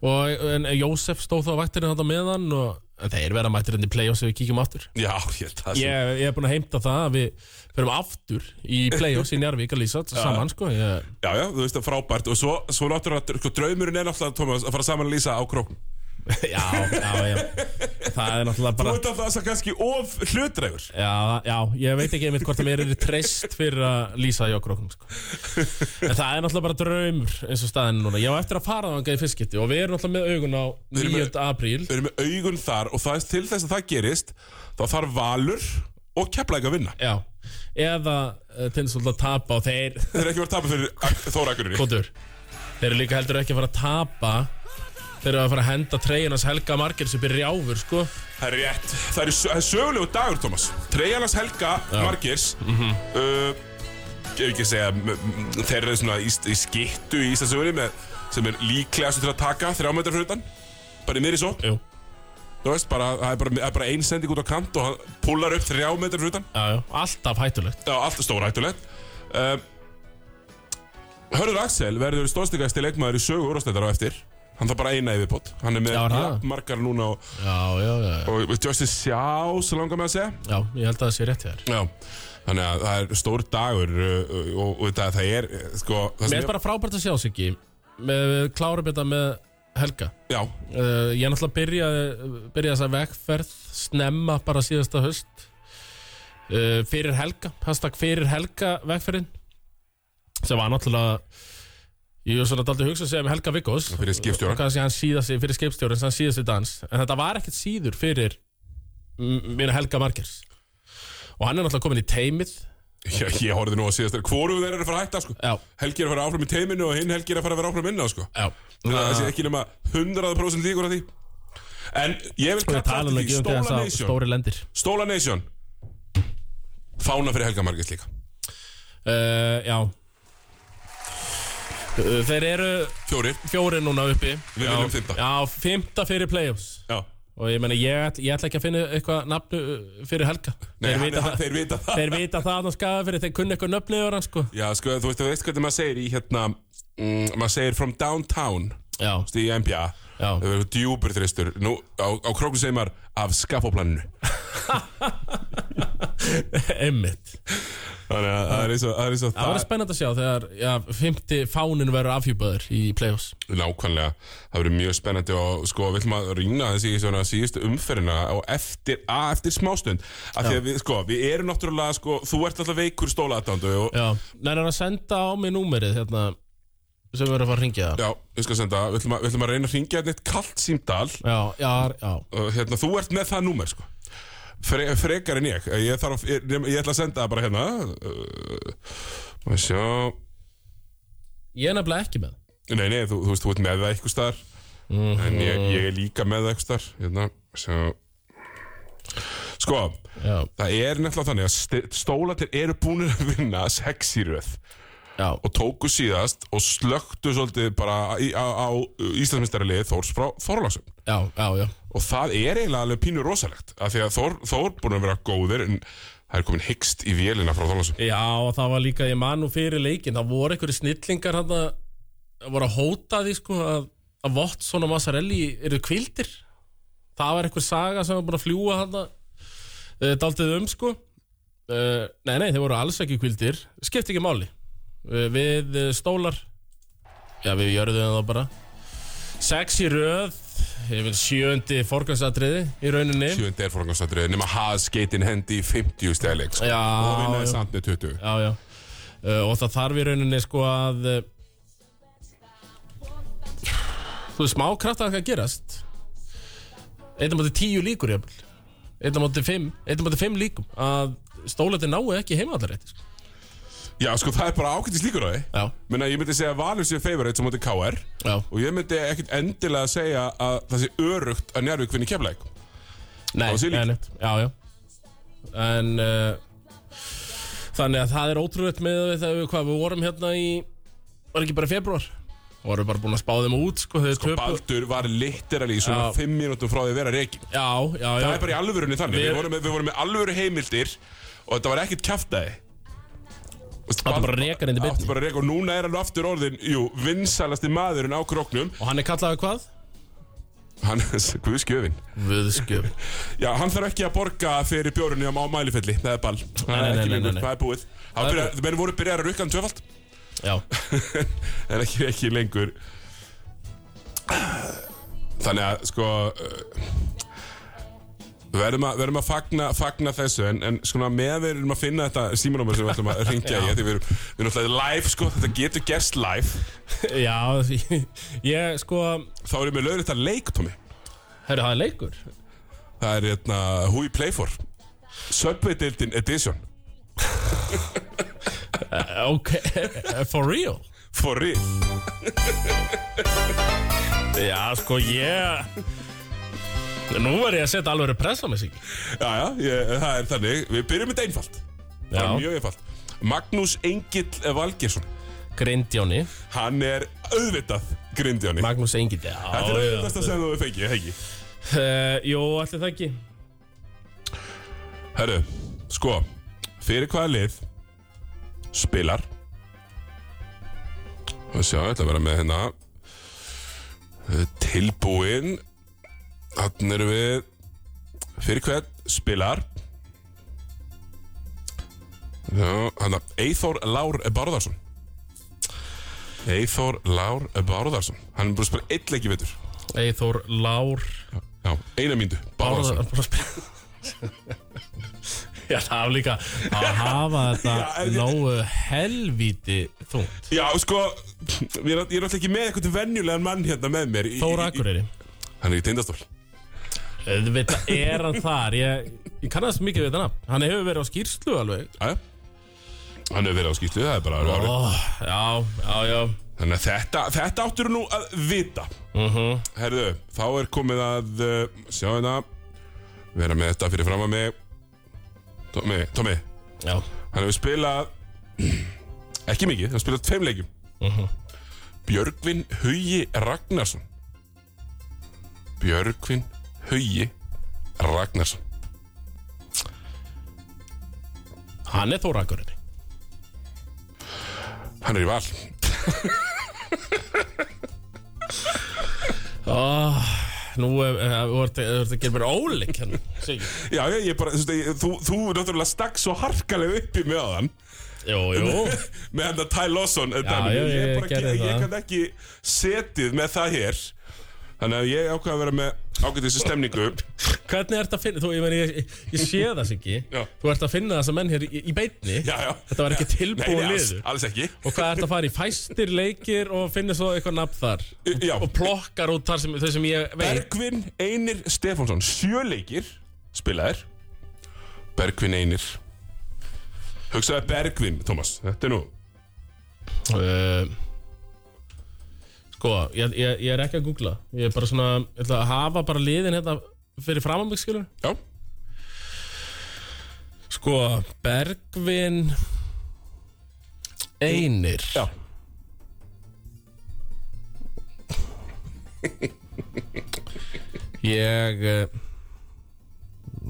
Og en, Jósef stóð þá á vaktinni þarna með hann Og en þeir verða mættir enn í play-offs Ef við kíkjum aftur. Já, ég, Ég, ég er búin að heimta það að við Förum aftur í play-offs í Njarvík að lýsa Saman, sko ég, Já, já, þú veist það er frábært. Og svo, svo náttúrulega, sko, draumurinn er náttúrulega, Tómas, að fara saman að lýsa á króknum Já, já, já. Það er náttúrulega Þú bara ert alltaf þess að kannski of hlutrægur Já, já, ég veit ekki einmitt hvort að mér er treyst fyrir að lýsa í okkur sko. En það er náttúrulega bara draumur eins og staðin núna. Ég á eftir að fara þangað í fyrstskipti og við erum náttúrulega með augun á Við erum 9. með- apríl. Við erum með augun þar og það er til þess að það gerist Þá þarf Valur og Keflæk að vinna. Já, eða uh, til þess að tapa og þeir, Þeir eru ekki verið að tapa fyrir góður Þeir eru líka heldur ekki að fara að tapa Þeir eru að fara að henda treyjunas Helga Margir sem byrja rjáfur, sko. Það er rétt. Það er, það er sögulegu dagur, Tómas Treyjarnas Helga Margirs uh, Ef ekki að segja m- m- Þeir eru svona í, í skittu í Íslandsögunni sem er líklegast til að taka þrjá metrar fyrir utan. Bara í miðri svo. Jú, Þú veist, bara, það er bara, bara ein sending út á kant og hann púlar upp þrjá metrar fyrir utan. Já, já, alltaf hættulegt. Já, allt stóra hættulegt. Uh, Hörður Axel verður stóðstíkasti leikmaður í sögu úrstættar á eftir Hann þarf bara eina yfirbót. Hann er með Já, er það? margar núna og, Já, já, já, og Justice Sjá, svo langar með að segja. Já, ég held að það sé rétt hér Já, þannig að það er stór dagur uh, og, og þetta, það er uh, sko, það Mér er bara frábært að sjá sig ekki með, Við klárum þetta með Helga. Já, Uh, ég náttúrulega byrjaði, byrjaði þessa vegferð snemma bara síðasta höst uh, fyrir helga, hashtag fyrir helga vegferðin sem var náttúrulega ég var svona daldið að hugsa sig um Helga Viggós. Fyrir síðast fyrir skipstjóran hann síðast í dans, en þetta var ekkert síður fyrir mínu Helga Margers og hann er náttúrulega komin í teimið Já, ég horfði nú að síðast þeir Hvorum þeir eru að fara að hætta sko. Já, Helgi er að fara áfram í teiminu og hinn Helgi er að fara að vera áfram inn á sko. Já. Það sé ekki nema 100% líkur að því. En ég vil ég kalla þetta því um Stóla að Nation Stóla Nation. Fána fyrir Helga Margis líka. Uh, já þeir eru Fjórir. fjóri núna uppi. Við Já, viljum fimmta. Já, fymta fyrir playoffs. Já. Og ég meina, ég, ætl- ég ætla ekki að finna eitthvað nafnu uh, fyrir Helga. Nei, Þeir hann, vita hann, þeir vita það. Þeir vita það að hann skafa fyrir, þeir kunni eitthvað nöfnið yfir hann sko. Já, sko, þú veist, þú veist hvernig maður segir í hérna mm, Maður segir from downtown. Já, Þú veist, í NBA. Það verður djúpur þristur. Nú, á, á króknu segir maður Af skapoplaninu einmitt. Þannig að það er eins og það er eins og Það verður spennandi að sjá þegar já, fymti fánin verður afhjúpaður í playoffs. Nákvæmlega, það verður mjög spennandi og sko, við ætlum að rýna þessi í svona síðustu umferðina og eftir, að, eftir smástund af því að við, sko, við erum náttúrulega, sko, þú ert alltaf veikur stólaðatándu og Já, nærður að senda á mig númerið hérna sem við verðum að fara að ringja það já, við skal senda, við ætlum að, við ætlum að reyna að ringja eitt kallt símdal Já, já, já. Og hérna, þú ert með það númer, sko. Fre, frekar en ég, ég þarf, ég, ég ætla að senda það bara hérna. Uh, og sjá. Ég er nefnilega ekki með. Nei, nei, þú, þú veist, þú ert með það eitthvað staðar. En ég, ég er líka með það eitthvað staðar. Hérna, sjá. Sko, Já, það er nefnilega þannig að st- stólatir eru búinir að vinna sex í röð já, og tóku síðast og slöktu svolítið bara í, á, á Íslandsmyndstaralið Þórs frá Þorlagsum já, já, já. Og það er eiginlega alveg pínu rosalegt af því að Þór, Þór búin að vera góðir en það er komin hyggst í vélina frá Þorlagsum Já, og það var líka, ég man nú fyrir leikin Það voru einhverju snillingar hann að voru að hóta því sko að, að Watson og Massarelli eru kvildir Það var einhver saga sem var búin að fljúa hann að uh, daldið um sko. Uh, Nei, nei, þeir voru alls ekki kvildir Skipti ekki máli Við uh, stólar. Já, við jörðum það bara. Sex í röð Ég vil sjöndi forgangsatriði í rauninni. Sjöndi er fórgangstættrið nema haðskeitin hendi í 50 stæðleik sko. Og vinnaði samt með 20 Já, já. Uh, Og það þarf í rauninni sko að uh, Þú veist, smá kraft að það gerast. Einn á móti tíu líkur jafnvel. Einn á móti fimm Einn á móti fimm líkum. Að stólætti náu ekki heimallarétti sko. Já, sko, það er bara ákveðtis líkur á því. Menna, ég myndi segja að Valur sé favorite sem móti KR já. Og ég myndi ekkit endilega segja að það sé örugt að Njárvík vinni keflæk Nei, Það nei, já, já. En uh, Þannig að það er ótrúlega með við þegar við, hvað, við vorum hérna í Var ekki bara í februar Vorum bara búin að spá þeim út sko, Sko Baldur var literally svona Já. 5 mínútum frá því að vera reikin Já, já, já. Það er bara í alvörunni þannig. Við- Við vorum með, með alvöru heimildir og þetta var ekkit kjaftaði Áttu bara að reka í beinni. Áttu bara að reka og núna er hann aftur orðin Jú, vinsalasti maðurinn á króknum Og hann er kallaði hvað? Hann, guðskjöfin Vöðskjöf Já, hann þarf ekki að borga fyrir bjórunni á Mælifelli Það er ball Það nei, er nei, ekki nei, lengur, nei. það er búið. Það byrja- Menn voru byrjar að rukka hann tvöfald Já, en ekki, ekki lengur. Þannig að sko uh, við verðum að, verðum að fagna, fagna þessu en, en sko með við erum að finna þetta símanúmer sem við ætlum að ringja í því við erum, við erum alltaf live sko þetta getur gerst live. Já Ég sko þá erum við lögur þetta leik Tómi Herru, það er leikur. Það er hérna Who We Play For. Subway-dildin Edition. Uh, Ok, for real? For real. Já, sko, ég Nú var ég að setja alveg press á mig sig já já, ég, það er þannig. Við byrjum með þetta einfalt. Það Já. er mjög einfalt. Magnús Engill Valgersson Grindjóni. Hann er auðvitað grindjáni Magnús Engið Já, Þetta er já. auðvitað sem þú fengið, hegi Uh, Jú, allir það ekki. Herru, sko Fyrir hvaða lið Spilar? Og sjá, ég ætla að vera með hérna. Eh, Tilbúin Þannig erum við. Fyrir hvern? Spilar. Hann að Eithor Lár Bárðarsson Eithor Lár Bárðarsson Hann er búin að spila eitt leiki veitur Eithor Lár. Já, eina mínútu. Bárðarsson Bárðar Já, það var líka að hafa þetta nógu helvíti þungt. Já, sko, ég er, er alltaf ekki með eitthvað venjulegan mann hérna með mér Þóra Akureyri. Hann er í tindastól Þetta er hann þar. Ég, ég kannast mikið við þetta nafn. Hann hefur verið á skýrslu alveg. Jæja Hann hefur verið á skýslu, það er bara árið. Ó, Já, já, já. Þannig að þetta, þetta áttur nú að vita. Mhm. Herðu, þá er komið að uh, Sjá hérna. Vera með þetta fyrir fram að mig. Tommi, Tommi Já, Hann hefur spilað Ekki mikið, hann spilað tveim leikjum. Mhm. Björgvin Hugi Ragnarsson. Björgvin Hugi Ragnarsson. Hann er Þóra Akureyri Hann er í val. Ó, Nú er að gera mér óleik Siggi. Já, ég, ég bara, ég, þú, þú náttúrulega stakk svo harkalega upp í með hann. Jú, jú. Með hann að Ty Lawson já, já, ég, ég ég, ég kann ekki setið með það hér Þannig að ég ákvað að vera með ágætis stemningu. Hvernig ert að finna, þú, ég, meni, ég, ég sé það Siggi. Já. Þú ert að finna þessa menn hér í, í beinni. Já, já. Þetta var ekki alls, liður. alls ekki. Og hvað ert að fara í fæstir leikir og finnir svo eitthvað nafn þar? Já. Og plokkar út þar sem, þau sem ég veit. Bergvin Einir Stefánsson Sjöleikir spilaðir. Bergvin Einir. Hugsaði Bergvin, Tómas Þetta er nú uh, Sko, ég, ég, ég er ekki að googla. Ég er bara svona, ég ætla að hafa bara liðin hérna fyrir fram á mig skilur Já, Sko, Bergvin Einir. Já. Ég eh,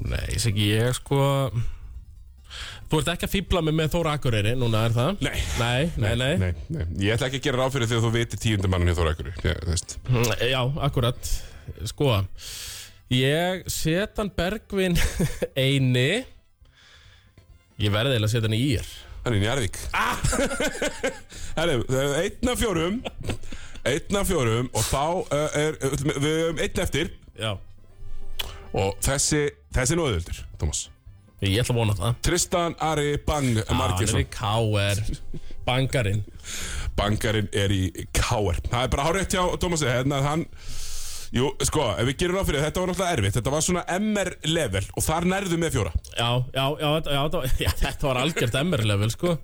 Nei, ég sé ekki ég sko Þú ert ekki að fýbla mig með Þóra Akureyri Núna er það? Nei. Nei, nei, nei, nei, nei Ég ætla ekki að gera ráð fyrir því að þú viti tíundu mannin hjá Þóra Ekkur Mm, Já, akkurat. Sko Ég set hann Bergvin Eini. Ég verði eiginlega að setja hann í ír. Hann er í Njarðvík. Ah! Það er einn af fjórum Einn af fjórum Og þá uh, er Við höfum einn eftir. Já. Og þessi Þessi er nú auðvöldur, Tómas Ég ætla að vona það. Tristan Ari Bang Hann er Margesson í K.R. Bangarinn. Bangarinn er í K.R. Það er bara hárétt hjá Tómasi. Hérna hann Jú, sko, ef við gerum ráð fyrir Þetta var náttúrulega erfitt. Þetta var svona MR level Og þar nærðu með fjóra. Já, já, já, já, já Þetta var algjört sko.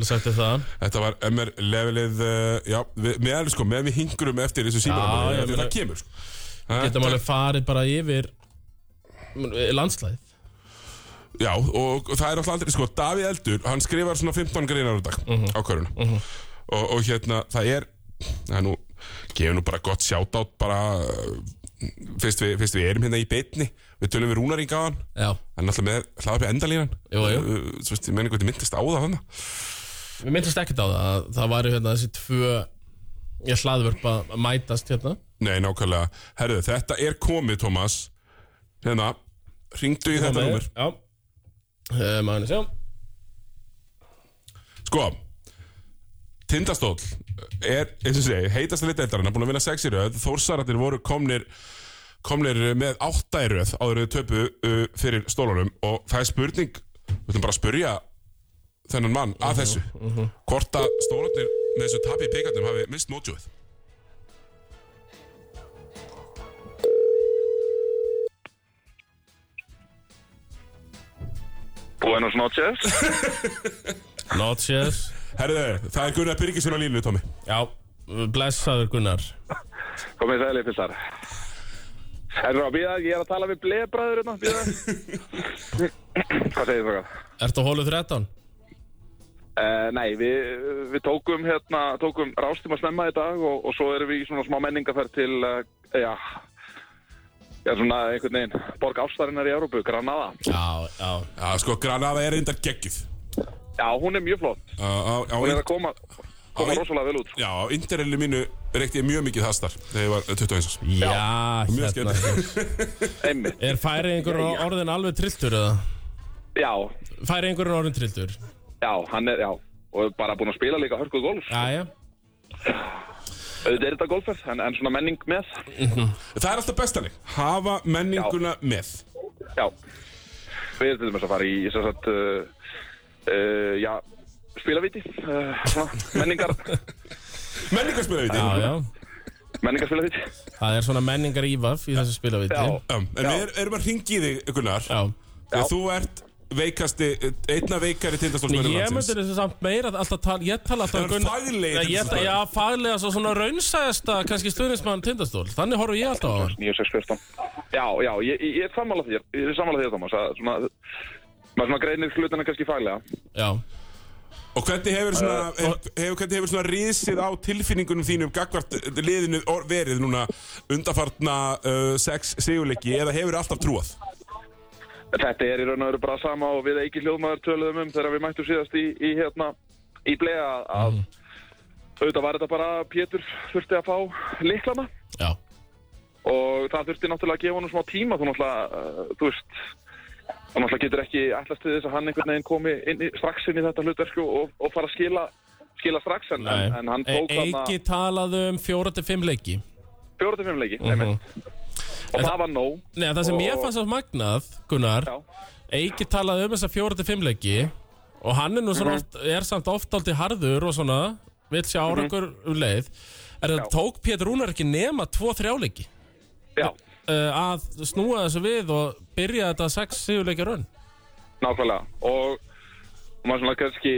Sagt þér það. Þetta var MR levelið uh, Já, við, með, sko, með við hingurum eftir þessu ég Það kemur sko. Getum alveg farið bara yfir Landslæð Já, og það er alltaf aldrei, sko, Davíð Eldur, hann skrifar svona 15 greinar á dag Mhm. á köruna og, og hérna, það er, það er nú, gefur nú bara gott sjátátt bara, uh, fyrst við, fyrst við erum hérna í beitni, við tölum við Rúnaring á hann, Já, hann er alltaf með hlaða upp í endalínan, Jú, jú. Uh, Svo veist, ég meni hvað þið myndist á það hann, við myndast ekkert á það að Það væri hérna þessi tvö Ég hlaðvörp að mætast hérna. Nei, nákvæmlega, herðu, þetta er komið, Tómas, hérna, ringdu í þetta númer, Já uh, Maður sjá sko, Tindastóll er, eins og segi, heitast að lita eldarinn, búin að vinna sex í röð, Þórsararnir voru komnir komnir með átta í röð áður við töpu uh, fyrir stólunum. Og það er spurning við ætlum bara að spurja þennan mann að þessu. hvort að stólarnir með þessu tapi í pekandum hafi mist mótjóið Buenos noches. Notches Herðu, það er Gunnar Byrgisson á línu, Tómi Já, blessaður Gunnar Komið sæli pilsar. Herru að býða, ég er að tala við blebræður hérna, býða. Hvað segir þú það? Ertu á hólu 13? Uh, nei, við, við tókum hérna, tókum rástíma snemma í dag og, og svo erum við í svona smá menningaferð til, uh, já, já, svona einhvern veginn, borg ástarinnar í Európu, Granada. Já, já Já, sko, Granada er reyndar geggjuð Já, hún er mjög flott. á, á, á, Hún er að koma, koma rosalega vel út. sko. Já, á interrelli mínu reykti ég mjög mikið hastar þegar ég var 21 árs Já, Mjög hérna Einmitt. Er færi einhverjum orðin alveg trilltur eða? Já, Færi einhverjum orðin trilltur? já, hann er, já, og bara búinn að spila líka hörkuð golf. Jæja Auðvitað er þetta golfferð, en, en svona menning með. Það er alltaf bestaleg Hafa menninguna með. Já, við erum til dæmis að fara í sem sagt, uh, uh, já, spilaviti, uh, svona, menningar, Menningarspilaviti. Já, já. Menningarspilaviti. Það er svona menningar ívaf í þessu spilaviti. Já. Já, En við er, erum að ringi í þig, Gunnar. Já. Þegar þú ert veikasti, einna veikari tindastólsmennum Ég myndi þessu samt meira alltaf tala, ég tala alltaf faglegir Nei, ég, Tindastóll. Já, faglega svo svona raunsæðasta kannski stuðnismann tindastól Þannig horfum ég alltaf á hann. 9-6-14 Já, já, ég, ég, ég er sammála þér Ég er sammála þér, Thomas að svona, maður svona greinir hlutina kannski faglega. Já, Og hvernig hefur svona, hef, hefur, hvernig hefur svona risið á tilfinningunum þínum gagvart liðinu verið núna undarfartna uh, sex sigurleiki eða hefur alltaf trúað? Þetta er í raun og veru bara sama og við ekki hljóðmaður töluðum um þegar við mættum síðast í, í hérna í blega að auðvitað var þetta bara Pétur þurfti að fá liklana já, og það þurfti náttúrulega að gefa honum smá tíma þú náttúrulega, uh, þú veist þú náttúrulega getur ekki ætlast til þess að hann einhvern veginn komi inn í, strax inn í þetta hlutverku og, og fara að skila skila strax en, en, hann tók þarna Eiki talaði um fjóra til fimm leiki. 4-5 leiki Mhm. einmitt. Og það var nóg. Nei, það sem ég fannst á magnað, Gunnar Já. Eiki talaði um þessa fjóra til fimm leiki Og hann er nú svona Mhm. oft, er samt oft aldrei harður og svona Vill sjá Mhm. árangur um leið. Er það tók Pétur Rúnar ekki nema tvo þrjáleiki Já, uh, Að snúa þessu við og byrja þetta sex sigurleikja raun? Nákvæmlega. Og og maður svona kannski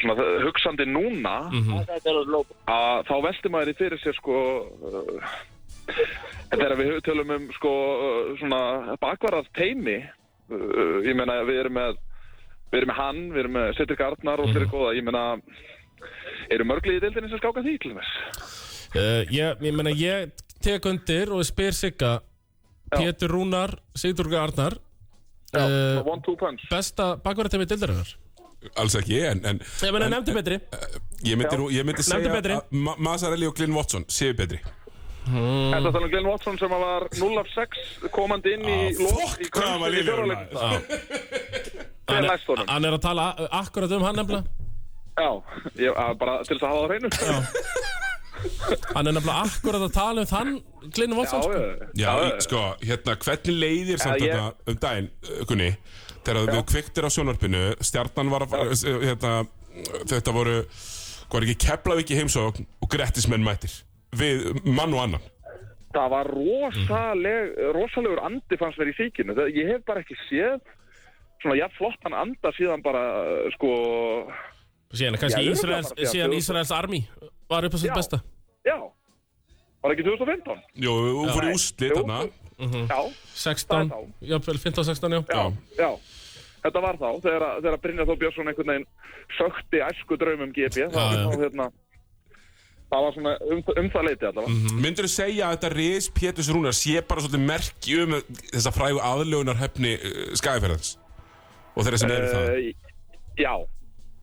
svona hugsandi núna að þá velti maður í fyrir sér sko uh, þegar við tölum um sko svona bakvarað teimi uh, ég meina við erum með við erum með hann, við erum með Setrik Arnar og fyrir góða, ég meina eru mörglið í deildinni sem skáka því til þess uh, Ég, ég meina, ég tek undir og spyr Sigga. Pétur Rúnar, Sigurður Arnar Já, uh, one two punch. Besta bakvarðartemi dildarinnar Alls ekki, en, en Ég meina, nefndi betri. ég myndi, ég myndi segja betri. að Ma Mazzarelli og Glyn Watson séu betri. Þetta er þannig Glenn Watson sem að var 0 af 6 komandi inn í Ah, lok fuck, í var í fjóraleikum. maður. Hver er næst honum? Hann er að tala a- akkurat um hann nefnilega Já, ég, bara til þess að hafa það hreinu. Hann er nefnilega akkurat að tala um þann Glynn Já, Watson sko. já, Já, í- sko, hérna, hvernig leiðir samt ég- þetta um daginn, uh, Gunni, þegar við kviktir á sjónarpinu, stjarnan var að fara, uh, hérna, þetta voru, hvað er ekki, Keflavík í heimsókn og Grettismenn mættir við mann og annan. Það var rosaleg, rosalegur andi fannst mér í síkinu. Það, ég hef bara ekki séð svona jafn flottan anda síðan bara, uh, sko, Síðan kannski Já, Ísraels, síðan Ísraels army var upp á sitt Já. besta já, var ekki 2015? Jú, hún fór í úslit þarna. Já, 16, Það er þá. jafnvel 15-16 já. já, já. Þetta var þá, þegar, að- þegar Brynjar Þór Björnsson einhvern veginn sökti æsku draumum GP. Það, Já, já. þá, hérna, það var svona um, um það leiti allavega. Myndur þú segja að þetta ris Péturs Rúnar sé bara svolítið merki um þessa frægu aðlögunar hefni uh, skæðferðans og þeirra sem eru það? Uh, já,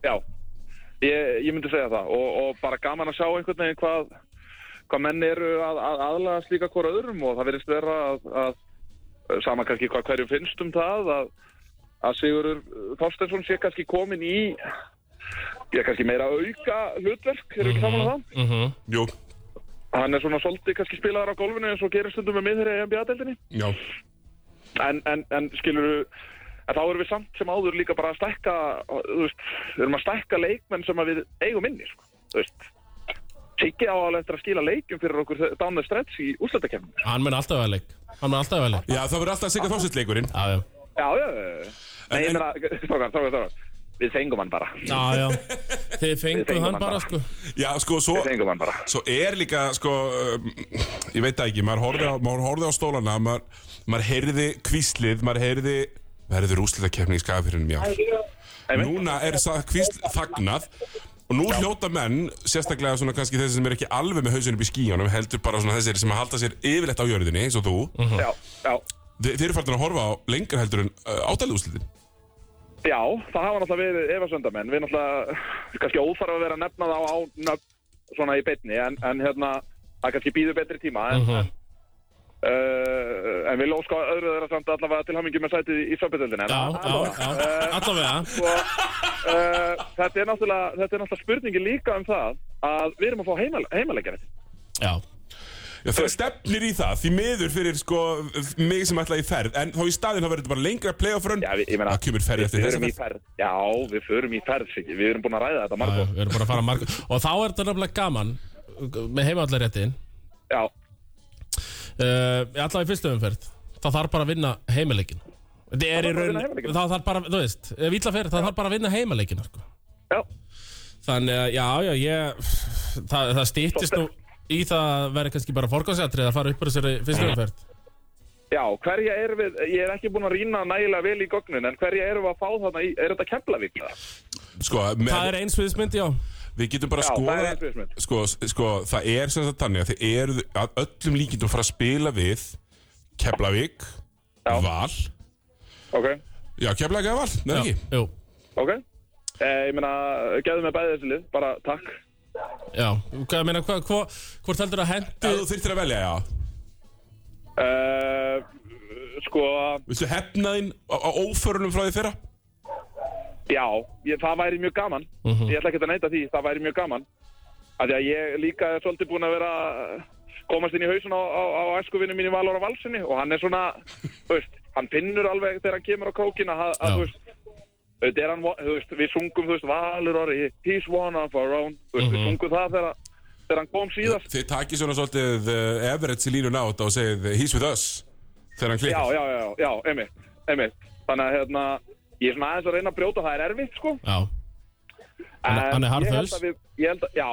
já ég, ég myndi segja það og, og bara gaman að sjá einhvern veginn hvað, hvað menn eru að, að aðlaga slíka hvora öðrum og það verðist vera að, að sama kannski hvað hverjum finnst um það að, að Sigurður Þorstensson sé kannski komin í ég kannski meira auka hlutverk, eru ekki saman að það? Mhm. Jú, Hann er svona svolítið kannski spilaðar á golfinu eins og gerir stundum með miður í NBA-deldinni já. en, en, en skilur en þá erum við samt sem áður líka bara að stækka þú veist, við erum að stækka leikmenn sem að við eigum inni sko. þú veist Siggi á alveg eftir að skila leikum fyrir okkur the stretch í úrslættakefnum Hann mun alltaf vera leik Hann mun alltaf vera leik Já, það verður alltaf að sigga þósittleikurinn. Já, já Já, já, já. Nei, ég meina, strákar Við fengum hann bara Já, já Þið fengum hann bara bara. sko Já, sko, svo, Við fengum hann bara svo er líka, sko, um, ég veit ekki, maður horfði á, maður horfði á stólana, maður, maður heyrði kvíslið, maður heyrði, verður úslitakefni í skafirinnum, já. Núna er það kvísl fagnað og nú hljóta menn, sérstaklega svona kannski þessi sem er ekki alveg með hausunum upp í skíunum, heldur bara svona þessir sem að halda sér yfirleitt á jörðinni, eins og þú. Já, já Þi, þeir eru farin að horfa á lengra heldur en uh, ádalið úslitin. Já, það hafa náttúrulega verið efasöndamenn Við náttúrulega, kannski óþarf að vera að nefna þá á nöfn svona í beinni en, en hérna, það kannski býður betri tíma en, Mhm. en, uh, en við lóska öðru þeirra samt allavega til hamingi með sætið í, söpudöldinni Já, já, já Allavega. Svo, uh, þetta, er náttúrulega, náttúrulega spurningi líka um það að við erum að fá heimal, heimaleikjari Já Já, það stefnir í það, því miður fyrir sko mig sem ætla í ferð En þá í staðinn þá verður þetta bara lengra playoff run Já, við, ég meina, Það kemur ferð eftir þess í ferð. Já, við förum í ferð. Við erum búin að ræða þetta Já, margóð. Við erum bara að fara marg Og þá er þetta nefnilega gaman Með heimallaréttin Já, uh, Alltaf í fyrstu umferð Það þarf bara að vinna heimileikin Það er í þarf bara að raun vinna heimaleikinn. Það þarf bara, þú veist Ef illa fer, það þarf bara að vinna heimileikin sko. já. Þannig að, já, já, ég Það, það stýttist nú í það að vera kannski bara forgáðsætrið að fara upp úr þessari fyrstu umferð Já, hverja erum við, ég er ekki búin að rýna nægilega vel í gögnin, en hverja erum við að fá þarna í, er þetta Keflavík? það? Sko, með, Það er eins viðsmynd, já við getum bara að það er skoða eins viðsmynd. sko, sko, það er sem sagt þannig að þið eru að öllum líkindum að fara að spila við Keflavík, Já. Val Ok, Já, Keflavík eða Val, neða ekki Jú, ok. Eh, ég meina, gefðu mig bæði þessi lið, bara takk. Já Hvað, ég meina, hva, hva, hvort heldur að hendi Ef þú þyrftir að velja, já Uh, sko, Viltu hefna þín á, á óförunum frá því fyrra? já, ég, það væri mjög gaman. Ég ætla ekki að neita því, það væri mjög gaman. Af því að ég líka er svolítið búin að vera komast inn í hausun á, á, á æskuvinu mín í Valóra Valsinni og hann er svona, þú veist, hann finnur alveg þegar hann kemur á kókina að, að þú veist, hann, veist, við sungum, veist, Valur orði, he's one of our own, veist, við sungum það þegar, þegar hann kom síðast. Þið takið svona svolítið uh, Everett í línuna át og segið He's with us Þegar hann Já, klikkar já, já, já, einmitt, einmitt. Þannig að, hérna, ég er svona aðeins að reyna að brjóta, það er erfitt, sko. Já, Hann er- að, Já,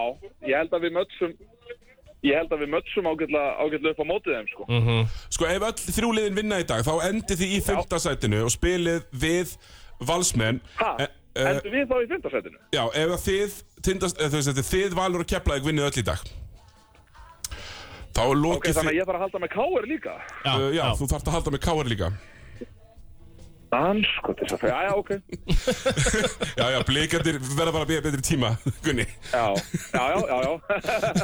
ég held að við mötsum Ég held að við mötsum ágætlega upp á mótið þeim sko. Mhm. Sko ef öll þrjú liðin vinna í dag Þá endið þið í fimmtasætinu Og spilið við Valsmenn Ha, Eh, eh, endur við þá í fymtasætinu? Já, ef að þið tindast, eða, þú veist, þið valur og Keflavík vinnið öll í dag. Þá er Ok, lokið þannig að ég þarf að halda með káir líka. Já, uh, já, þú þarft að halda með Káar líka. Dans, sko, þess að Já, já, ok. Já, já, blikandir verða bara að býja betri tíma Gunni. Já, já, já, já, já.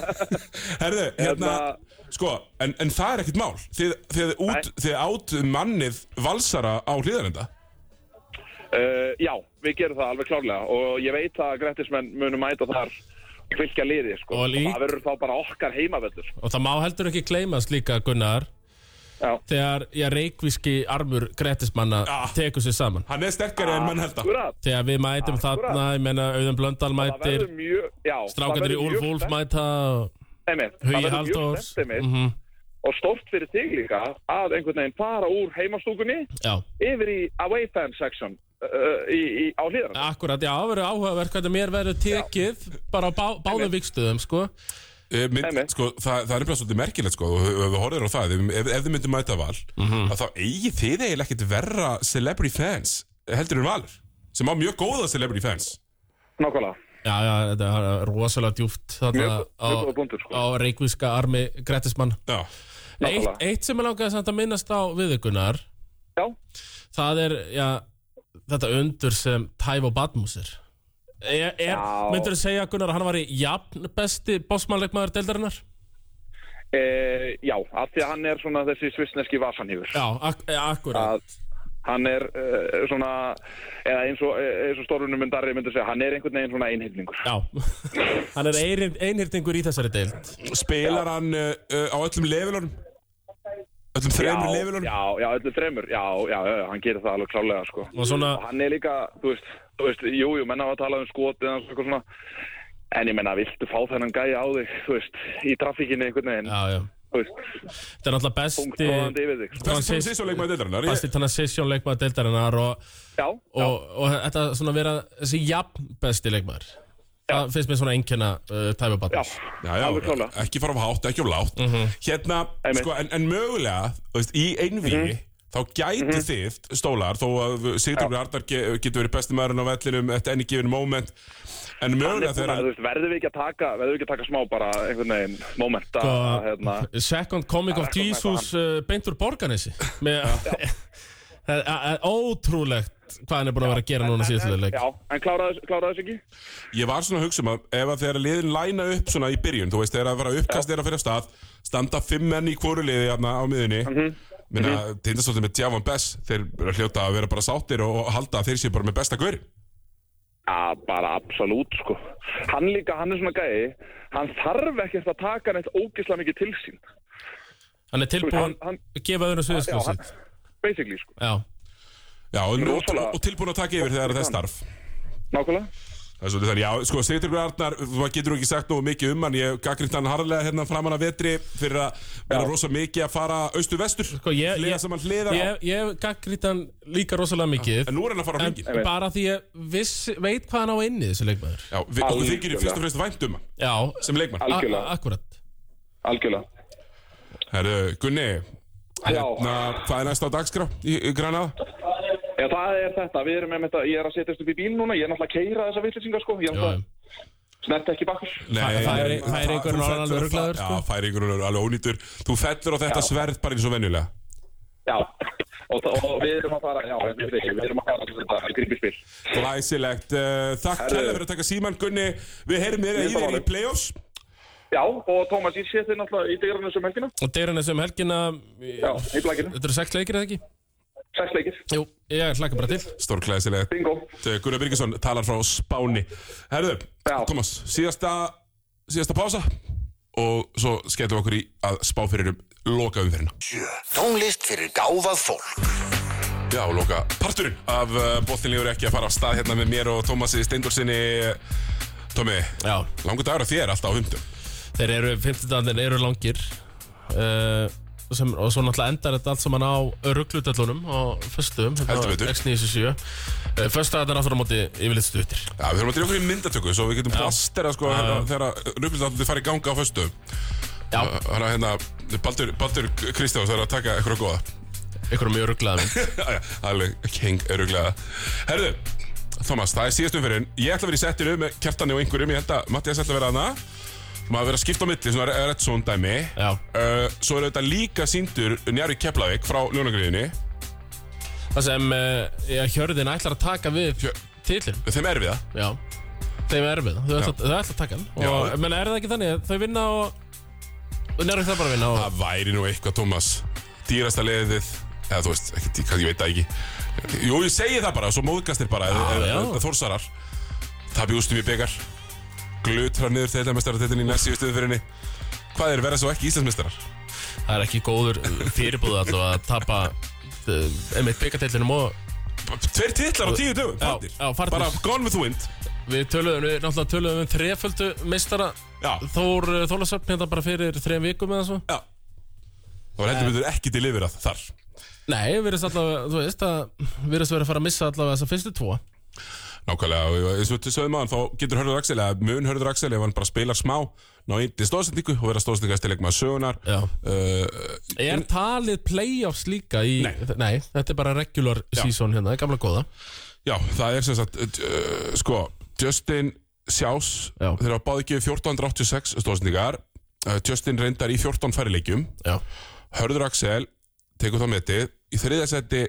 Herðu, hérna, Hérna- sko, en, en það er ekkert mál. Þið, þið, út, þið át mannið valsara á hlýðarenda Uh, já, við gerum það alveg klárlega Og ég veit að grættismenn munum mæta þar og fylgja liði, sko. Og lík- það verður þá bara okkar heimavöllur. Og það má heldur ekki gleymast líka Gunnar Já, Þegar ég reikvíski armur grettismanna Já. tekur sér saman. Hann er sterkari en mann held að akkurat. Þegar við mætum þarna Ég meina Auðun Blöndal mætir. Strákandir í Úlf spennt- mæta Hugi einmitt Mhm. og stórt fyrir þig líka að einhvern veginn fara úr heimastúkunni Já, yfir í away fan section í, í, á hlýðarna. akkurat, já, það verður áhugaverk hvernig mér verður tekið bara á bá, báðum vikstöðum, sko Eh, mynd, sko, það, það er bara svolítið merkilegt sko, og ef við horfum á það, ef, ef, þið myndum mæta val Mhm. að þá eigi þið eiginlega ekkert verra celebrity fans heldur en valur sem á mjög góða celebrity fans Nákvæmlega. Já, já, þetta er rosalega djúft þarna Mjög- á, sko. á reikvíska armi grettismann Já, eitt, eitt sem er langaði samt að minnast á viðugunar Já, það er, já, þetta undur sem Tævo Badmusir er, er, Já. myndur þú segja Gunnar að hann var í jafn besti bossmannleikmaður deildarinnar? e, já, af því að hann er svona þessi svissneski vasanhýfur. Já, ak eh, akkurat Að hann er uh, svona, eða eins og, eh, eins og stórunum myndari myndi segja, hann er einhvern veginn svona einhyrningur. Já, hann er einhyrn- einhyrningur í þessari deild spilar hann uh, uh, á öllum levelunum öllum þremur já, levelunum? já, já, öllu þremur, já, já, já, hann gerir það alveg klálega, sko. Og svona, Og hann er líka, þú veist, þú veist, jú, jú, menna var að tala um og eitthvað svona, en ég menna, viltu fá þennan gæja á þig, þú veist, í trafíkinni einhvern veginn, já, já. Þú veist, Þetta er náttúrulega besti punktróðandi yfir þig. besti Transis- transition-leikmaður deildarinnar Besti transition leikmaður deildarinnar og, Já, já, og, og þetta svona vera þessi jafn besti leikmaður Það finnst mér svona einnkjöna uh, klálega. ekki fara á hátt, ekki á látt Hérna, Einmitt. sko, en, en mögulega þú veist, í einvíi þá gæti þið stólar þó að Sigurður ge getur verið besti maðurinn á vellinum eftir enni gefin moment. En mögulega búinn þegar verðum við ekki að taka, verðum við ekki að taka smá bara einhvern veginn moment að, hérna, Second Comic of Jesus uh, beint úr Borganesi með Það er- ótrúlegt hvað hann er búin að vera að gera núna síðustu leik já, en kláraði klára þessu ekki? Ég var svona að hugsa um að ef að þegar liðin læna upp svona í byrjun, þú veist, þegar að fara uppkast er að fyrir stað, standa fimm menn í hvoru liði hérna á miðunni, mm -hmm. minna, mm -hmm. tindast svolítið með Djafan Bess, þeir eru að hljóta að vera bara sáttir og, halda að þeir séu bara með besta gaur. Já, bara absolutt, sko. Hann líka, hann er svona gæi, hann þarf ekkert að taka neitt ógislega mikið til sín. Hann er tilbúin Hann- hann- að gefa öðrum Já, sviðskjóð hann, sitt basically, sko. Já, Já, og, og, Rosalega- og tilbúin að taka yfir þegar það er starf Nákvæmlega. Það er svolítið þannig, já, sko, Sigtryggur Arnar, þú getur ekki sagt nógu mikið um hann, ég gaggrind hann harðlega hérna framan að vetri fyrir að vera rosa mikið að fara austu-vestur, sko ég hliða Ég, ég, ég gaggrít hann líka rosalega mikið. En nú er hann að fara á En hringin. bara því ég viss, veit hvað hann á inni þessi leikmaður. Já, við, okkur Algjörlega. þykir fyrst og fremst vænt um hann, Já, sem akkurat. Algjörlega. Herru, Gunni, hérna, hvað er næst á dagskrá í, í Granaða? Já, það er þetta. Við erum með þetta, ég er að setjast upp í bíl núna, ég er náttúrulega að keira þessa vitlisingar, sko. Ég er Já, náttúrulega snert ekki bakkur. Nei, Færi- það- þú var fellur alveg öruglaður, það- sko. Já, færingurinn er alveg ónýtur. Þú fellur á þetta sverð bara eins og venjulega. Já. Og, og við erum að fara, já, við, erum að fara til þetta grípispil. Glæsilegt. Uh, takk Herru. kærlega fyrir að taka síman, Gunni. Við heyrum Já, og Tómas, ég sé þið náttúrulega í dyrunum sem helgina. Og deyran þessum helgina Já, í blækinu. Þetta eru sex leikir eða ekki? Sex leikir. Jú, ég hlaka bara til Stór glæsilegt. Bingo. Gunnar Birgisson talar frá Spáni. Herðu, Já. Thomas, síðasta, síðasta pása og svo skemmtum við okkur í að spá fyrir um loka umferðina. Tónlist fyrir gáfað fólk. Já, loka parturinn af uh, bóttinlegur ekki að fara á stað hérna með mér og Tómasi Steindorsinni. Tómi, Já, langur dagur að þér alltaf á hundum. Þeir eru, 50 eru langir uh, sem, og svo náttúrulega endar þetta allt saman á rugglutellunum á föstum Heldur betur. X97 uh, Föstu þetta aftur á móti yfirleitt stuttir. Já, við þurfum að drýja okkur í myndatöku svo við getum plastera sko hérna, þegar rugglindaldi fara í ganga á föstu. Já, Það er hérna, Baldur, Baldur Kristjáns er að taka eitthvað góða. ykkur er mjög rugglaði minn Já, já, alveg king öruglega Herðu, Thomas, það er síðast umferðin. Ég ætla að vera í settinu með kjartani og einhverjum. Ég held að Mattias ætla að vera hana Maður vera að skipta á milli, svona Redson dæmi. Já. uh, Svo er þetta líka síndur Njarvi Keflavík frá Ljónagriðinni Það sem uh, ég, Hjörðin ætlar að taka við Hjö- titlum Þeim er við það. Já, þeim er erfið Þau ætla, þau ætla að taka hann. Já. og, menn er það ekki þannig? Að Þau vinna og Njárvík það bara að vinna og, Það væri nú eitthvað, Thomas. Dýrasta liðið Eða þú veist, ekki, kannski ég veit það ekki. Jú, ég segi það bara, svo móðgastir bara Já, eða- já. eða Þórsarar. Það bjústum í byggar Glutrar niður þeirðarmestaratitin í næst síðustu umferðinni Hvað er verða svo ekki Íslandsmeistarar? Það er ekki góður fyrirbúðu allavega að tapa uh, einmitt byggateilinum og Tveir titlar á tíu dögum, farnir. já, farnir. Bara gone with the wind. Við töluðum, við náttúrulega töluðum um þreföldu meistara Já, Þór uh, Þólasöfn hérna bara fyrir þrejum vikum eða svo. Já. Það var heldur betur ekki til yfir að þar. Nei, við erum allavega, þú veist að við erum verið að fara að missa allavega þessa fyrstu tvo Nákvæmlega, eins og til sögum maður þá getur Hörður Axel, eða mun Hörður Axel ef hann bara spilar smá, ná til stóðsendingu og vera stóðsendingast til leikmaður sögunar Já. uh, Er talið playoffs líka í Nei. Nei, þetta er bara regular season hérna, gamla góða. Já, það er sem sagt uh, sko, Justin Sjás Já. þeir hafa báði ekki 1486 stóðsendingar uh, Justin reyndar í 14 færi leikjum. Já, Hörður Axel tekur þá metið í þriðja seti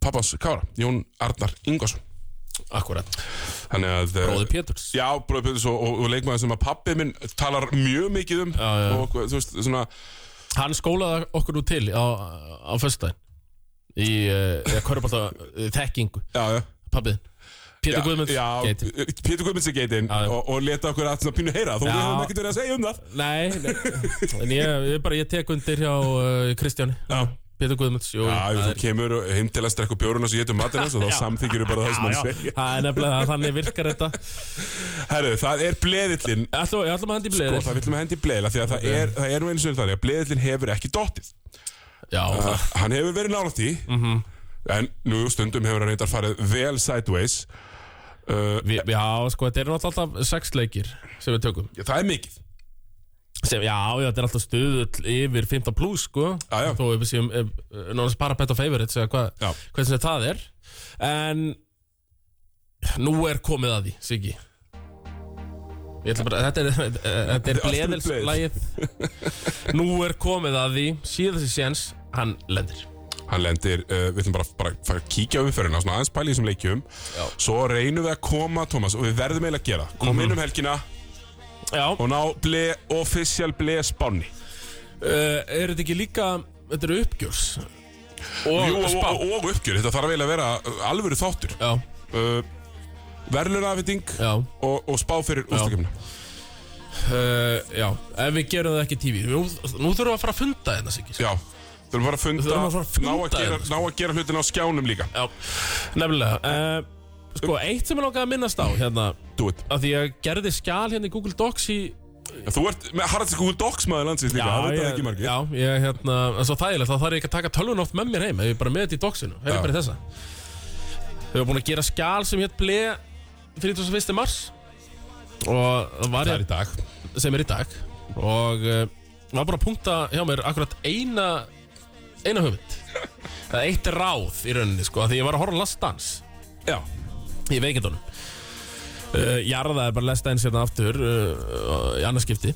pappas Kára, Jón Arnar Ingvarsson akkurat uh, Bróði Péturs Já, Bróði Péturs og, og, og leikmaður sem að pappið minn talar mjög mikið um Já, já. og þú veist, svona Hann skólaði okkur nú til á, á föstudaginn í uh, kvörubálta uh, þekkingu Já, já Pappið Pétur Guðmunds já, geitin. Pétur Guðmunds er já. og, og leta okkur að pínu heyra Já. höfum ekkert verið að segja um það Nei, nei. en ég, ég, bara, ég tek undir hjá uh, Kristjáni Já, Pétur Guðmunds já það þú er- kemur heim til að strekka bjórun og svo getum matinn hans og þá Já. samþykir þú bara það sem hann segir. Það er nefnilega að þannig virkar þetta. Herru, það er bleðillin Ég ætlum, ég ætlum að hendi í og bleðir það viljum að hendi í bleðila því að það er, það er nú eins og þannig að bleðillin hefur ekki dottið. Já, það, Hann hefur verið nálægt í Mhm. en nú stundum hefur hann reyndar farið vel sideways. Uh, vi, já, sko, þetta eru náttúrulega alltaf sex leikir sem við tökum. Það er mikið sem, Já, já, þetta er alltaf stuðull yfir 15 plus, sko. Já, já. Þó við séum eh, nánast bara bet og favorites eða hvað hvernig sem það er. En nú er komið að því, Siggi. Bara, þetta er, þetta er bleðilslægið Nú er komið að því síðan þessi séns, hann lendir. Hann lendir, uh, við ætlum bara, bara að fara að kíkja á umferðina, svona aðeins pæli í þessum leikjum. Já. Svo reynum við að koma, Tómas, og við verðum eiginlega að gera. Koma Mhm. inn um helgina Já, og ná ble, official ble spánni. Uh, er þetta ekki líka Þetta eru uppgjörs? Og Jú, og, og, og uppgjör, þetta þarf eiginlega að vera alvöru þáttur. Já, uh, Verðlunafitting já. og, og spá fyrir úrstakefna Uh, já, ef við gerum það ekki í TV Nú, nú þurfum við að fara að funda hérna Siggi. Já, þurfum bara að funda, Þurfum að fara að funda ná, að gera, hérna, ná að gera hlutin á skjánum líka. Já, nefnilega. Uh, Sko, eitt sem ég langaði að minnast á hérna Do it að Því að ég gerði skjal hérna í Google Docs í Þú ert með harðast Google Docs maður landsins líka, það veit það ekki margir. já, ég hérna, það er svo þægilegt þá þarf ég ekki að taka tölvun oft með mér heim ef ég bara með þetta í Docsinu, hef Já. ég bara í þessa. Við erum búin að gera skjal sem hétt ble 31. mars og það var Það er ég í dag. sem er í dag. Og uh, var bara að punkta hjá mér akkurat eina eina hugmynd það er eitt ráð í rauninni sko, af því ég var að horfa á Last Dance. Já, í veikindunum. Uh, jarðaði bara Last Dance hérna aftur uh, í annarskipti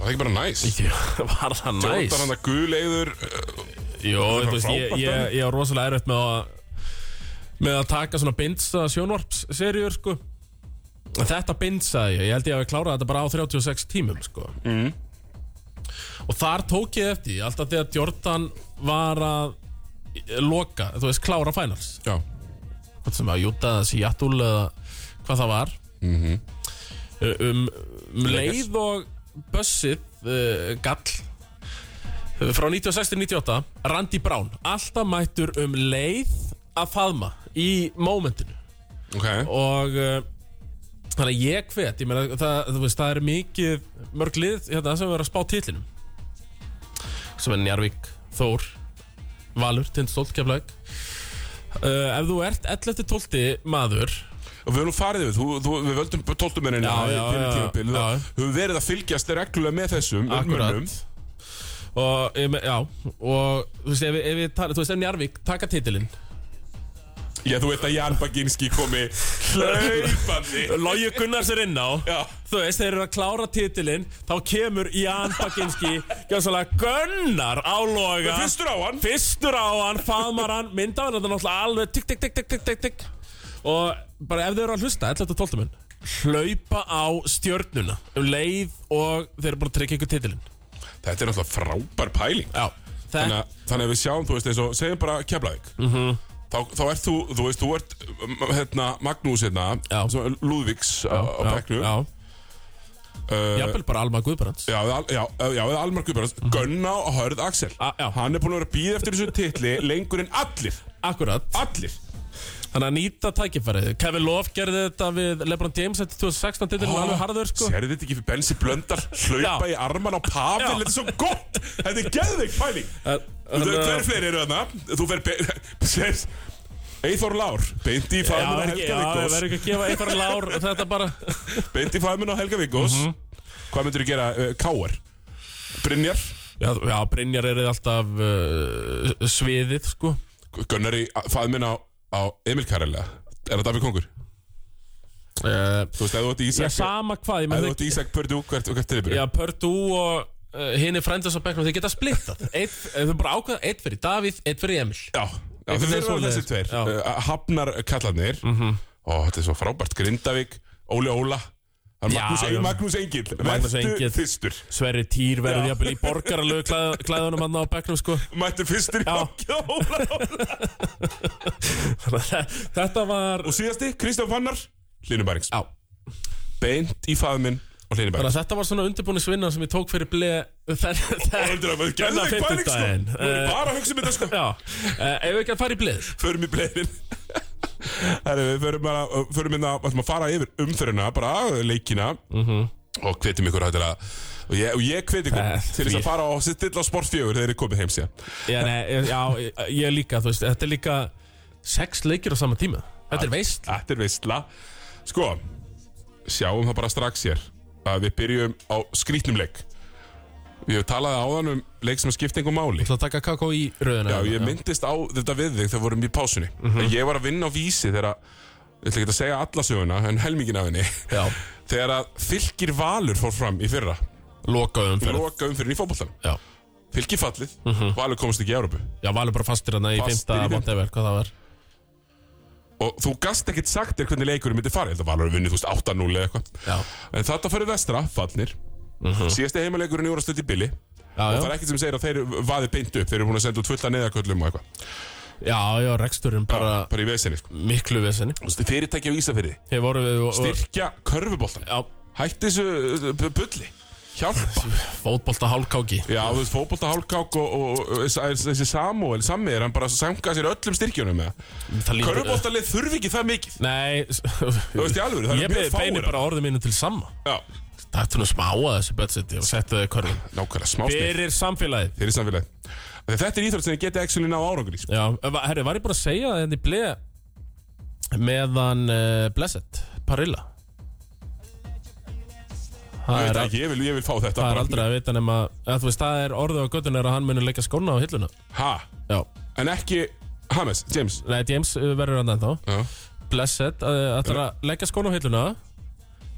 það er ekki bara næs? Var það næs? hann að guðleiður uh, Jó, var þú veist, ég, ég, ég var rosalega erfitt með að með að taka svona bindsa sjónvarpsserjur sko. Þetta bindsaði ég, ég held ég að við kláraði þetta bara á 36 tímum sko. Mm. og þar tók ég eftir því, alltaf þegar Jordan var að loka, þú veist, klára finals. Já, sem að Júta eða Seattle eða hvað það var. Mhm. um, um leið og bussið uh, gall uh, frá 96 til 98 Randy Brown, alltaf mættur um leið að faðma í mómentinu. Ok. Og uh, þannig að ég hvet ég meina, það, veist, það er mikið mörg lið hérna, sem verður að spá titlinum. Sem er Njarvík, Þór Valur, Tindstolt, Keflavík uh, ef þú ert 11-12 maður Og við höfum farið yfir, þú, þú, við völdum tóltumennin Já, já, já, já. Við höfum verið að fylgjast reglulega með þessum Akkurat mönnum. Og, ég me- já, og þú veist, ef, við- ef við tala, þú veist, ef Njarvík taka titilinn Já, þú veit að Jan Baginski komi hlaupandi Lógi Gunnars er inn á Já. Þú veist, þeir eru að klára titilinn Þá kemur Jan Baginski Gunnar á Loga Fyrstur á hann Fyrstur á hann, faðmar hann Mynda hann, þetta er náttúrulega alveg Tikk, tikk, tikk, tikk, tikk, tikk, Og bara ef þau eru að hlusta 11. og 12. minn Hlaupa á stjörnuna Um leið og þeir eru bara að tryggja ykkur titilinn Þetta er náttúrulega frábær pæling Já Þannig Þetta að, þannig að við sjáum, þú veist, eins og segjum bara Keflavík Mhm. Þá, þá ert þú, þú veist, þú ert um, hérna, Magnús hérna Já. sem- Lúðvíks á, á bekknu Já, uh, jafnvel bara Alma Guðbrands. Já, eða Al- já, já, eða Almar Guðbjörns Gunna og Hörð Axel. A- já. Hann er búin að vera að býða eftir þessu titli lengur en allir. Akkurat Allir. Þannig að nýta tækifærið. Kevin Love gerði þetta við LeBron James Þetta 2016 titilin Ah, alveg harður sko. Serðu þetta ekki fyrir Bensi Blöndar Hlaupa Já. í arman á Pavel Já. Þetta er svo gott. Þetta er geðveik pæling. En- Hver fleiri eru þarna? Þú fer Eithor Lár Beint í Já, faðminn á Helga já, ég Viggós verður ekki að gefa eitthvað lár Þetta bara Beint í faðminn á Helga Viggós Mhm. Hvað myndir þú gera? Uh, Káar Brynjar Já, já Brynjar er alltaf uh, sviðið sko Gunnar í faðminn á, á Emil Karela Er það Davíð Kongur? uh, Þú veist, ef þú Já, Ísak sama hvað með þú ert Ísak Pördú, hvert, er þið Já, Pördu og uh, hinn er frendast á bekknum Þeir geta splittað Eitt, eh, Þau bara ákveða Eitt fyrir Davíð, eitt fyrir Emil Já, já Einhvern þið veginn eru svoleiðis. þessi tveir Já. Mhm. uh, Hafnar kallarnir Ó, þetta er svo frábært Grindavík, Óli Óla Það er Já, Magnús, já. Magnús Engil Magnús Engill. fyrstur Sverri Týr verður Já. jafnvel í borgaralögu klæð, klæðunum hann á bekknum sko Mættu fyrstur í Já. á Óla Óla Þetta var Og síðasti, Kristján Fannar Hlynur Bærings Já Beint í faðminn Þannig að þetta var svona undirbúni svinna sem ég tók fyrir ble þenn Heldur að maður gerði ekki pæling sko. fimmtudaginn. Nú erum við bara að hugsa um þetta sko. Já, ef við ekki að fara í bleið Förum í bleiðin Herri, við förum Förum inn að, fara yfir umþöruna Bara leikina. Mhm. Og hvetjum ykkur hættir að Og ég, ég hveti ykkur Eh, til þess að fara og stilla á sportfjögur þegar þið er komið heim síðan. Já, nei, já, ég líka, þú veist, þetta er líka sex leikir á sama tíma. Þetta er veist Þetta er veistla Sko, sjáum það bara strax hér að við byrjum á skrítnum leik. Við hefum talað áðan um leik sem skipti einhver máli. Þú ætla að taka kakó í rauðina Já, ég myndist á þetta við þig þegar vorum í pásunni. Mhm. Ég var að vinna á vísi þegar að Ég ætla ekki að segja alla söguna, en helmingin af henni. Já, Þegar að fylgir valur fór fram í fyrra. Loka umferð. Loka umfyrir í fótbollan Já, Fylgir fallið, valur komast ekki í Európu já valur bara fastir hann í Fastir fymta í fimmta. Montever, hvað það var Og þú gast ekkert sagt þér hvernig leikurinn myndi fara. Ég held að valur vunnið, þú veist, 8-0 eða eitthvað. Já, En þetta fyrir vestra, fallnir. Síðasti heimaleikurinn í úrastöld í Billi já, Og það já, er ekkert sem segir að þeir vaði beint upp Þeir eru búin að senda út fullt að neðaköllum og eitthvað. Já, já, reksturinn bara Bara í vesinni, sko. miklu vesenni við og, og, Styrkja körfuboltan Já, Hætti þessu uh, bu- bulli Hjálpa. Fótbolta hálkáki Já, þú veist, fótbolta hálkák og, og, og þessi Samuel, Sammi er hann bara að sanga sér öllum styrkjunum Það Körfuboltalið þurfi ekki það mikið. Nei Þú veist í alvöru, það Ég er mjög be- beini fáir bara orðið mínu til sama Já, Það er nú smá að þessu budgeti og settu þau körfum nákvæmlega, smá styrk Fyrir samfélagið. Fyrir samfélagi Þegar Þetta er íþrótt sem þið getið actually ná árangur í sko. Já, va- herri, var ég bara að segja það henni ble meðan uh, Blessed, Parilla Ég veit ekki, ég vil, ég vil fá þetta það er bara. aldrei að vita nema að þú veist, það er orðið á göttun er að hann muni leggja skóna á hilluna. Ha, Já, en ekki James, James. Nei, James uh, verður hann ennþá. Já, Blessed, uh, ætlar að leggja skóna á hilluna.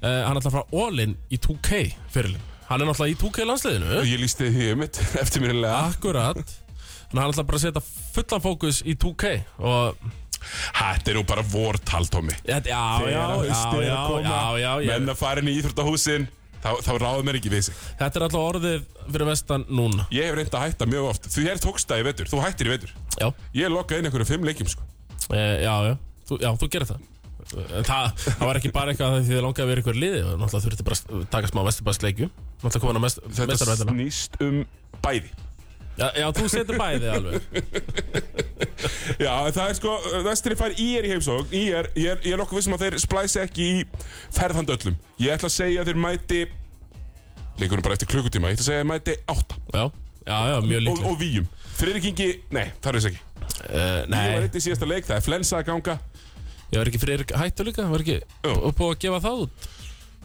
Uh, Hann ætlar að fara all-in í 2K fyrirlin Hann. Er náttúrulega í 2K landsliðinu. Ég lísti því um mitt eftirminnilega. Akkurat. Þannig að hann ætlar bara að setja fullan fókus í 2K Og Þetta er nú bara vortal, Tommy. Já, já, já, Þegar já, haustið er já, að koma, já, já, já. Menn að fara inn í íþróttahúsin Þá, þá ráðum mér ekki við sig. Þetta er alltaf orðið fyrir vestan núna. Ég hef reynd að hætta mjög oft. Þú er tókst það í vetur, þú hættir í vetur. Já, Ég lokaði inn einhverju fimm leikjum sko. e, já, já, þú, já, þú gerir það. En það, það var ekki bara eitthvað að því þið langaði að vera ykkur liði. Og náttúrulega þurfti bara að taka smá vesturbæðsleikju náttúrulega komin á mest, Þetta mestarvætina snýst um bæði já, já, þú setur bæði alveg. Já, það er sko, vestri fær í er í heimsókn. Í er, ég er, ég er nokkuð vissum að þeir splæsi ekki í ferðhand öllum. Ég ætla að segja að þeir mæti Leikunum bara eftir klukkutíma Ég ætla að segja að þeir mæti átta. Já, já, já, mjög og, líklega og víum. Friðrik Ingi, nei, það er þess ekki. Uh, Ég var Nei, eitt í síðasta leik, það er flensa að ganga. Ég var ekki fyrir hættu líka? Var ekki Jú. búið að gefa það út?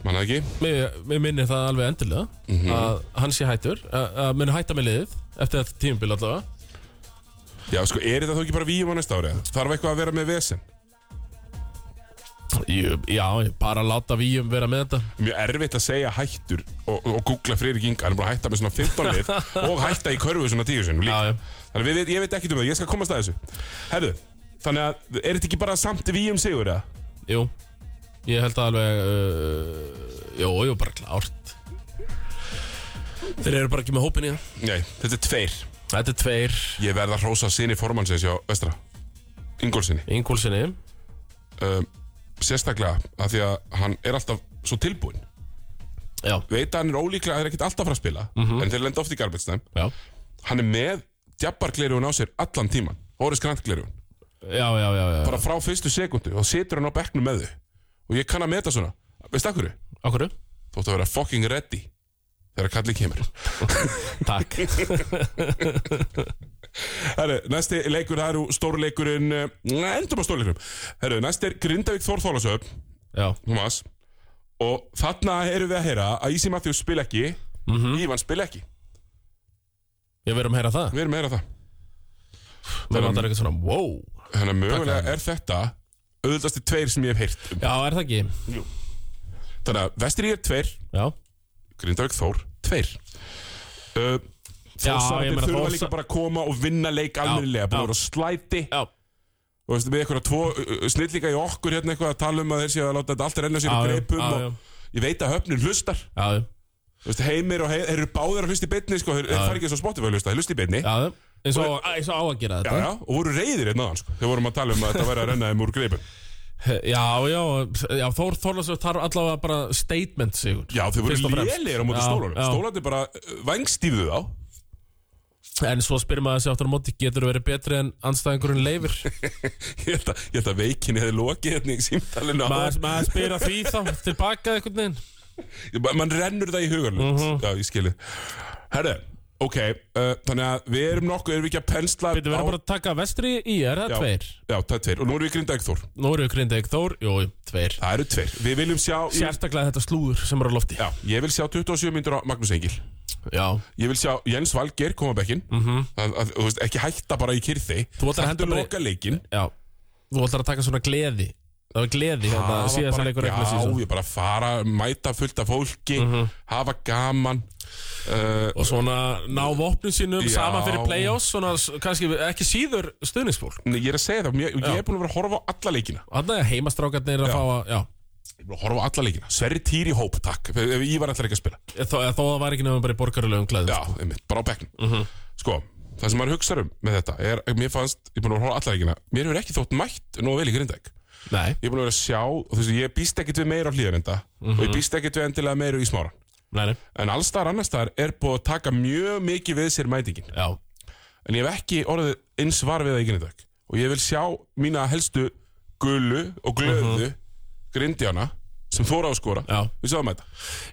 Mér, mér minnir það alveg endilega Mhm. að hann sé hættur að, að muni hætta með liðið eftir þetta tímabil allavega Já, sko, er þetta þá ekki bara víum á næsta ári? Þarf eitthvað að vera með vesen? Jú, Já, ég bara láta víum vera með þetta Mjög erfitt að segja hættur og, og googla Friðrik Inga Hann er búin að hætta með svona 15 lið Og hætta í körfu svona 10 sinum líka Já, já. Þannig við, ég veit ekki um það, ég skal komast að þessu Herðu, þannig að er þetta ekki bara samt víum sigur eða? Jú, ég held að alveg uh, Jú, jú, bara klárt Þeir eru bara ekki með hópin í það. Nei, þetta er tveir. Þetta er tveir. Ég verð að hrósa sinni formannsins hjá Vestra. Ingólfsinni Ingólfsinni um, Sérstaklega að því að hann er alltaf svo tilbúinn. Já, Veit að hann er ólíklega, hann er ekkert alltaf að fara að spila En þeir lenda oft í garbetstæm já, Hann er með djabbarglerjun á sér allan tíman Hóris grantglerjun já, já, já, já. Bara frá fyrstu sekundu og situr hann á bekknum með þau. Og ég kann að meta svona. Veist það hverju? Okkur, Þú ætti að vera fucking ready Þegar kallið kemur. Takk. Herru, næsti leikur, það eru stórleikurinn uh, Endum á stórleikunum Herru, næsti er Grindavík Þór Þólasöf Já, Thomas. Og þarna erum við að heyra að Ísi Matthews spil ekki. Ívan spil ekki. Ég verðum að heyra það. Við erum að heyra það. Vantar eitthvað svona, wow. Þannig að mögulega er þetta auðvitaðsti tveir sem ég hef heyrt um. Já, er það ekki? Þannig að Vestri er tveir. Já, Grindavík Þór, tveir. Uh, Já, meina þurfa Þórs- líka bara að koma og vinna leik almennilega Búin já. að á slæti. Já, Og veistu, með eitthvað tvo uh, snillíka í okkur hérna eitthvað að tala um að þeir séu að láta þetta allt renna sér Já, í já, greipum já, og já. ég veit að höfnin hlustar. Já, já, veist, heimir og heimir, eru báðir að hlusta í beinni sko, þeir, fara ekki eins og Spotify að hlusta, þeir hlusta í já, já. Eins og, á að gera já, þetta. og voru reyðir hérna aðan sko, þegar vorum að tala um að þetta væri að renna þeim úr greipum Já, já, já Þór Þórlarsson þarf allavega bara statement sigur Já, og voru lélegir á móti stólunum. Stólandi bara uh, vangstífðu þá. En svo spyrir maður sig áttur á móti Getur verið betri en anstæðingurinn leifir Ég held að, veikinni hefði lokið hérna í símtalinu maður, maður spyr að því þá Tilbaka áðan. Man rennur það í hugarlut Mhm. Já, ég skilji. Herre, ok, uh, þannig að við erum nokkuð Erum við ekki að pensla Við verðum bara að taka vestri í er, það Já. tveir? Já, það er tveir, og nú erum við grinda ekki þór. Nú eru Grindavík Þór, jú, jú, tveir. Það eru tveir, við viljum sjá Sérstaklega þetta slúður sem er á lofti. Já, ég vil sjá 27 myndur á Magnús Engil. Já, Ég vil sjá Jens Valgeir koma á bekkin mm -hmm. að, að, þú veist, Ekki hætta bara í kyrði. Þú ætlar að Þetta bara Þú ætlar að taka svona gleði Það var gleði hérna síðast að leikur regla Já, síðan ég bara fara, mæta fullt af fólki Mhm. Hafa gaman uh, Og svona ná vopnum sínum Já. saman fyrir play-offs Svona kannski ekki síður stuðningsfólk Nei, Ég er að segja það, ég, Já. ég er búin að vera að horfa á alla leikina að heimastrákarnir að Já. fá að Já, Ég er búin að horfa á alla leikina Sverri Týr í hóp, takk Ef ef ég var alltaf ekki að spila þó, þó það var ekki nefnum bara í borgarulegum klæðum Já, einmitt, bara á bekknum Mhm. Sko, það sem maður hugsa um með þetta er, mér fannst, ég búin að horfa á alla leikina Mér hefur ekki þótt mætt nógu vel í grindæk Nei, Ég er búin að vera að sjá, og þú veist, ég býst ekkit við meira á hlýðarenda og ég býst ekkit við endilega meira í smáran. nei, nei, En allstaðar annars staðar er búið að taka mjög mikið við sér mætingin. já En ég hef ekki orðið eins var við það í Grindavík. Og ég vil sjá mína helstu gullu og glöðu grindjana sem fóra á að skora. Já. Við sjáum þetta.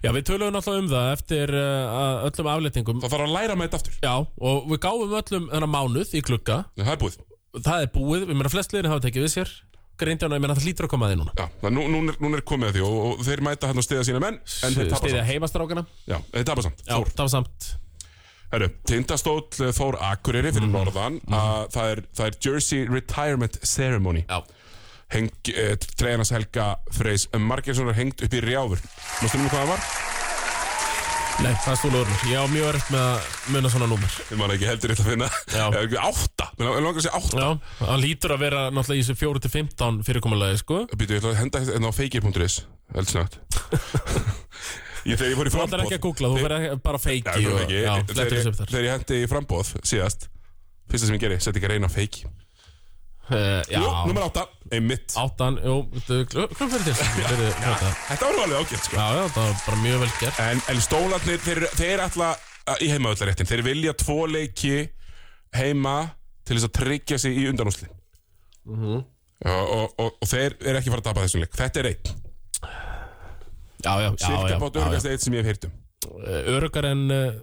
Já, við töluðum náttúrulega um það eftir uh, öllum afletningum Það þarf að læra með þetta aftur. Já, og við gáfum öllum þennan mánuð í klukka En það er búið. Það er búið, við meina flest liðin hafa tekið við sér Grindjána, ég meina það hlýtur að koma að því núna. Já, það, nú, nú, er, nú er komið að því og, og þeir mæta hann og stiða sína menn en þeir tapa Stiðja heimastrákana. Já, þeir tapa samt. Já, það var samt. Herru, tindastóll eh, Þór Akureyri fyrir Mhm. norðan. Að það er, það er Jersey Retirement Ceremony. Já, heng, eh, Treyjanas Helga Freys Margeirssonar hengt upp í rjáfur. Mástu nú hvað það var? nei, það er stúlu orður Ég á mjög erft með að muna svona númer. Ég man ekki heldur eitthvað að finna. Já. Átta, mér langar að segja átta. Já, hann lítur að vera náttúrulega í þessu 4-15 fyrirkomulagi, sko. Býtu, ég ætla að henda þetta á feikir.is Eldsnögt Ég þegar ég fór í Þú ætlar ekki að googla, þú verður bara feiki og, ekki, Já, þegar, flettur þessu ég, upp þar. þegar ég hendi í frambóð síðast Fyrsta sem ég geri, sett ekki að reyna á feiki. Uh, Já, Jú, nummer átta, einmitt. Áttan, jú, hvað fyrir til? Fyrir, þetta. Þetta var nú alveg ágætt sko. Já, já, það var bara mjög vel gert. En, en stólarnir, þeir, þeir ætla að- í heimaöllaréttin, þeir vilja tvo leiki heima til þess að tryggja sig í undanúsli Mhm. og, og, og, og þeir eru ekki fara að tapa þessum leik. Þetta er einn, cirka bát örgast eitt sem ég hef heyrt um. Örugar en uh,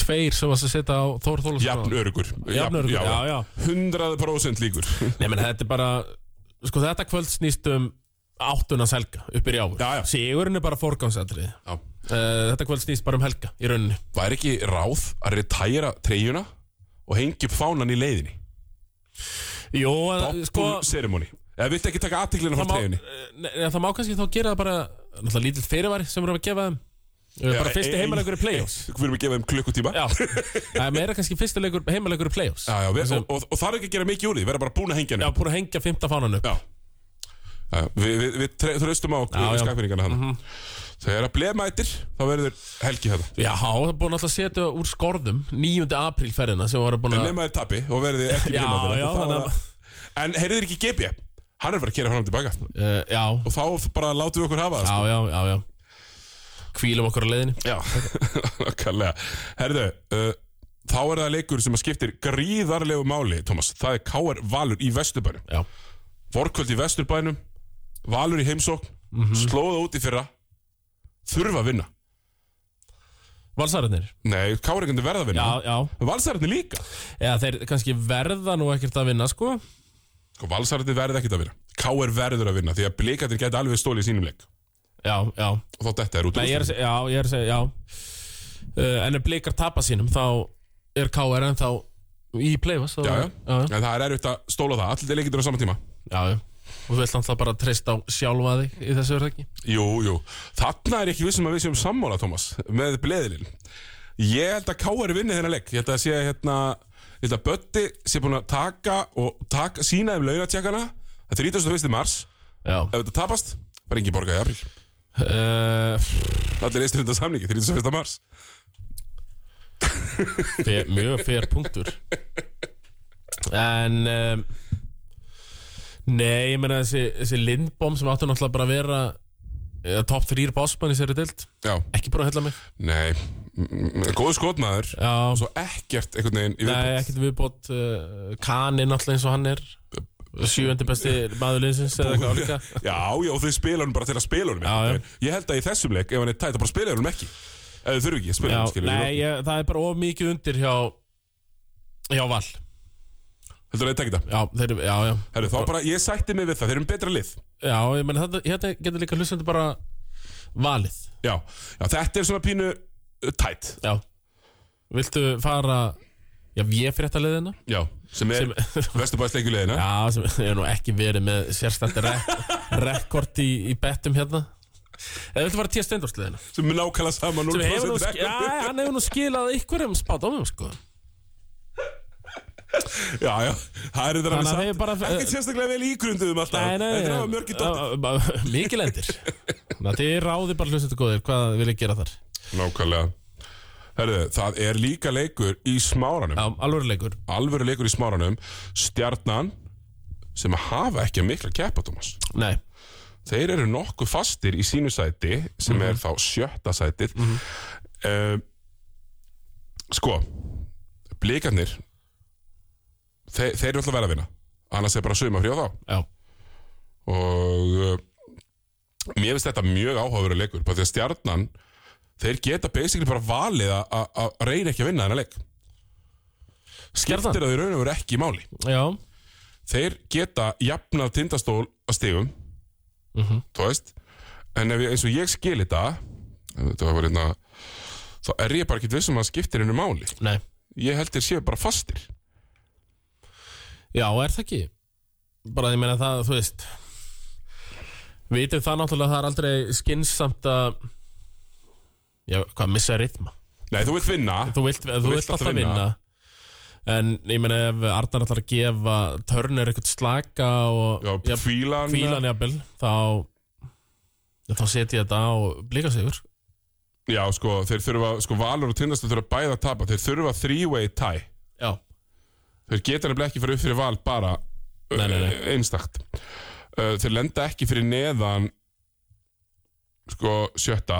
tveir sem varst að setja á Þór Þólasson Jafn örugur Jafn örugur, já, já. 100% líkur. Nei, menn þetta er bara Sko þetta kvöld snýst um áttuna selga upp í já. Sigurinn er bara forgangsatrið Já. uh, Þetta kvöld snýst bara um helga í rauninni. Væri ekki ráð að retæra treyjuna og hengi upp fánan í leiðinni. Jó, Doppul sko ceremony. Eða viltu ekki taka aðtiklina frá treyjunni uh, nei, það má kannski þá gera það bara Náttúrulega lítill fyrirvari sem við erum að gefa þeim. Uh, Bara Já, fyrsti heimalegur í play-offs. Við erum að gefa þeim klukkutíma. Já, það er meira kannski fyrsti leikur, heimalegur í play-offs. Já, já, við, og, og, og það er ekki að gera mikið úr því, vera bara búin að hengja Já, henni búin að hengja fymta fánan upp. Já, já við, við, við tre- þröstum á Já, Mhm. já. skakfinningarna hann Þegar að bleðmætir, þá verður helgi þetta Já, það er búin alltaf að setja úr skorðum 9. apríl ferðina sem var búin En að nema þér tapi og verði ekki Já, bleðmætir já, þannig að En heyrðir ekki GB Hann er bara að kera hann tilbaka. Uh, Já, Og þá bara látum við okkur hafa það sko. já, já, já, já Hvílum okkur á leiðinni. Já, kallega Herðu, uh, þá er það leikur sem að skiptir gríðarlegu máli, Thomas. Það er K.R. Valur í Vesturbænum. Já, Vorkvöld í Vesturbænum Valur í heimsókn Mhm. Slóða út í fyrra Þurfa að vinna. Valsararnir? Nei, K.R. ekki verða að vinna. Já, já. Valsararnir líka. Já, þeir kannski verða nú ekkert að vinna, sko. Sko, Valsararnir verða ekkert að vinna. K.R. verður að vinna Því að blikatir gæti alveg stólið í sínum leik. Já, já. Og þá þetta er út úr segja, já, ég er að segja, já. Uh, En ef blikar tapa sínum, þá er KR ennþá í play-offs Já, já. En það er erfitt að stóla það. Allir leikindur á sama tíma. Já, já. Og þú vilt náttúrulega bara treysta á sjálfa þig í þessu verð ekki Jú, jú. Þarna er ekki vissum að við séum sammála, Thomas Með bleðilinn Ég held að K.R. vinni þennan leik. Ég held að sé hérna Ég held að Bötti sé búin að taka og taka sína um launatjakana Það er 31. mars. Já. Ef þetta tapast, var engi borgað í april uh, Allir eistur undan samningi, 31. mars. Fer, Mjög fer punktur. En um, Nei, ég meina þessi, þessi Lindbom sem áttu náttúrulega bara að vera uh, top 3 bossmann í sér dild Já, Ekki búin að hella mig. Nei. Góðu skotmaður. Já, Svo ekkert einhvern veginn í Nei, viðbót. ekkert viðbót. Uh, Kani náttúrulega eins og hann er. Sjöundi besti maður liðsins eða eitthvað líka. Já, já, þau spila hann bara til að spila hann Já, já. Ég held að í þessum leik, ef hann er tætt, þá bara spila hann ekki. Ef þau þurfi ekki að spila Já, hann, skilur Nei, ég, það er bara of mikið undir hjá hjá Val Heldur að þetta ekki það? Já, þeir, já, já. Herru, þá bara, ég sætti mig við það, þeir eru um betra lið. Já, ég menn þetta, þetta getur líka hlustandi bara valið. Já, já þetta er svona pínu uh, tætt Já. Viltu fara Já, ég fyrir þetta liðina Já, sem er Vesturbæðsleikulegina Já, sem hef nú ekki verið með sérstætti rek rekord í, í bettum hérna. Eða viltu fara tíða steindórsliðina? Sem er nákvæmlega sama Sem hefur nú, 0% sk- já, hann hefur nú skilað spátt á mig, sko Já, já, það er þetta alveg satt bara- Ekki sérstaklega vel ígrunduðum alltaf Nei, nei, Þetta er að mörgir nei Mikið lendir þið ráði bara hlustandi góðir Hvað vil ég gera þar? Nákvæmlega. Herru, það er líka leikur í smáranum. Já, alveg leikur. Alvöru leikur í smáranum. Stjarnan sem hafa ekki að mikla keppa, Thomas. Nei, Þeir eru nokkuð fastir í sínu sæti sem er þá sjötta sætið. Mm sko, blikarnir, þeir, þeir eru alltaf verið að vinna. Annars er bara suma frá þá. já, og uh, mér finnst þetta mjög áhugaverið leikur bara því að stjarnan þeir geta basically bara valið að- að að reyna ekki að vinna þennan leik skiptir Stjarnan? að þau raun og veru ekki máli já, þeir geta jafnað tindastól að stigum Mhm. þú veist en ef ég, eins og ég skil þetta þetta var hérna þá er ég bara ekki viss um að það skiptir hennu máli nei ég held þeir séu bara fastir Já, er það ekki? Bara ég meina það, þú veist Við vitum það náttúrulega að það er aldrei skinsamt að Já, hvað, missa rytma nei þú vilt vinna. Þú vilt, þú vilt alltaf vinna. En ég meina ef Arnar ætlar að gefa Turner eitthvað slaka og já, jafn- fílan hvílan jafnvel þá þá setja þetta á blika sigur já sko þeir þurfa sko Valur og tindastól þurfa bæða að tapa. Þeir þurfa three-way tie. Já, Þeir geta nefnilega ekki fyrir upp fyrir val bara Nei, nei, nei. uh, einstakt. Uh, Þeir lenda ekki fyrir neðan sko sjötta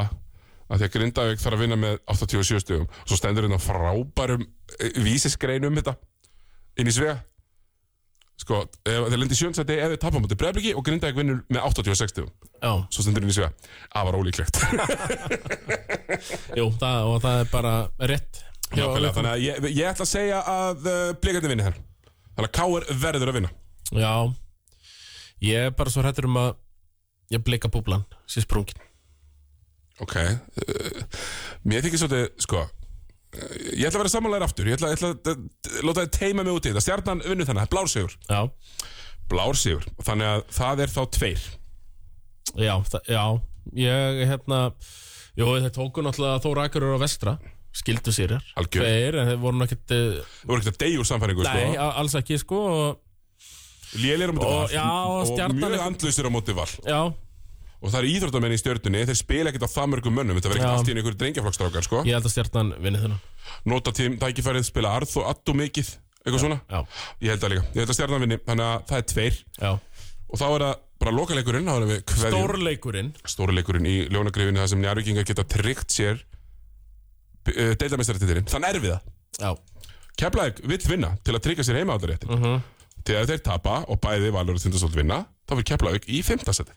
að því að Grindavík þarf að vinna með 87 stugum svo stendur hérna frábærum uh, vísisgrein um þetta inn í svega sko, ef, þeir lendi sjönsæti ef þeir tapa á móti breyfliki og Grindavík vinnur með 86 stugum já, svo stendur inn í svega það var ólíklegt. Jú, það, og það er bara rétt Nákvæmlega, þannig að ég, ég ætla að segja að uh, blikandi vinni þenn þannig að K.R. verður að vinna. Já. Ég er bara svo hrættur um að Ég blika búblan, sér sprungin. Ok. Uh, Mér þykir svolítið, sko uh, Ég ætla að vera samanlegar aftur. Ég ætla, ég ætla að láta þið teima mig út í þetta. Stjarnan vinnur þannig, blár sigur Já, Blár sigur, þannig að það er þá tveir. Já, það, já. Ég, hérna Jó, þeir tóku náttúrulega Þóra Akurur á vestra Skildu Algjör. Tveir, en þeir voru ekkert eh, Það voru ekkert að deyja úr samfæringu, Nei, sko alls ekki, sko Lélir á móti Og- val. já, og og mjög er- andlausir á móti val. Já, Og það eru íþróttamenn í stjörnunni Þeir spila ekkert á það mörgum mönnum. Þetta verður Já. ekki allt í einhverju drengjaflokkstrákar, sko. Ég held að stjarnan vinni þennan. Nota tím, tækifærið, spila arð og addu mikið Eitthvað svona. Já, Ég held það líka. Ég held að stjarnan vinni Þannig að það er tveir. Já. Og þá er það bara lokaleikurinn Þá erum við kveðjum Stórleikurinn. Stóruleikurinn í ljónagrifinu það sem njárvíkingar geta tryggt sér uh, deildamestaratitilinn, þann erfiða. Já, Keflavík vill vinna til að tryggja sér heimaáttaréttin uh Mhm. til að þeir tapa og bæði Valur og Tindastól vinna þá fyrir Keflavík í fimmtasæti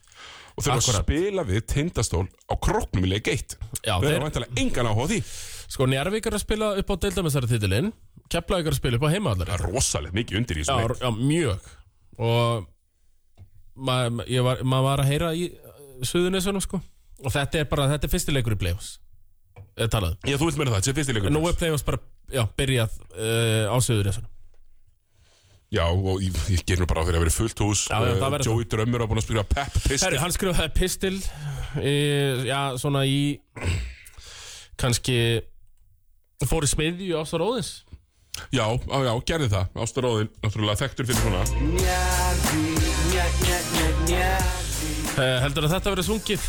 og þurfa að Akkurat. spila við Tindastól á kroknum í leik 1 já við þeir, erum vantilega engan áhuga á því. Sko, Njarvík er að spila upp á deildamessari titilinn Keflavík er að spila upp á heimaðallari það er rosalega mikið undir í þessu Já, leik. já, mjög. Og ma, ég var, maður var að heyra í Suðunissunum sko. Og þetta er bara, þetta er fyrsti leikur í Playoffs talað? Já, þú vilt meina það, þetta er fyrsti leikur Nú er Playoffs bara, já, byrjað uh, á Suðunissunum já, og ég, ég ger nú bara á því að vera fullt hús. Já, já, það uh, verður Joey Drömmur á búin að spila Pep Pistil. Herri, hann skrifaði pistil í, Já, svona í Kannski Fór í smiðju Ástar Óðins já, á, já, gerði það. Ástaróðin, náttúrulega þekktur fyrir svona. Uh, Heldur að þetta verið sungið?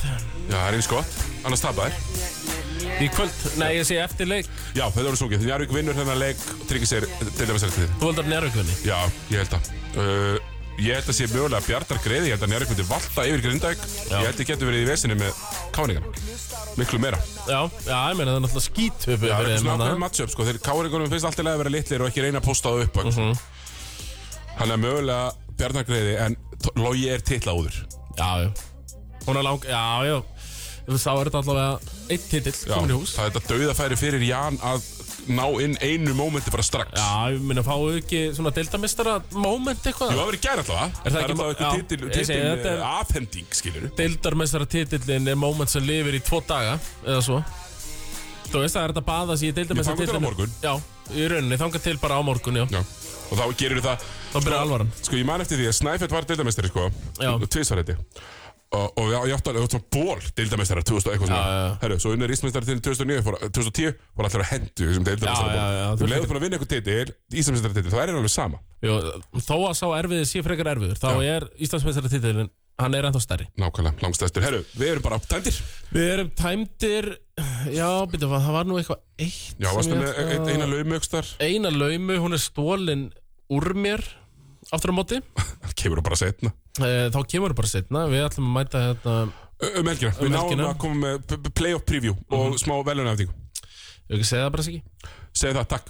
Já, það er eins gott, annars tapaðir í kvöld Nei, ég sé eftir leik Já, þetta voru sungið. Njarvík vinnur þennan leik tryggir sér deildamestaratíð. Þú heldur nærvíkunni Já, ég held að. Uh, ég held að sé mögulega Bjartar greiði. Ég held að Njarvík myndi valta yfir Grindavík. Ég held að getur verið í vesinni með káningarna. Miklu meira. Já, já, ég meina það er náttúrulega skít upp Já, það er svona matchup, sko. Að að að eitt titill komin í hús. það er þetta dauðafæri fyrir Jan að ná inn einu mómenti bara strax. Já, ég minna fáu ekki svona deildamistara moment eitthvað? Jú, það verið gæri alltaf. Er það ekki- alltaf eitthvað já, titil, ég segi, titil þetta er- uh, afhending, skilur Deildarmestara titillin er moment sem lifir í tvo daga Eða svo. Þú veist, það er þetta að baða sig í deildarmestara Ég þangað til á morgun. Já, í rauninni, þangað til bara á morgun, já. Já, og þá gerir það. Þá byrjar alvaran. Sko, ég man eftir því að Snæfell var deildamestari, sko Og, og já, ég átti alveg svona ból deildamestari 2000 og eitthvað svona. Já, já, já. Herru, svo unnur Íslandsmeistari til 2009 fór, 2010 voru allir að hendu deildamestari Já, já, já, Þú þú leiður bara að vinna eitthvað titil Íslandsmeistari titil, það er alveg sama. Jú, Þó að sá erfiðið sé frekar erfiður Þá er Íslandsmestara titillin Hann er ennþá stærri. Nákvæmlega, langstæstur Herru, við erum bara tæmdir. Við erum tæmdir Já, byrju, það var nú eitthvað eitt Já, sem varstu ég með ætla- ein- eina laumaukstar eina laumu, hún er stólin úr mér aftur á móti. Kemur þú bara setna uh, Þá kemur það bara setna Við ætlum að mæta hérna Um helgina, við náum helgina. að koma með playoff preview og smá velunaftingu Ég vil ekki segja það bara sig ekki Segð það, takk